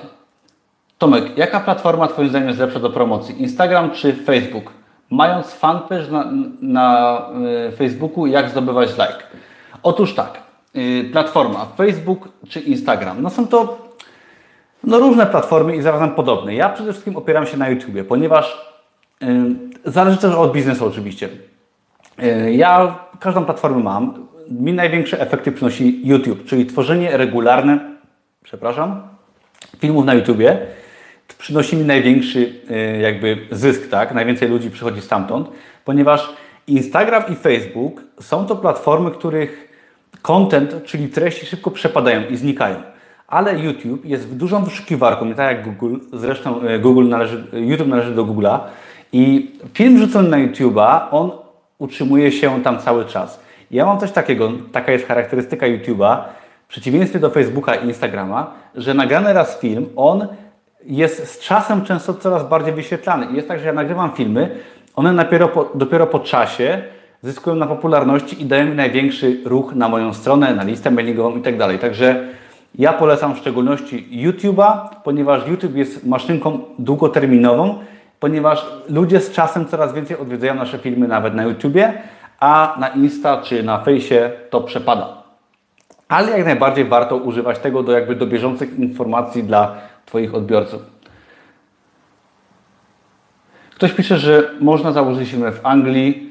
Tomek, jaka platforma Twoim zdaniem jest lepsza do promocji? Instagram czy Facebook? Mając fanpage na, na y, Facebooku, jak zdobywać like? Otóż tak, platforma Facebook czy Instagram. No są to no, różne platformy i zarazem podobne. Ja przede wszystkim opieram się na YouTubie, ponieważ Zależy też od biznesu oczywiście. Ja każdą platformę mam. Mi największe efekty przynosi YouTube, czyli tworzenie regularne, przepraszam, filmów na YouTubie przynosi mi największy jakby zysk, tak? Najwięcej ludzi przychodzi stamtąd, ponieważ Instagram i Facebook są to platformy, których content, czyli treści szybko przepadają i znikają. Ale YouTube jest dużą wyszukiwarką, nie tak jak Google. Zresztą Google należy, YouTube należy do Google'a i film rzucony na YouTube'a, on utrzymuje się tam cały czas. Ja mam coś takiego, taka jest charakterystyka YouTube'a, w przeciwieństwie do Facebooka i Instagrama, że nagrany raz film, on jest z czasem często coraz bardziej wyświetlany. I jest tak, że ja nagrywam filmy, one dopiero po, dopiero po czasie zyskują na popularności i dają mi największy ruch na moją stronę, na listę mailingową i tak. Także ja polecam w szczególności YouTube'a, ponieważ YouTube jest maszynką długoterminową, ponieważ ludzie z czasem coraz więcej odwiedzają nasze filmy nawet na YouTubie, a na Insta czy na Fejsie to przepada. Ale jak najbardziej warto używać tego do jakby do bieżących informacji dla Twoich odbiorców. Ktoś pisze, że można założyć firmę w Anglii,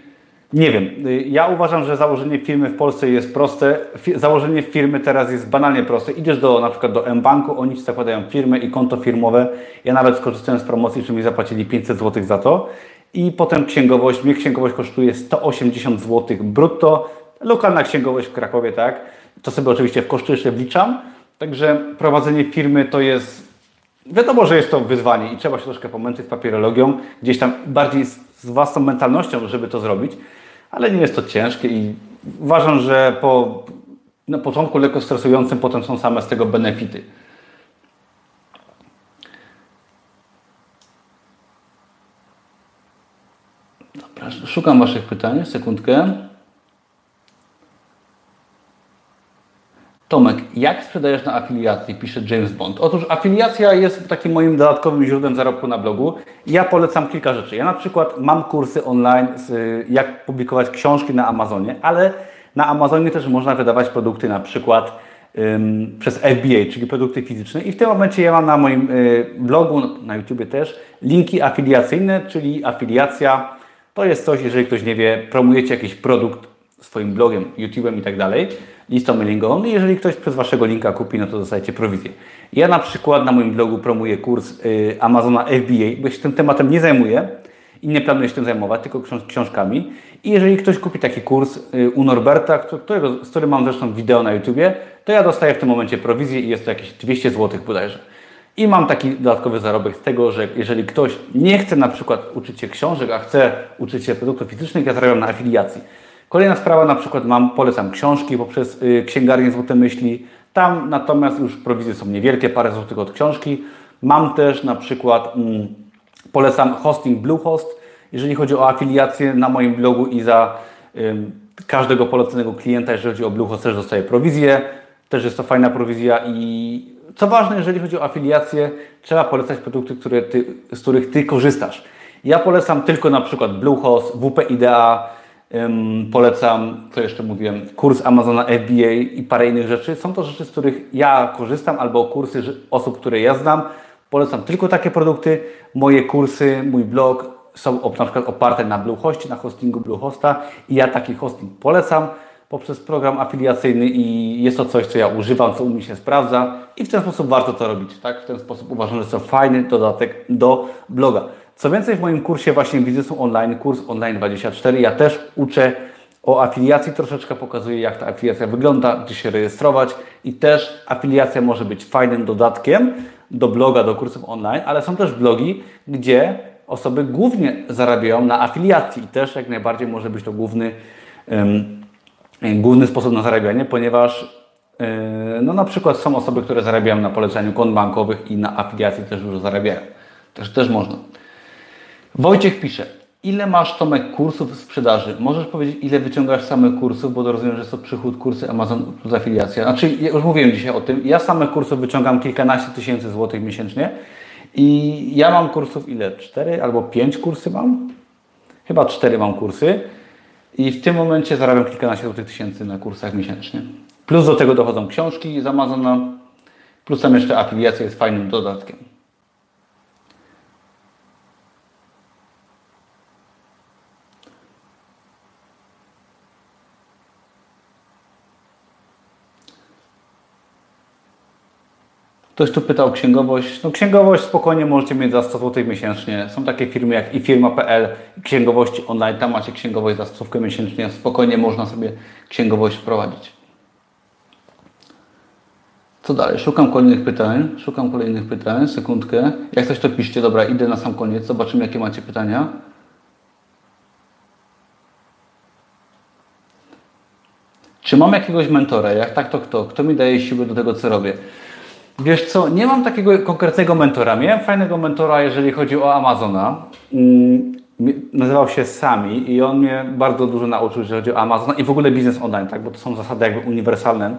nie wiem. Ja uważam, że założenie firmy w Polsce jest proste. Założenie firmy teraz jest banalnie proste. Idziesz do na przykład do M-Banku, oni Ci zakładają firmę i konto firmowe. Ja nawet skorzystałem z promocji, że mi zapłacili 500 zł za to. I potem księgowość. Mnie księgowość kosztuje 180 zł brutto. Lokalna księgowość w Krakowie, tak? To sobie oczywiście w koszty jeszcze wliczam. Także prowadzenie firmy to jest Wiadomo, że jest to wyzwanie i trzeba się troszkę pomęczyć papierologią, gdzieś tam bardziej z własną mentalnością, żeby to zrobić ale nie jest to ciężkie i uważam, że po na początku lekko stresującym, potem są same z tego benefity. Dobra, szukam Waszych pytań, sekundkę. Tomek, jak sprzedajesz na afiliacji? Pisze James Bond. Otóż afiliacja jest takim moim dodatkowym źródłem zarobku na blogu. Ja polecam kilka rzeczy. Ja na przykład mam kursy online, z, jak publikować książki na Amazonie, ale na Amazonie też można wydawać produkty na przykład ym, przez FBA, czyli produkty fizyczne. I w tym momencie ja mam na moim y, blogu, na YouTubie też, linki afiliacyjne, czyli afiliacja to jest coś, jeżeli ktoś nie wie, promujecie jakiś produkt swoim blogiem, YouTube'em i tak dalej listą mailingową i jeżeli ktoś przez Waszego linka kupi, no to dostajecie prowizję. Ja na przykład na moim blogu promuję kurs y, Amazona FBA, bo się tym tematem nie zajmuję i nie planuję się tym zajmować, tylko książkami. I jeżeli ktoś kupi taki kurs y, u Norberta, którego, z którym mam zresztą wideo na YouTubie, to ja dostaję w tym momencie prowizję i jest to jakieś 200 zł bodajże. I mam taki dodatkowy zarobek z tego, że jeżeli ktoś nie chce na przykład uczyć się książek, a chce uczyć się produktów fizycznych, ja zarabiam na afiliacji. Kolejna sprawa, na przykład mam, polecam książki poprzez y, księgarnię Złote Myśli. Tam natomiast już prowizje są niewielkie, parę złotych od książki. Mam też na przykład, mm, polecam hosting Bluehost, jeżeli chodzi o afiliację na moim blogu i za każdego poleconego klienta, jeżeli chodzi o Bluehost, też dostaję prowizję. Też jest to fajna prowizja i co ważne, jeżeli chodzi o afiliację, trzeba polecać produkty, które ty, z których Ty korzystasz. Ja polecam tylko na przykład Bluehost, WP Idea, ym, polecam, co jeszcze mówiłem, kurs Amazona FBA i parę innych rzeczy. Są to rzeczy, z których ja korzystam, albo kursy osób, które ja znam. Polecam tylko takie produkty. Moje kursy, mój blog są na przykład oparte na Bluehostie, na hostingu Bluehosta i ja taki hosting polecam poprzez program afiliacyjny i jest to coś, co ja używam, co u mnie się sprawdza i w ten sposób warto to robić. Tak? W ten sposób uważam, że to fajny dodatek do bloga. Co więcej, w moim kursie właśnie biznesu online, kurs online 24, ja też uczę o afiliacji troszeczkę, pokazuję jak ta afiliacja wygląda, gdzie się rejestrować i też afiliacja może być fajnym dodatkiem do bloga, do kursów online, ale są też blogi, gdzie osoby głównie zarabiają na afiliacji i też jak najbardziej może być to główny um, główny sposób na zarabianie, ponieważ yy, no na przykład są osoby, które zarabiają na poleceniu kont bankowych i na afiliacji też dużo zarabiają. Też, też można. Wojciech pisze, ile masz Tomek kursów sprzedaży? Możesz powiedzieć, ile wyciągasz samych kursów, bo rozumiem, że to przychód kursy Amazon plus afiliacja. Znaczy, ja już mówiłem dzisiaj o tym, ja samych kursów wyciągam kilkanaście tysięcy złotych miesięcznie i ja mam kursów ile? Cztery albo pięć kursy mam? Chyba cztery mam kursy. I w tym momencie zarabiam kilkanaście złotych tysięcy na kursach miesięcznie. Plus do tego dochodzą książki z Amazona, plus tam jeszcze afiliacja jest fajnym dodatkiem. Ktoś tu pytał księgowość. No księgowość spokojnie możecie mieć za 100 zł miesięcznie. Są takie firmy jak i firma.pl, księgowości online, tam macie księgowość za 100 miesięcznie. Spokojnie można sobie księgowość wprowadzić. Co dalej? Szukam kolejnych pytań. Szukam kolejnych pytań. Sekundkę. Jak coś to piszcie. Dobra, idę na sam koniec. Zobaczymy jakie macie pytania. Czy mam jakiegoś mentora? Jak tak, to kto? Kto mi daje siły do tego, co robię? Wiesz co, nie mam takiego konkretnego mentora. Miałem fajnego mentora, jeżeli chodzi o Amazona. Mm, nazywał się Sami i on mnie bardzo dużo nauczył, jeżeli chodzi o Amazona i w ogóle biznes online, tak? bo to są zasady jakby uniwersalne.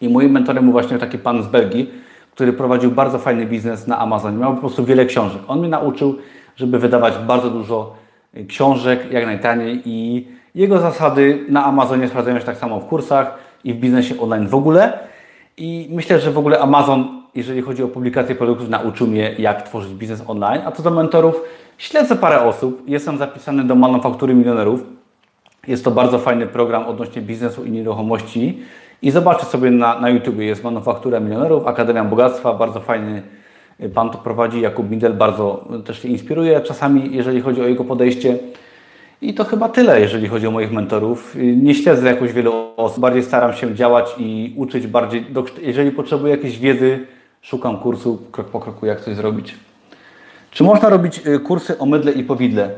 I moim mentorem był właśnie taki pan z Belgii, który prowadził bardzo fajny biznes na Amazonie. Miał po prostu wiele książek. On mnie nauczył, żeby wydawać bardzo dużo y, książek, jak najtaniej i jego zasady na Amazonie sprawdzają się tak samo w kursach i w biznesie online w ogóle. I myślę, że w ogóle Amazon, jeżeli chodzi o publikację produktów, nauczył mnie, jak tworzyć biznes online. A co do mentorów, śledzę parę osób. Jestem zapisany do Manufaktury Milionerów. Jest to bardzo fajny program odnośnie biznesu i nieruchomości. I zobaczcie sobie na, na YouTube, jest Manufaktura Milionerów, Akademia Bogactwa, bardzo fajny pan to prowadzi, Jakub Mindel, bardzo też się inspiruje czasami, jeżeli chodzi o jego podejście. I to chyba tyle, jeżeli chodzi o moich mentorów. Nie śledzę jakoś wielu osób, bardziej staram się działać i uczyć bardziej. Jeżeli potrzebuję jakiejś wiedzy, szukam kursu krok po kroku, jak coś zrobić. Czy można robić y, kursy o mydle i powidle?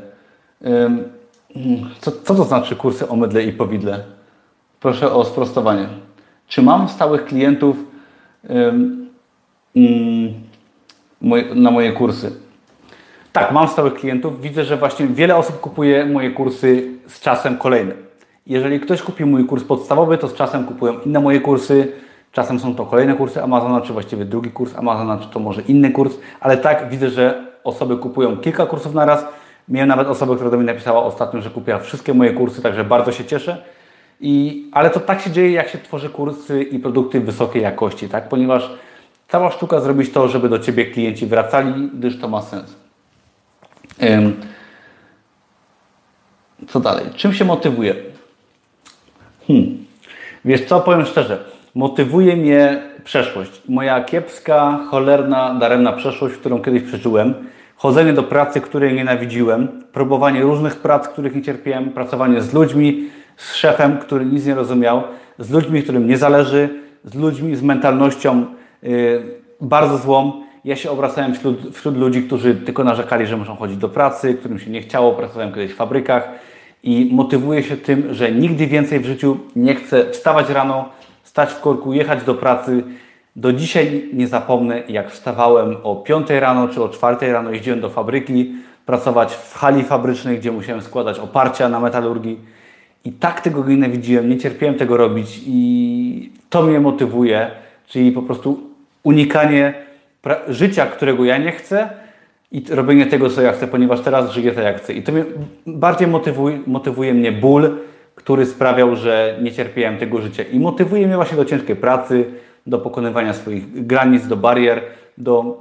Co, co to znaczy kursy o mydle i powidle? Proszę o sprostowanie. Czy mam stałych klientów na moje kursy? Tak, mam stałych klientów. Widzę, że właśnie wiele osób kupuje moje kursy z czasem kolejne. Jeżeli ktoś kupi mój kurs podstawowy, to z czasem kupują inne moje kursy. Czasem są to kolejne kursy Amazona, czy właściwie drugi kurs Amazona, czy to może inny kurs, ale tak widzę, że osoby kupują kilka kursów na raz. Miałem nawet osobę, która do mnie napisała ostatnio, że kupiła wszystkie moje kursy, także bardzo się cieszę. I, ale to tak się dzieje, jak się tworzy kursy i produkty wysokiej jakości, tak? ponieważ cała sztuka zrobić to, żeby do Ciebie klienci wracali, gdyż to ma sens. Co dalej? Czym się motywuje? Hmm. Wiesz co, powiem szczerze, motywuje mnie przeszłość. Moja kiepska, cholerna, daremna przeszłość, którą kiedyś przeżyłem. Chodzenie do pracy, której nienawidziłem, próbowanie różnych prac, których nie cierpiałem, pracowanie z ludźmi, z szefem, który nic nie rozumiał, z ludźmi, którym nie zależy, z ludźmi z mentalnością yy, bardzo złą ja się obracałem wśród, wśród ludzi, którzy tylko narzekali, że muszą chodzić do pracy, którym się nie chciało, pracowałem kiedyś w fabrykach i motywuję się tym, że nigdy więcej w życiu nie chcę wstawać rano, stać w korku, jechać do pracy, Do dzisiaj nie zapomnę, jak wstawałem o 5 rano czy o 4 rano, jeździłem do fabryki, pracować w hali fabrycznej, gdzie musiałem składać oparcia na metalurgii. I tak tego nienawidziłem, nie cierpiałem tego robić i to mnie motywuje, czyli po prostu unikanie życia, którego ja nie chcę i robienie tego, co ja chcę, ponieważ teraz żyję tak, jak chcę. I to mnie bardziej motywuje, motywuje mnie ból, który sprawiał, że nie cierpiałem tego życia. I motywuje mnie właśnie do ciężkiej pracy, do pokonywania swoich granic, do barier, do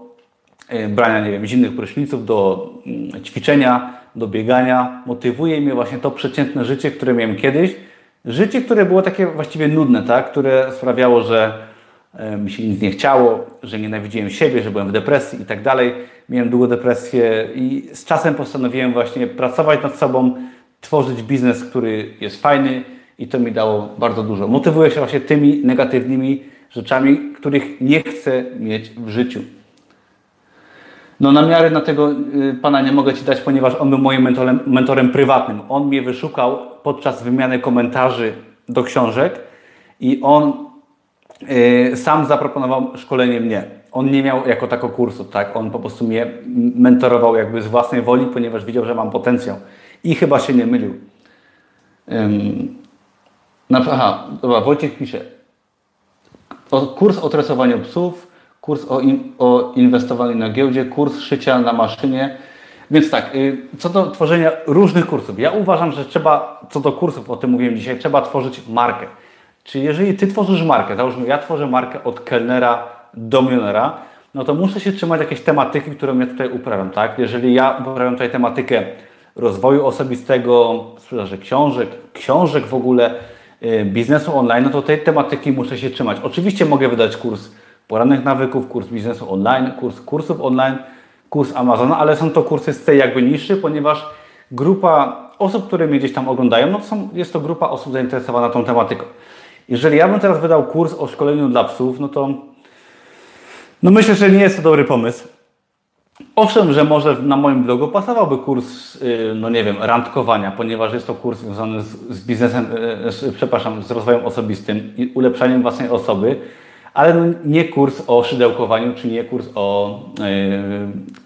e, brania, nie wiem, zimnych pryszniców, do mm, ćwiczenia, do biegania. Motywuje mnie właśnie to przeciętne życie, które miałem kiedyś. Życie, które było takie właściwie nudne, tak? które sprawiało, że mi się nic nie chciało, że nienawidziłem siebie, że byłem w depresji i tak dalej. Miałem długą depresję i z czasem postanowiłem właśnie pracować nad sobą, tworzyć biznes, który jest fajny i to mi dało bardzo dużo. Motywuję się właśnie tymi negatywnymi rzeczami, których nie chcę mieć w życiu. No na miarę na tego y, pana nie mogę Ci dać, ponieważ on był moim mentorem, mentorem prywatnym. On mnie wyszukał podczas wymiany komentarzy do książek i on sam zaproponował szkolenie mnie. On nie miał jako tako kursu, tak? On po prostu mnie mentorował jakby z własnej woli, ponieważ widział, że mam potencjał. I chyba się nie mylił. Um, aha, dobra, Wojciech pisze. O, kurs o tresowaniu psów, kurs o, in, o inwestowaniu na giełdzie, kurs szycia na maszynie. Więc tak, y, co do tworzenia różnych kursów. Ja uważam, że trzeba, co do kursów, o tym mówiłem dzisiaj, trzeba tworzyć markę. Czyli jeżeli Ty tworzysz markę, załóżmy ja tworzę markę od kelnera do milionera, no to muszę się trzymać jakiejś tematyki, którą ja tutaj uprawiam, tak? Jeżeli ja uprawiam tutaj tematykę rozwoju osobistego, sprzedaży książek, książek w ogóle, y, biznesu online, no to tej tematyki muszę się trzymać. Oczywiście mogę wydać kurs porannych nawyków, kurs biznesu online, kurs kursów online, kurs Amazona, ale są to kursy z tej jakby niższy, ponieważ grupa osób, które mnie gdzieś tam oglądają, no to są, jest to grupa osób zainteresowana tą tematyką. Jeżeli ja bym teraz wydał kurs o szkoleniu dla psów, no to no myślę, że nie jest to dobry pomysł. Owszem, że może na moim blogu pasowałby kurs, y, no nie wiem, randkowania, ponieważ jest to kurs związany z, z biznesem, y, z, przepraszam, z rozwojem osobistym i ulepszaniem własnej osoby, ale no nie kurs o szydełkowaniu, czy nie kurs o yy,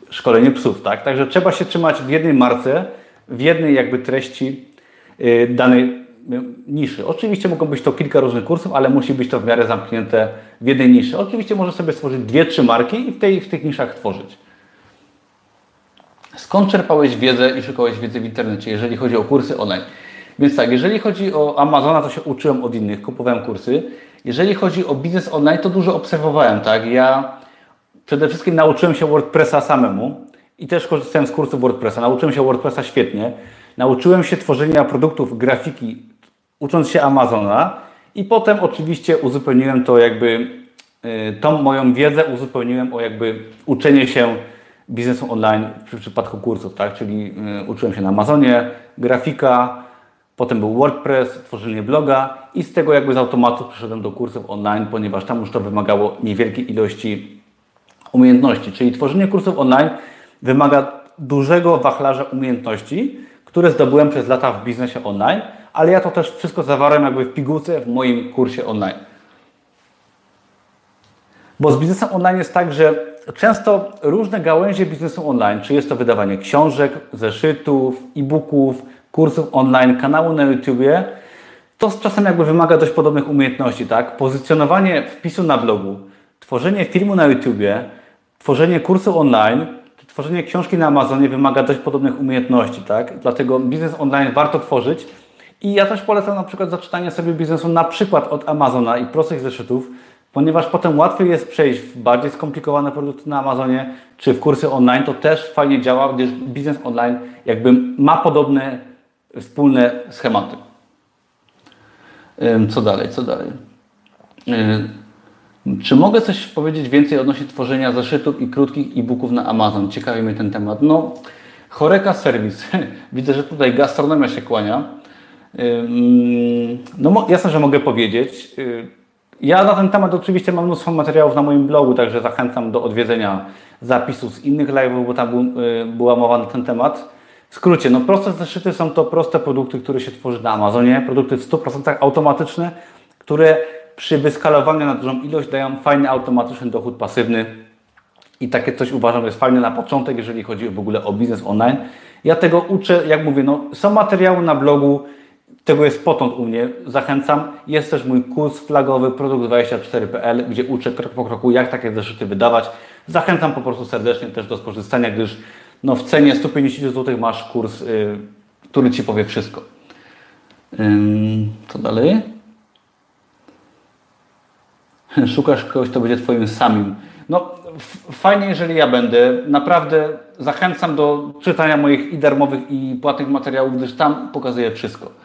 szkoleniu psów, tak? Także trzeba się trzymać w jednej marce, w jednej jakby treści yy, danej niszy. Oczywiście mogą być to kilka różnych kursów, ale musi być to w miarę zamknięte w jednej niszy. Oczywiście może sobie stworzyć dwie, trzy marki i w, tej, w tych niszach tworzyć. Skąd czerpałeś wiedzę i szukałeś wiedzy w internecie, jeżeli chodzi o kursy online? Więc tak, jeżeli chodzi o Amazona, to się uczyłem od innych, kupowałem kursy. Jeżeli chodzi o biznes online, to dużo obserwowałem, tak? Ja przede wszystkim nauczyłem się WordPressa samemu i też korzystałem z kursu WordPressa. Nauczyłem się WordPressa świetnie. Nauczyłem się tworzenia produktów, grafiki, ucząc się Amazona i potem oczywiście uzupełniłem to jakby, y, tą moją wiedzę uzupełniłem o jakby uczenie się biznesu online w przypadku kursów, tak? Czyli y, uczyłem się na Amazonie, grafika, potem był WordPress, tworzenie bloga i z tego jakby z automatu przeszedłem do kursów online, ponieważ tam już to wymagało niewielkiej ilości umiejętności. Czyli tworzenie kursów online wymaga dużego wachlarza umiejętności, które zdobyłem przez lata w biznesie online, ale ja to też wszystko zawarłem jakby w pigułce w moim kursie online. Bo z biznesem online jest tak, że często różne gałęzie biznesu online, czy jest to wydawanie książek, zeszytów, e-booków, kursów online, kanału na YouTubie, to czasem jakby wymaga dość podobnych umiejętności, tak? Pozycjonowanie wpisu na blogu, tworzenie filmu na YouTubie, tworzenie kursu online, tworzenie książki na Amazonie wymaga dość podobnych umiejętności, tak? Dlatego biznes online warto tworzyć i ja też polecam na przykład zaczynanie sobie biznesu na przykład od Amazona i prostych zeszytów, ponieważ potem łatwiej jest przejść w bardziej skomplikowane produkty na Amazonie czy w kursy online, to też fajnie działa, gdyż biznes online jakby ma podobne wspólne schematy. Co dalej, co dalej? Czy mogę coś powiedzieć więcej odnośnie tworzenia zeszytów i krótkich e-booków na Amazon? Ciekawi mnie ten temat. No, Choreka Serwis. [laughs] Widzę, że tutaj gastronomia się kłania. No, jasne, że mogę powiedzieć. Ja na ten temat oczywiście mam mnóstwo materiałów na moim blogu, także zachęcam do odwiedzenia zapisów z innych live'ów, bo tam y, była mowa na ten temat. W skrócie, no proste zeszyty są to proste produkty, które się tworzy na Amazonie, produkty w 100% automatyczne, które przy wyskalowaniu na dużą ilość dają fajny automatyczny dochód pasywny. I takie coś uważam, jest fajne na początek, jeżeli chodzi w ogóle o biznes online. Ja tego uczę, jak mówię, no, są materiały na blogu, tego jest potąd u mnie, zachęcam. Jest też mój kurs flagowy produkt24.pl, gdzie uczę krok po kroku, jak takie zeszyty wydawać. Zachęcam po prostu serdecznie też do skorzystania, gdyż no, w cenie 150 zł masz kurs, yy, który Ci powie wszystko. Yy, co dalej? [laughs] Szukasz kogoś, kto będzie Twoim samym. No, fajnie, jeżeli ja będę. Naprawdę zachęcam do czytania moich i darmowych, i płatnych materiałów, gdyż tam pokazuję wszystko.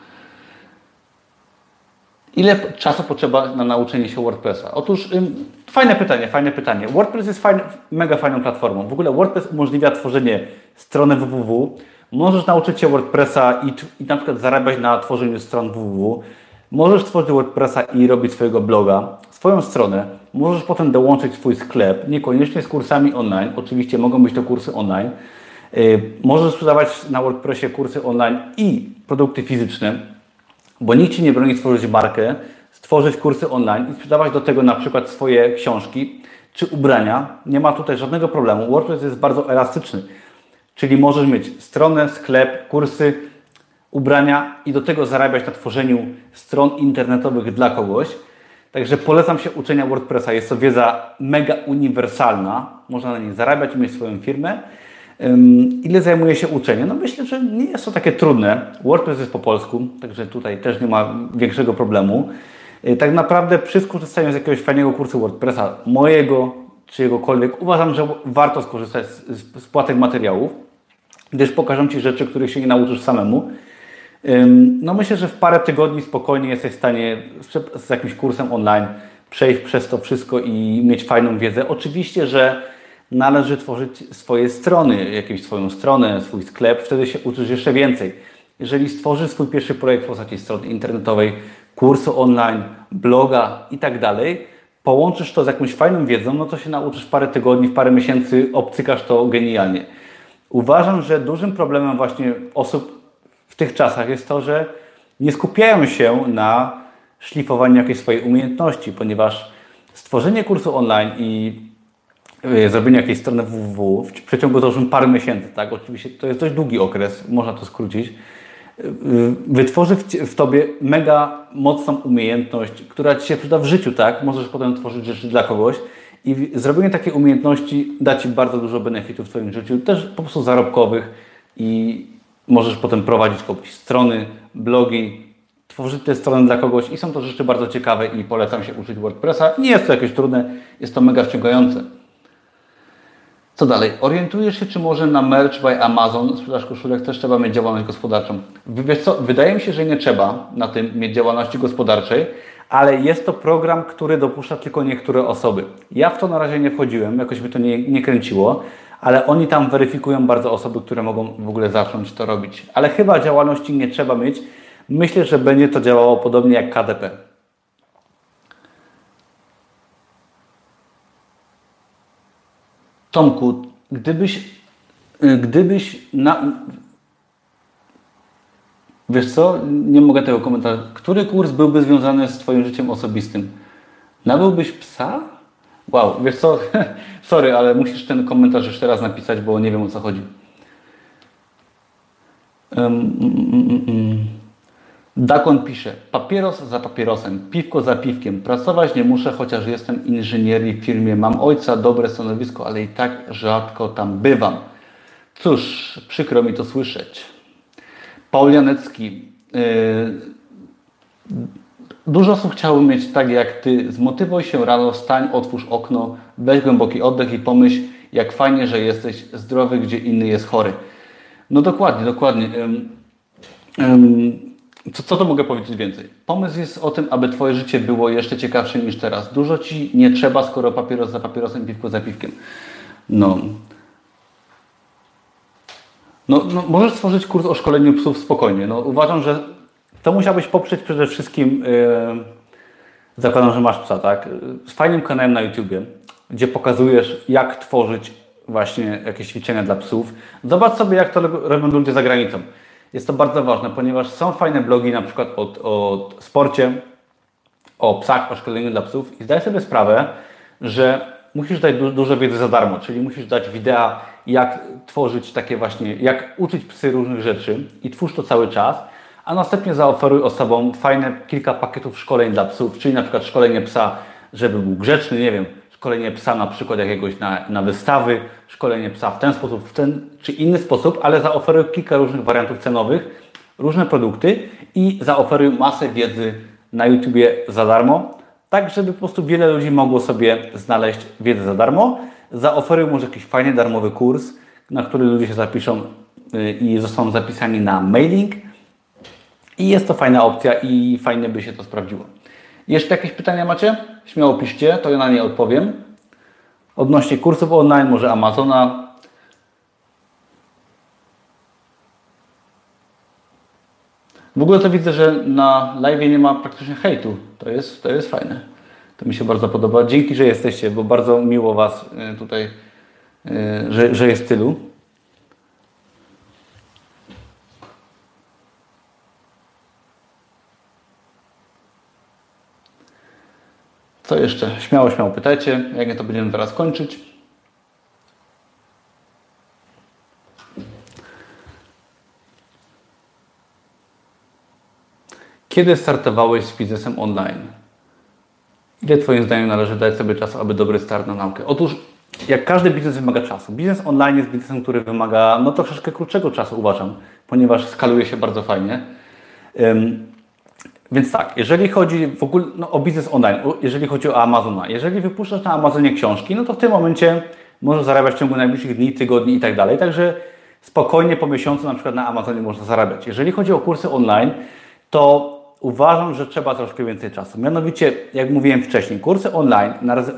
Ile czasu potrzeba na nauczenie się WordPressa? Otóż ym, fajne pytanie, fajne pytanie. WordPress jest fajny, mega fajną platformą. W ogóle WordPress umożliwia tworzenie strony www. Możesz nauczyć się WordPressa i, i na przykład zarabiać na tworzeniu stron www. Możesz tworzyć WordPressa i robić swojego bloga, swoją stronę. Możesz potem dołączyć swój sklep, niekoniecznie z kursami online. Oczywiście mogą być to kursy online. Yy, możesz sprzedawać na WordPressie kursy online i produkty fizyczne bo nikt Ci nie broni stworzyć markę, stworzyć kursy online i sprzedawać do tego na przykład swoje książki czy ubrania. Nie ma tutaj żadnego problemu. WordPress jest bardzo elastyczny, czyli możesz mieć stronę, sklep, kursy, ubrania i do tego zarabiać na tworzeniu stron internetowych dla kogoś. Także polecam się uczenia WordPressa. Jest to wiedza mega uniwersalna. Można na niej zarabiać mieć swoją firmę. Ile zajmuje się uczenie? No myślę, że nie jest to takie trudne. WordPress jest po polsku, także tutaj też nie ma większego problemu. Y, tak naprawdę przy skorzystaniu z jakiegoś fajnego kursu WordPressa, mojego czy jegokolwiek, uważam, że warto skorzystać z, z płatek materiałów, gdyż pokażę Ci rzeczy, których się nie nauczysz samemu. No myślę, że w parę tygodni spokojnie jesteś w stanie z, z jakimś kursem online przejść przez to wszystko i mieć fajną wiedzę. Oczywiście, że należy tworzyć swoje strony, jakąś swoją stronę, swój sklep, wtedy się uczysz jeszcze więcej. Jeżeli stworzysz swój pierwszy projekt w postaci strony internetowej, kursu online, bloga i tak dalej, połączysz to z jakąś fajną wiedzą, no to się nauczysz parę tygodni, w parę miesięcy, obcykasz to genialnie. Uważam, że dużym problemem właśnie osób w tych czasach jest to, że nie skupiają się na szlifowaniu jakiejś swojej umiejętności, ponieważ stworzenie kursu online i zrobienie jakiejś strony www w przeciągu już parę miesięcy, tak? Oczywiście to jest dość długi okres, można to skrócić. E, wytworzy w, w Tobie mega mocną umiejętność, która Ci się przyda w życiu, tak? Możesz potem tworzyć rzeczy dla kogoś i zrobienie takiej umiejętności da Ci bardzo dużo benefitów w Twoim życiu, też po prostu zarobkowych i możesz potem prowadzić kogoś strony, blogi, tworzyć te strony dla kogoś i są to rzeczy bardzo ciekawe i polecam się uczyć WordPressa. Nie jest to jakieś trudne, jest to mega wciągające. Co dalej? Orientujesz się, czy może na Merch by Amazon, sprzedaż koszulek, też trzeba mieć działalność gospodarczą? Wiesz co? Wydaje mi się, że nie trzeba na tym mieć działalności gospodarczej, ale jest to program, który dopuszcza tylko niektóre osoby. Ja w to na razie nie wchodziłem, jakoś mi to nie, nie kręciło, ale oni tam weryfikują bardzo osoby, które mogą w ogóle zacząć to robić. Ale chyba działalności nie trzeba mieć. Myślę, że będzie to działało podobnie jak KDP. Tomku, gdybyś, y, gdybyś na... Wiesz co? Nie mogę tego komentować. Który kurs byłby związany z Twoim życiem osobistym? Nabyłbyś psa? Wow, wiesz co? [laughs] Sorry, ale musisz ten komentarz jeszcze raz napisać, bo nie wiem o co chodzi. Um, um, um, Dakon pisze, papieros za papierosem, piwko za piwkiem. Pracować nie muszę, chociaż jestem inżynierii w firmie. Mam ojca, dobre stanowisko, ale i tak rzadko tam bywam. Cóż, przykro mi to słyszeć. Paul Janecki. Yy, dużo osób chciało mieć tak jak Ty. Zmotywuj się rano, stań, otwórz okno, weź głęboki oddech i pomyśl, jak fajnie, że jesteś zdrowy, gdzie inny jest chory. No dokładnie, dokładnie. Yy, yy, co, co to mogę powiedzieć więcej? Pomysł jest o tym, aby Twoje życie było jeszcze ciekawsze niż teraz. Dużo Ci nie trzeba, skoro papieros za papierosem, piwko za piwkiem. No. No, no możesz stworzyć kurs o szkoleniu psów spokojnie. No, uważam, że to musiałbyś poprzeć przede wszystkim, yy, zakładam, że masz psa, tak? Z fajnym kanałem na YouTubie, gdzie pokazujesz, jak tworzyć właśnie jakieś ćwiczenia dla psów. Zobacz sobie, jak to robią ludzie za granicą. Jest to bardzo ważne, ponieważ są fajne blogi na przykład o, o sporcie, o psach, o szkoleniu dla psów. I zdaj sobie sprawę, że musisz dać du dużo wiedzy za darmo, czyli musisz dać wideo, jak tworzyć takie właśnie, jak uczyć psy różnych rzeczy i twórz to cały czas, a następnie zaoferuj osobom fajne kilka pakietów szkoleń dla psów, czyli na przykład szkolenie psa, żeby był grzeczny, nie wiem, szkolenie psa na przykład jakiegoś na, na wystawy, szkolenie psa w ten sposób, w ten czy inny sposób, ale zaoferuj kilka różnych wariantów cenowych, różne produkty i zaoferuj masę wiedzy na YouTubie za darmo, tak żeby po prostu wiele ludzi mogło sobie znaleźć wiedzę za darmo. Zaoferuj może jakiś fajny darmowy kurs, na który ludzie się zapiszą y, i zostaną zapisani na mailing. I jest to fajna opcja i fajnie by się to sprawdziło. Jeszcze jakieś pytania macie? Śmiało piszcie, to ja na nie odpowiem. Odnośnie kursów online, może Amazona. W ogóle to widzę, że na live nie ma praktycznie hejtu. To jest, to jest fajne. To mi się bardzo podoba. Dzięki, że jesteście, bo bardzo miło Was y, tutaj, y, że, że jest tylu. Co jeszcze? Śmiało, śmiało pytajcie. Jak nie, to będziemy teraz kończyć. Kiedy startowałeś z biznesem online? Ile Twoim zdaniem należy dać sobie czasu, aby dobry start na naukę? Otóż, jak każdy biznes wymaga czasu. Biznes online jest biznesem, który wymaga no, troszeczkę krótszego czasu, uważam, ponieważ skaluje się bardzo fajnie. Więc tak, jeżeli chodzi w ogóle no, o biznes online, jeżeli chodzi o Amazona, jeżeli wypuszczasz na Amazonie książki, no to w tym momencie możesz zarabiać w ciągu najbliższych dni, tygodni i tak dalej. Także spokojnie po miesiącu na przykład na Amazonie można zarabiać. Jeżeli chodzi o kursy online, to uważam, że trzeba troszkę więcej czasu. Mianowicie, jak mówiłem wcześniej, kursy online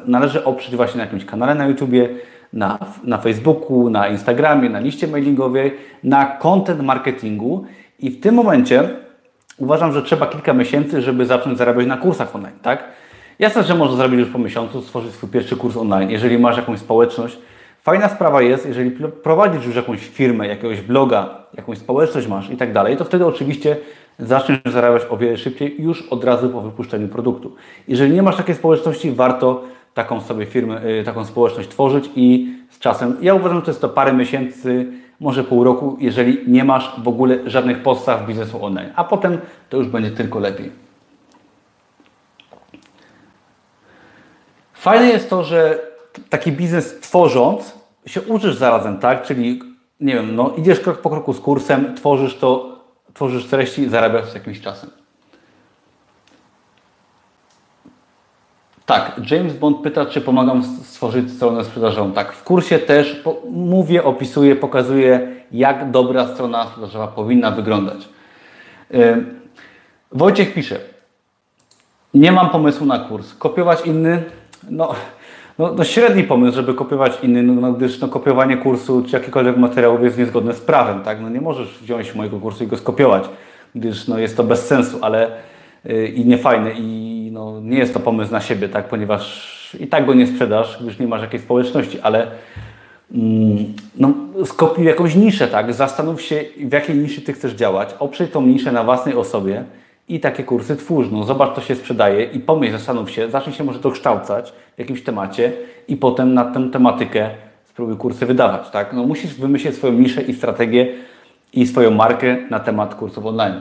należy, oprzeć właśnie na jakimś kanale na YouTubie, na, na Facebooku, na Instagramie, na liście mailingowej, na content marketingu i w tym momencie uważam, że trzeba kilka miesięcy, żeby zacząć zarabiać na kursach online, tak? Jasne, że można zrobić już po miesiącu, stworzyć swój pierwszy kurs online, jeżeli masz jakąś społeczność. Fajna sprawa jest, jeżeli prowadzisz już jakąś firmę, jakiegoś bloga, jakąś społeczność masz i tak dalej, to wtedy oczywiście zaczniesz zarabiać o wiele szybciej już od razu po wypuszczeniu produktu. Jeżeli nie masz takiej społeczności, warto taką sobie firmę, y, taką społeczność tworzyć i z czasem, ja uważam, że to jest to parę miesięcy, może pół roku, jeżeli nie masz w ogóle żadnych podstaw biznesu online, a potem to już będzie tylko lepiej. Fajne jest to, że taki biznes tworząc się uczysz zarazem, tak? Czyli nie wiem, no idziesz krok po kroku z kursem, tworzysz to tworzysz treści, zarabiasz z jakimś czasem. Tak, James Bond pyta, czy pomagam stworzyć stronę sprzedażową. Tak, w kursie też mówię, opisuję, pokazuję, jak dobra strona sprzedażowa powinna wyglądać. Yy, Wojciech pisze, nie mam pomysłu na kurs. Kopiować inny? No, no, no średni pomysł, żeby kopiować inny, no, no, gdyż no, kopiowanie kursu czy jakikolwiek materiałów jest niezgodne z prawem, tak? No, nie możesz wziąć mojego kursu i go skopiować, gdyż no, jest to bez sensu, ale yy, i niefajne i no, nie jest to pomysł na siebie, tak? Ponieważ i tak go nie sprzedasz, gdyż nie masz jakiejś społeczności, ale mm, no, skopiuj jakąś niszę, tak? Zastanów się, w jakiej niszy Ty chcesz działać, oprzej tą niszę na własnej osobie, i takie kursy twórz. No, zobacz, co się sprzedaje i pomyśl, zastanów się, zacznij się może dokształcać w jakimś temacie i potem na tę tematykę spróbuj kursy wydawać. Tak? No, musisz wymyślić swoją niszę i strategię i swoją markę na temat kursów online.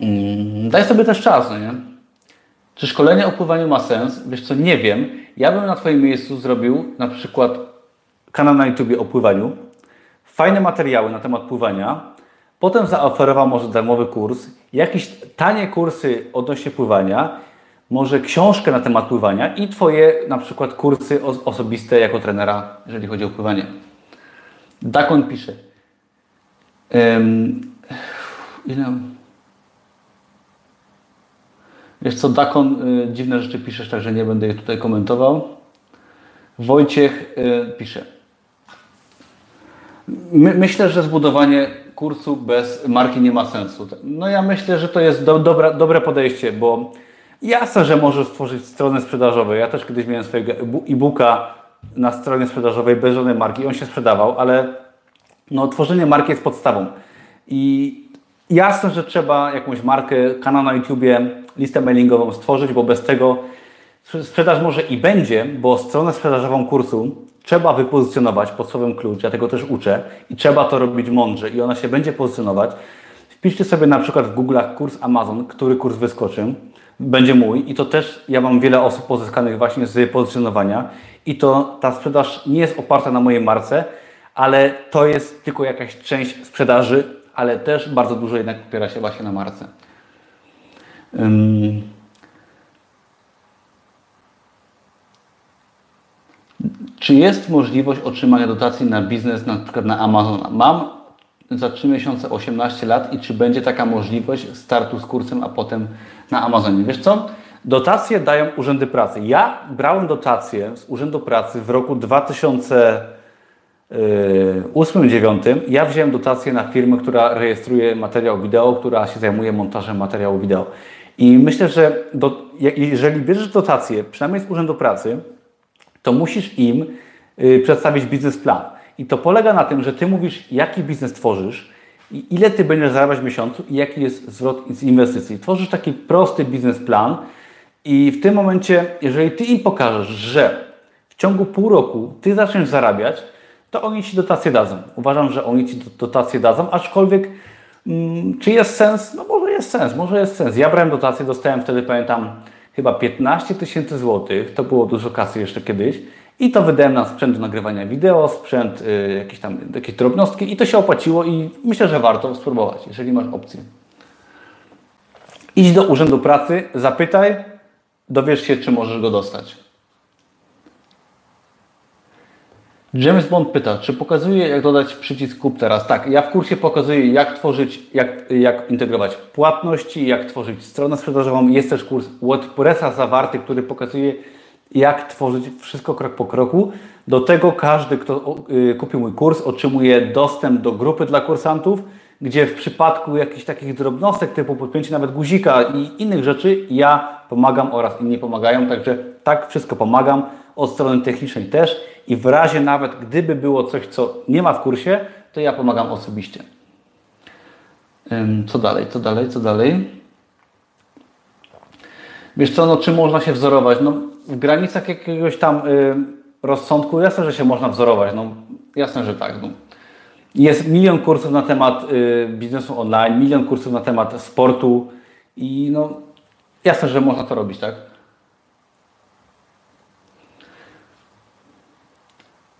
Mm, daj sobie też czas, no nie? Czy szkolenie o pływaniu ma sens? Wiesz co, nie wiem. Ja bym na Twoim miejscu zrobił na przykład kanał na YouTube o pływaniu, fajne materiały na temat pływania, Potem zaoferował może darmowy kurs, jakieś tanie kursy odnośnie pływania, może książkę na temat pływania i Twoje na przykład kursy osobiste jako trenera, jeżeli chodzi o pływanie. Dakon pisze. Um, ile? Wiesz co, Dakon, y, dziwne rzeczy piszesz, także nie będę je tutaj komentował. Wojciech y, pisze. My, myślę, że zbudowanie kursu bez marki nie ma sensu. No ja myślę, że to jest do, dobra, dobre podejście, bo jasne, że możesz stworzyć stronę sprzedażową. Ja też kiedyś miałem swojego e-booka na stronie sprzedażowej bez żadnej marki. On się sprzedawał, ale no, tworzenie marki jest podstawą. I jasne, że trzeba jakąś markę, kanał na YouTubie, listę mailingową stworzyć, bo bez tego sprzedaż może i będzie, bo stronę sprzedażową kursu trzeba wypozycjonować pod słowem klucz, ja tego też uczę i trzeba to robić mądrze i ona się będzie pozycjonować. Wpiszcie sobie na przykład w Google'ach kurs Amazon, który kurs wyskoczy, będzie mój i to też ja mam wiele osób pozyskanych właśnie z pozycjonowania i to ta sprzedaż nie jest oparta na mojej marce, ale to jest tylko jakaś część sprzedaży, ale też bardzo dużo jednak opiera się właśnie na marce. Czy jest możliwość otrzymania dotacji na biznes, na przykład na Amazona? Mam za 3 miesiące 18 lat i czy będzie taka możliwość startu z kursem, a potem na Amazonie? Wiesz co? Dotacje dają urzędy pracy. Ja brałem dotacje z Urzędu Pracy w roku 2008-2009. Ja wziąłem dotację na firmę, która rejestruje materiał wideo, która się zajmuje montażem materiału wideo. I myślę, że do, jeżeli bierzesz dotację, przynajmniej z Urzędu Pracy, to musisz im y, przedstawić biznesplan. I to polega na tym, że Ty mówisz, jaki biznes tworzysz, i ile Ty będziesz zarabiać w miesiącu i jaki jest zwrot z inwestycji. Tworzysz taki prosty biznesplan i w tym momencie, jeżeli Ty im pokażesz, że w ciągu pół roku Ty zaczniesz zarabiać, to oni Ci dotację dadzą. Uważam, że oni Ci dotację dadzą, aczkolwiek mm, czy jest sens? No może jest sens, może jest sens. Ja brałem dotację, dostałem wtedy, pamiętam, chyba 15 tysięcy złotych, to było dużo kasy jeszcze kiedyś i to wydałem na sprzęt do nagrywania wideo, sprzęt, y, jakieś tam jakieś drobnostki i to się opłaciło i myślę, że warto spróbować, jeżeli masz opcję. Idź do Urzędu Pracy, zapytaj, dowiesz się, czy możesz go dostać. James Bond pyta, czy pokazuje, jak dodać przycisk kup teraz? Tak, ja w kursie pokazuję, jak tworzyć, jak, jak integrować płatności, jak tworzyć stronę sprzedażową. Jest też kurs WordPressa zawarty, który pokazuje, jak tworzyć wszystko krok po kroku. Do tego każdy, kto y, kupił mój kurs, otrzymuje dostęp do grupy dla kursantów, gdzie w przypadku jakichś takich drobnostek typu podpięcie nawet guzika i innych rzeczy, ja pomagam oraz inni pomagają, także tak wszystko pomagam od strony technicznej też i w razie nawet gdyby było coś, co nie ma w kursie, to ja pomagam osobiście. Co dalej, co dalej, co dalej? Wiesz co, no czym można się wzorować? No w granicach jakiegoś tam y, rozsądku jasne, że się można wzorować. No jasne, że tak. No. Jest milion kursów na temat y, biznesu online, milion kursów na temat sportu i no jasne, że można to robić, tak?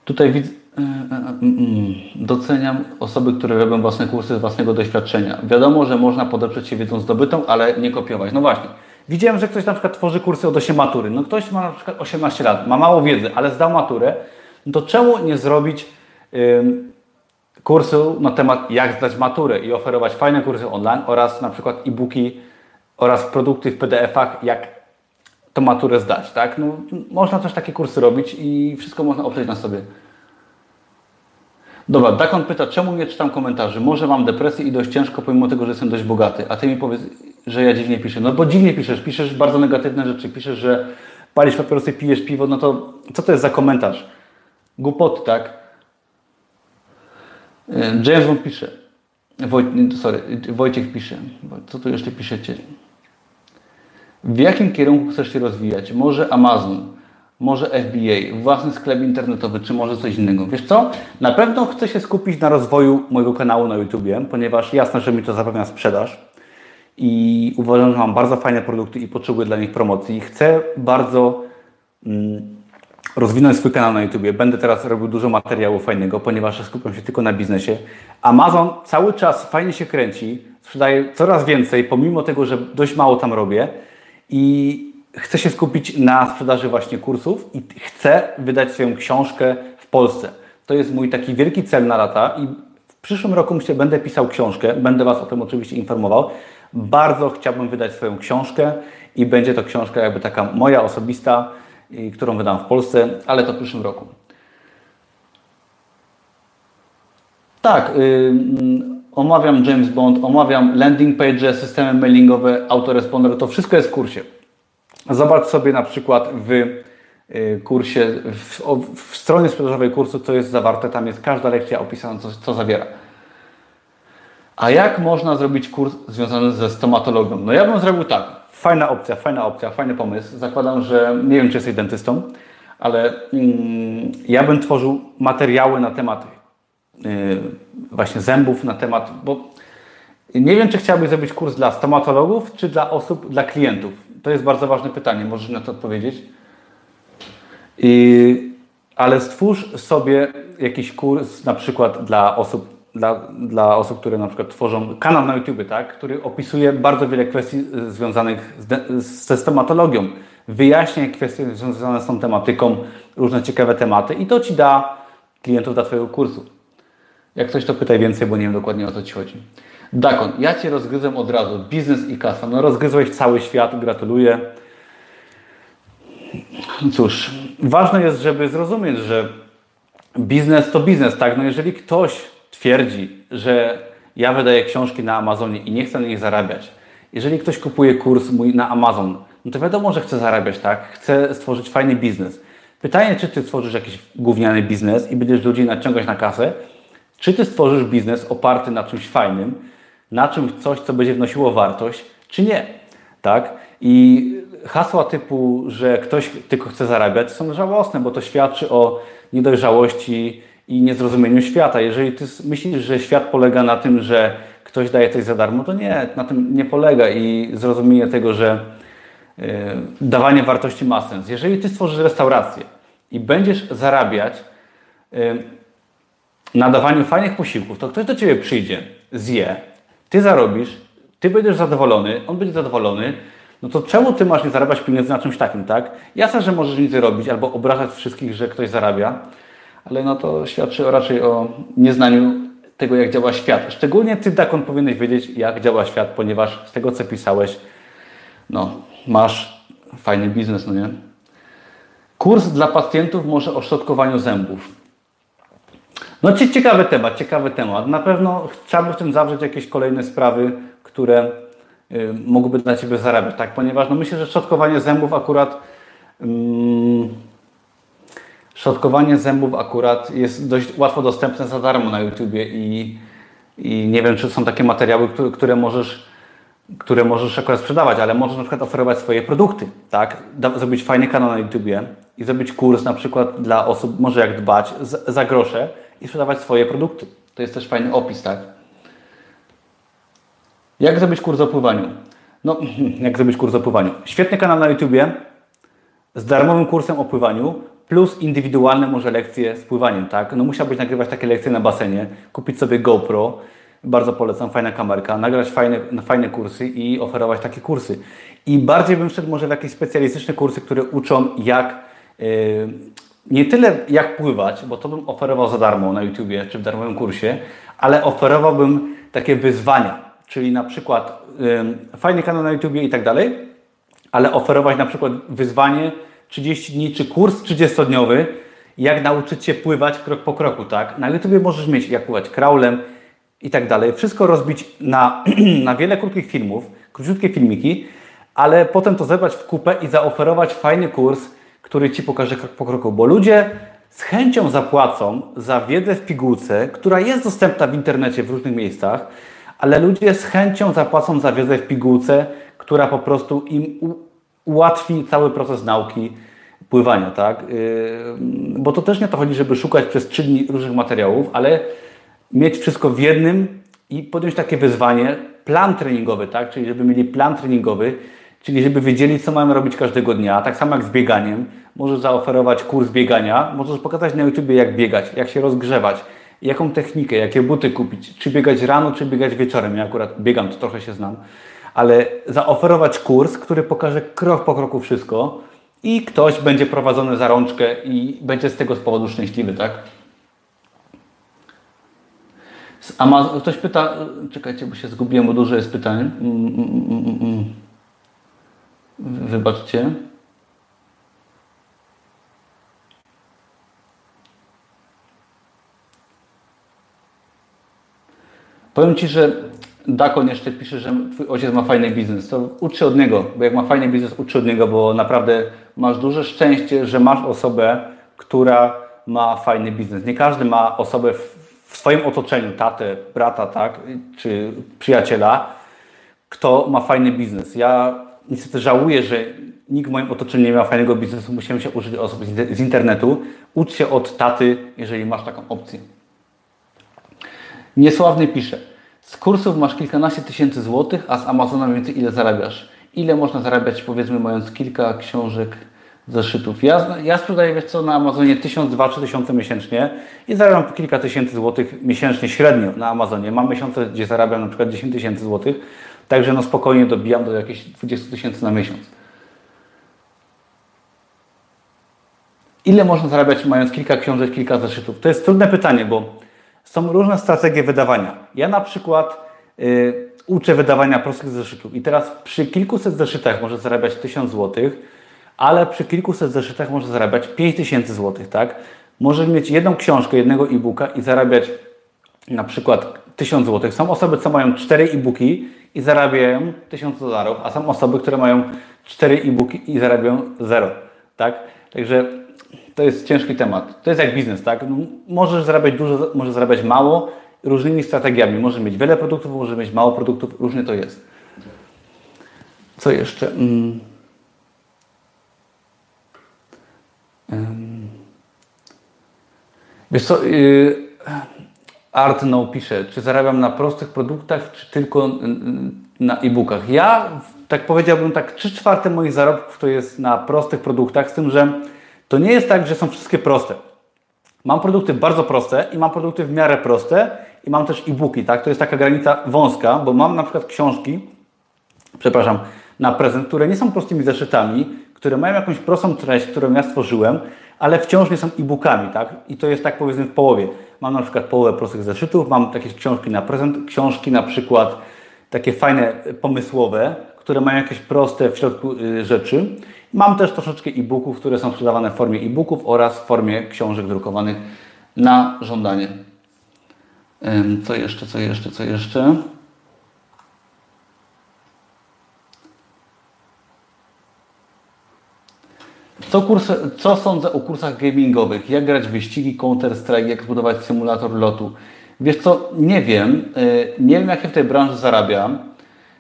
Tutaj widzę, e, e, e, mm, doceniam osoby, które robią własne kursy z własnego doświadczenia. Wiadomo, że można podeprzeć się wiedzą zdobytą, ale nie kopiować. No właśnie. Widziałem, że ktoś na przykład tworzy kursy od 8 matury. No ktoś ma na przykład 18 lat, ma mało wiedzy, ale zdał maturę. No to czemu nie zrobić ym, kursu na temat jak zdać maturę i oferować fajne kursy online oraz na przykład e-booki oraz produkty w PDF-ach, jak to maturę zdać, tak? No, można też takie kursy robić i wszystko można oprzeć na sobie. Dobra, Dakon pyta, czemu nie czytam komentarzy? Może mam depresję i dość ciężko, pomimo tego, że jestem dość bogaty. A ty mi powiedz, że ja dziwnie piszę. No bo dziwnie piszesz, piszesz bardzo negatywne rzeczy, piszesz, że palisz papierosy, pijesz piwo, no to co to jest za komentarz? Głupoty, tak? E, James Bond pisze. Wojt, sorry, Wojciech pisze. Co tu jeszcze piszecie? W jakim kierunku chcesz się rozwijać? Może Amazon, może FBA, własny sklep internetowy, czy może coś innego? Wiesz co? Na pewno chcę się skupić na rozwoju mojego kanału na YouTubie, ponieważ jasne, że mi to zapewnia sprzedaż i uważam, że mam bardzo fajne produkty i potrzebuję dla nich promocji. Chcę bardzo mm, rozwinąć swój kanał na YouTubie. Będę teraz robił dużo materiału fajnego, ponieważ skupiam się tylko na biznesie. Amazon cały czas fajnie się kręci, sprzedaje coraz więcej, pomimo tego, że dość mało tam robię i chcę się skupić na sprzedaży właśnie kursów i chcę wydać swoją książkę w Polsce. To jest mój taki wielki cel na lata i w przyszłym roku myślę, będę pisał książkę, będę Was o tym oczywiście informował. Bardzo chciałbym wydać swoją książkę i będzie to książka jakby taka moja osobista, którą wydam w Polsce, ale to w przyszłym roku. Tak, yy, omawiam James Bond, omawiam landing page, systemy mailingowe, autoresponder, to wszystko jest w kursie. Zobacz sobie na przykład w y, kursie, w, w stronie sprzedażowej kursu, co jest zawarte, tam jest każda lekcja opisana, co, co zawiera. A jak można zrobić kurs związany ze stomatologią? No ja bym zrobił tak. fajna opcja, fajna opcja, fajny pomysł. Zakładam, że nie wiem, czy jesteś dentystą, ale mm, ja bym tworzył materiały na temat właśnie zębów, na temat, bo nie wiem, czy chciałbyś zrobić kurs dla stomatologów, czy dla osób, dla klientów. To jest bardzo ważne pytanie, możesz na to odpowiedzieć. I, ale stwórz sobie jakiś kurs na przykład dla osób, dla, dla osób, które na przykład tworzą kanał na YouTube, tak, który opisuje bardzo wiele kwestii związanych z, ze stomatologią. Wyjaśnia kwestie związane z tą tematyką, różne ciekawe tematy i to Ci da klientów dla Twojego kursu. Jak coś, to pytaj więcej, bo nie wiem dokładnie o co Ci chodzi. Dakon, ja Cię rozgryzłem od razu. Biznes i kasa. No rozgryzłeś cały świat, gratuluję. Cóż, ważne jest, żeby zrozumieć, że biznes to biznes, tak? No jeżeli ktoś twierdzi, że ja wydaję książki na Amazonie i nie chcę na nich zarabiać, jeżeli ktoś kupuje kurs mój na Amazon, no to wiadomo, że chce zarabiać, tak? Chce stworzyć fajny biznes. Pytanie, czy ty stworzysz jakiś gówniany biznes i będziesz ludzi naciągać na kasę, czy ty stworzysz biznes oparty na czymś fajnym, na czymś coś, co będzie wnosiło wartość, czy nie, tak? I hasła typu, że ktoś tylko chce zarabiać, są żałosne, bo to świadczy o niedojrzałości i niezrozumieniu świata. Jeżeli ty myślisz, że świat polega na tym, że ktoś daje coś za darmo, to nie, na tym nie polega i zrozumienie tego, że yy, dawanie wartości ma sens. Jeżeli ty stworzysz restaurację i będziesz zarabiać yy, na dawaniu fajnych posiłków, to ktoś do ciebie przyjdzie, zje, ty zarobisz, ty będziesz zadowolony, on będzie zadowolony, no to czemu ty masz nie zarabiać pieniędzy na czymś takim, tak? Jasne, że możesz nic robić albo obrażać wszystkich, że ktoś zarabia, ale no to świadczy raczej o nieznaniu tego, jak działa świat. Szczególnie ty, Dakon, powinieneś wiedzieć, jak działa świat, ponieważ z tego, co pisałeś, no, masz fajny biznes, no nie? Kurs dla pacjentów może o szczotkowaniu zębów. No ciekawy temat, ciekawy temat. Na pewno chciałbym w tym zawrzeć jakieś kolejne sprawy, które y, mogłyby dla Ciebie zarabiać, tak? Ponieważ no myślę, że szczotkowanie zębów akurat mm, zębów akurat jest dość łatwo dostępne za darmo na YouTubie i, i nie wiem, czy są takie materiały, które, które możesz które możesz akurat sprzedawać, ale możesz na przykład oferować swoje produkty, tak? Zrobić fajny kanał na YouTubie i zrobić kurs na przykład dla osób, może jak dbać, za grosze i sprzedawać swoje produkty. To jest też fajny opis, tak? Jak zrobić kurs o pływaniu? No, [clears throat] jak zrobić kurs o pływaniu? Świetny kanał na YouTubie z darmowym kursem o pływaniu plus indywidualne może lekcje z pływaniem, tak? No musiałbyś nagrywać takie lekcje na basenie, kupić sobie GoPro, bardzo polecam, fajna kamerka, nagrać fajne, fajne kursy i oferować takie kursy. I bardziej bym szedł może w jakieś specjalistyczne kursy, które uczą jak yy, nie tyle jak pływać, bo to bym oferował za darmo na YouTubie czy w darmowym kursie, ale oferowałbym takie wyzwania, czyli na przykład fajny kanał na YouTubie i tak dalej, ale oferować na przykład wyzwanie 30 dni czy kurs 30-dniowy, jak nauczyć się pływać krok po kroku, tak? Na YouTubie możesz mieć jak pływać kraulem i tak dalej. Wszystko rozbić na, [clears throat] na wiele krótkich filmów, króciutkie filmiki, ale potem to zebrać w kupę i zaoferować fajny kurs, który Ci pokaże krok po kroku, bo ludzie z chęcią zapłacą za wiedzę w pigułce, która jest dostępna w internecie w różnych miejscach, ale ludzie z chęcią zapłacą za wiedzę w pigułce, która po prostu im ułatwi cały proces nauki pływania, tak? Yy, bo to też nie o to chodzi, żeby szukać przez trzy dni różnych materiałów, ale mieć wszystko w jednym i podjąć takie wyzwanie, plan treningowy, tak? Czyli żeby mieli plan treningowy, czyli żeby wiedzieli, co mają robić każdego dnia. Tak samo jak z bieganiem. Możesz zaoferować kurs biegania, możesz pokazać na YouTube, jak biegać, jak się rozgrzewać, jaką technikę, jakie buty kupić, czy biegać rano, czy biegać wieczorem. Ja akurat biegam, to trochę się znam. Ale zaoferować kurs, który pokaże krok po kroku wszystko i ktoś będzie prowadzony za rączkę i będzie z tego z powodu szczęśliwy, tak? Amazon, ktoś pyta, czekajcie, bo się zgubiłem, bo dużo jest pytań. Mm, mm, mm, Wybaczcie. Powiem Ci, że Dakon jeszcze pisze, że Twój ojciec ma fajny biznes. To ucz się od niego, bo jak ma fajny biznes, ucz się od niego, bo naprawdę masz duże szczęście, że masz osobę, która ma fajny biznes. Nie każdy ma osobę w swoim otoczeniu, tatę, brata, tak, czy przyjaciela, kto ma fajny biznes. Ja niestety żałuję, że nikt w moim otoczeniu nie miał fajnego biznesu, musiałem się uczyć osób z internetu. Ucz się od taty, jeżeli masz taką opcję. Niesławny pisze, z kursów masz kilkanaście tysięcy złotych, a z Amazona więcej ile zarabiasz? Ile można zarabiać, powiedzmy, mając kilka książek, zeszytów? Ja, ja sprzedaję, wiesz co, na Amazonie 1000, 2, 3 tysiące miesięcznie i zarabiam po kilka tysięcy złotych miesięcznie średnio na Amazonie. Mam miesiące, gdzie zarabiam na przykład 10 tysięcy złotych, także no spokojnie dobijam do jakichś 20 tysięcy na miesiąc. Ile można zarabiać mając kilka książek, kilka zeszytów? To jest trudne pytanie, bo są różne strategie wydawania. Ja na przykład y, uczę wydawania prostych zeszytów i teraz przy kilkuset zeszytach może zarabiać 1000 zł, ale przy kilkuset zeszytach może zarabiać 5000 zł, tak? Może mieć jedną książkę, jednego e-booka i zarabiać na przykład 1000 zł. Są osoby, co mają 4 e-booki i zarabiają 1000 dolarów, a są osoby, które mają 4 e-booki i zarabiają 0, tak? Także to jest ciężki temat. To jest jak biznes, tak? No, możesz zarabiać dużo, możesz zarabiać mało różnymi strategiami. Może mieć wiele produktów, może mieć mało produktów, różnie to jest. Co jeszcze? Mm. Wiesz co, yy, Art No pisze, czy zarabiam na prostych produktach, czy tylko na e-bookach. Ja tak powiedziałbym, tak 3 czwarte moich zarobków to jest na prostych produktach, z tym, że to nie jest tak, że są wszystkie proste. Mam produkty bardzo proste i mam produkty w miarę proste i mam też e-booki, tak? To jest taka granica wąska, bo mam na przykład książki, przepraszam, na prezent, które nie są prostymi zeszytami, które mają jakąś prostą treść, którą ja stworzyłem, ale wciąż nie są e-bookami, tak? I to jest tak powiedzmy w połowie. Mam na przykład połowę prostych zeszytów, mam jakieś książki na prezent, książki na przykład takie fajne, pomysłowe, które mają jakieś proste w środku y, rzeczy. Mam też troszeczkę e-booków, które są sprzedawane w formie e-booków oraz w formie książek drukowanych na żądanie. Co jeszcze, co jeszcze, co jeszcze? Co, kursy, co sądzę o kursach gamingowych? Jak grać w wyścigi Counter-Strike? Jak zbudować symulator lotu? Wiesz co, nie wiem. Y, nie wiem, jak się w tej branży zarabiam.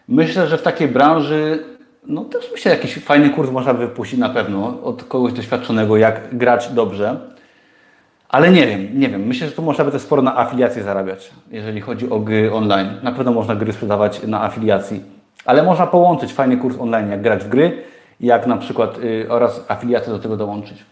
Myślę, że w takiej branży, no też myślę, jakiś fajny kurs można wypuścić na pewno od kogoś doświadczonego, jak grać dobrze. Ale nie wiem, nie wiem. Myślę, że tu można by też sporo na afiliacji zarabiać, jeżeli chodzi o gry online. Na pewno można gry sprzedawać na afiliacji. Ale można połączyć fajny kurs online, jak grać w gry, jak na przykład yy, oraz afiliację do tego dołączyć.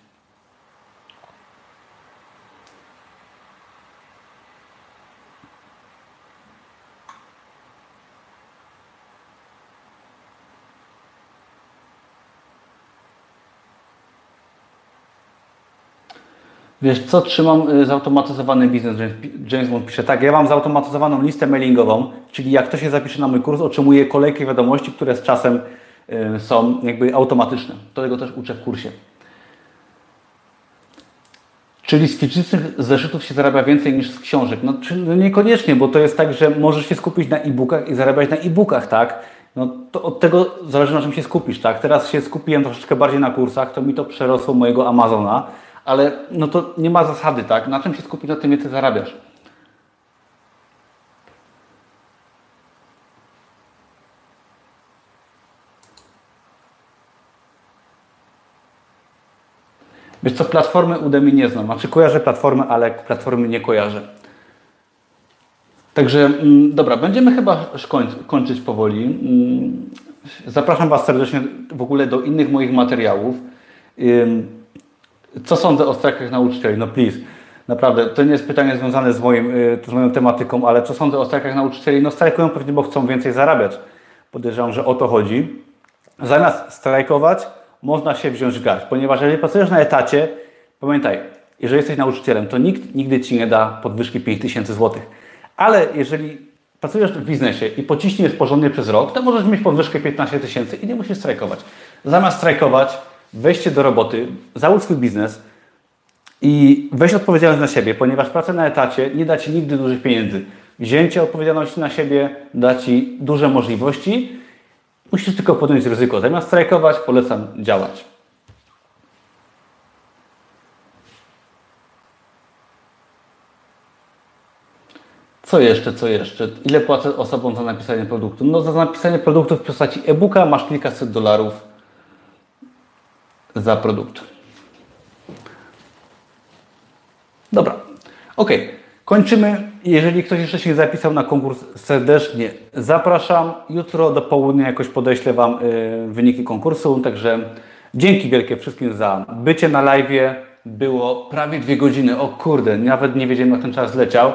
Wiesz co, trzymam y, zautomatyzowany biznes. James Bond pisze, tak, ja mam zautomatyzowaną listę mailingową, czyli jak ktoś się zapisze na mój kurs, otrzymuje kolejkę wiadomości, które z czasem y, są jakby automatyczne. Tego też uczę w kursie. Czyli z fizycznych zeszytów się zarabia więcej niż z książek. No, no niekoniecznie, bo to jest tak, że możesz się skupić na e-bookach i zarabiać na e-bookach, tak? No to od tego zależy na czym się skupisz, tak? Teraz się skupiłem troszeczkę bardziej na kursach, to mi to przerosło mojego Amazona, ale no to nie ma zasady, tak? Na czym się skupić, na tym więcej zarabiasz. Wiesz co, platformy Udemy nie znam. Znaczy kojarzę platformy, ale platformy nie kojarzę. Także mm, dobra, będziemy chyba kończyć powoli. Mm, zapraszam Was serdecznie w ogóle do innych moich materiałów. Co sądzę o strajkach nauczycieli? No please. Naprawdę, to nie jest pytanie związane z, moim, y, z moją tematyką, ale co sądzę o strajkach nauczycieli? No strajkują pewnie, bo chcą więcej zarabiać. Podejrzewam, że o to chodzi. Zamiast strajkować, można się wziąć grać, ponieważ jeżeli pracujesz na etacie, pamiętaj, jeżeli jesteś nauczycielem, to nikt nigdy Ci nie da podwyżki 5000 zł. Ale jeżeli pracujesz w biznesie i pociśniesz porządnie przez rok, to możesz mieć podwyżkę 15 tysięcy i nie musisz strajkować. Zamiast strajkować, wejście do roboty, załóż swój biznes i weź odpowiedzialność na siebie, ponieważ praca na etacie nie da Ci nigdy dużych pieniędzy. Wzięcie odpowiedzialności na siebie da Ci duże możliwości. Musisz tylko podjąć ryzyko. Zamiast strajkować, polecam działać. Co jeszcze, co jeszcze? Ile płacę osobom za napisanie produktu? No za napisanie produktu w postaci e-booka masz kilkaset dolarów za produkt. Dobra, ok. Kończymy. Jeżeli ktoś jeszcze się zapisał na konkurs, serdecznie zapraszam. Jutro do południa jakoś podeślę Wam y, wyniki konkursu. Także dzięki wielkie wszystkim za bycie na live. Było prawie dwie godziny. O kurde, nawet nie wiedziałem jak ten czas leciał.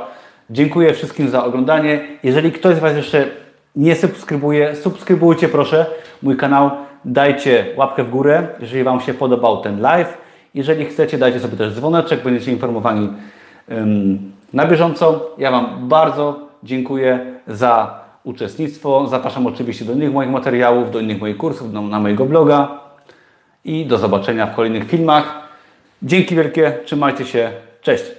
Dziękuję wszystkim za oglądanie. Jeżeli ktoś z Was jeszcze nie subskrybuje, subskrybujcie proszę mój kanał. Dajcie łapkę w górę, jeżeli Wam się podobał ten live. Jeżeli chcecie, dajcie sobie też dzwoneczek, będziecie informowani ym, na bieżąco. Ja Wam bardzo dziękuję za uczestnictwo. Zapraszam oczywiście do innych moich materiałów, do innych moich kursów, na, na mojego bloga i do zobaczenia w kolejnych filmach. Dzięki wielkie, trzymajcie się, cześć!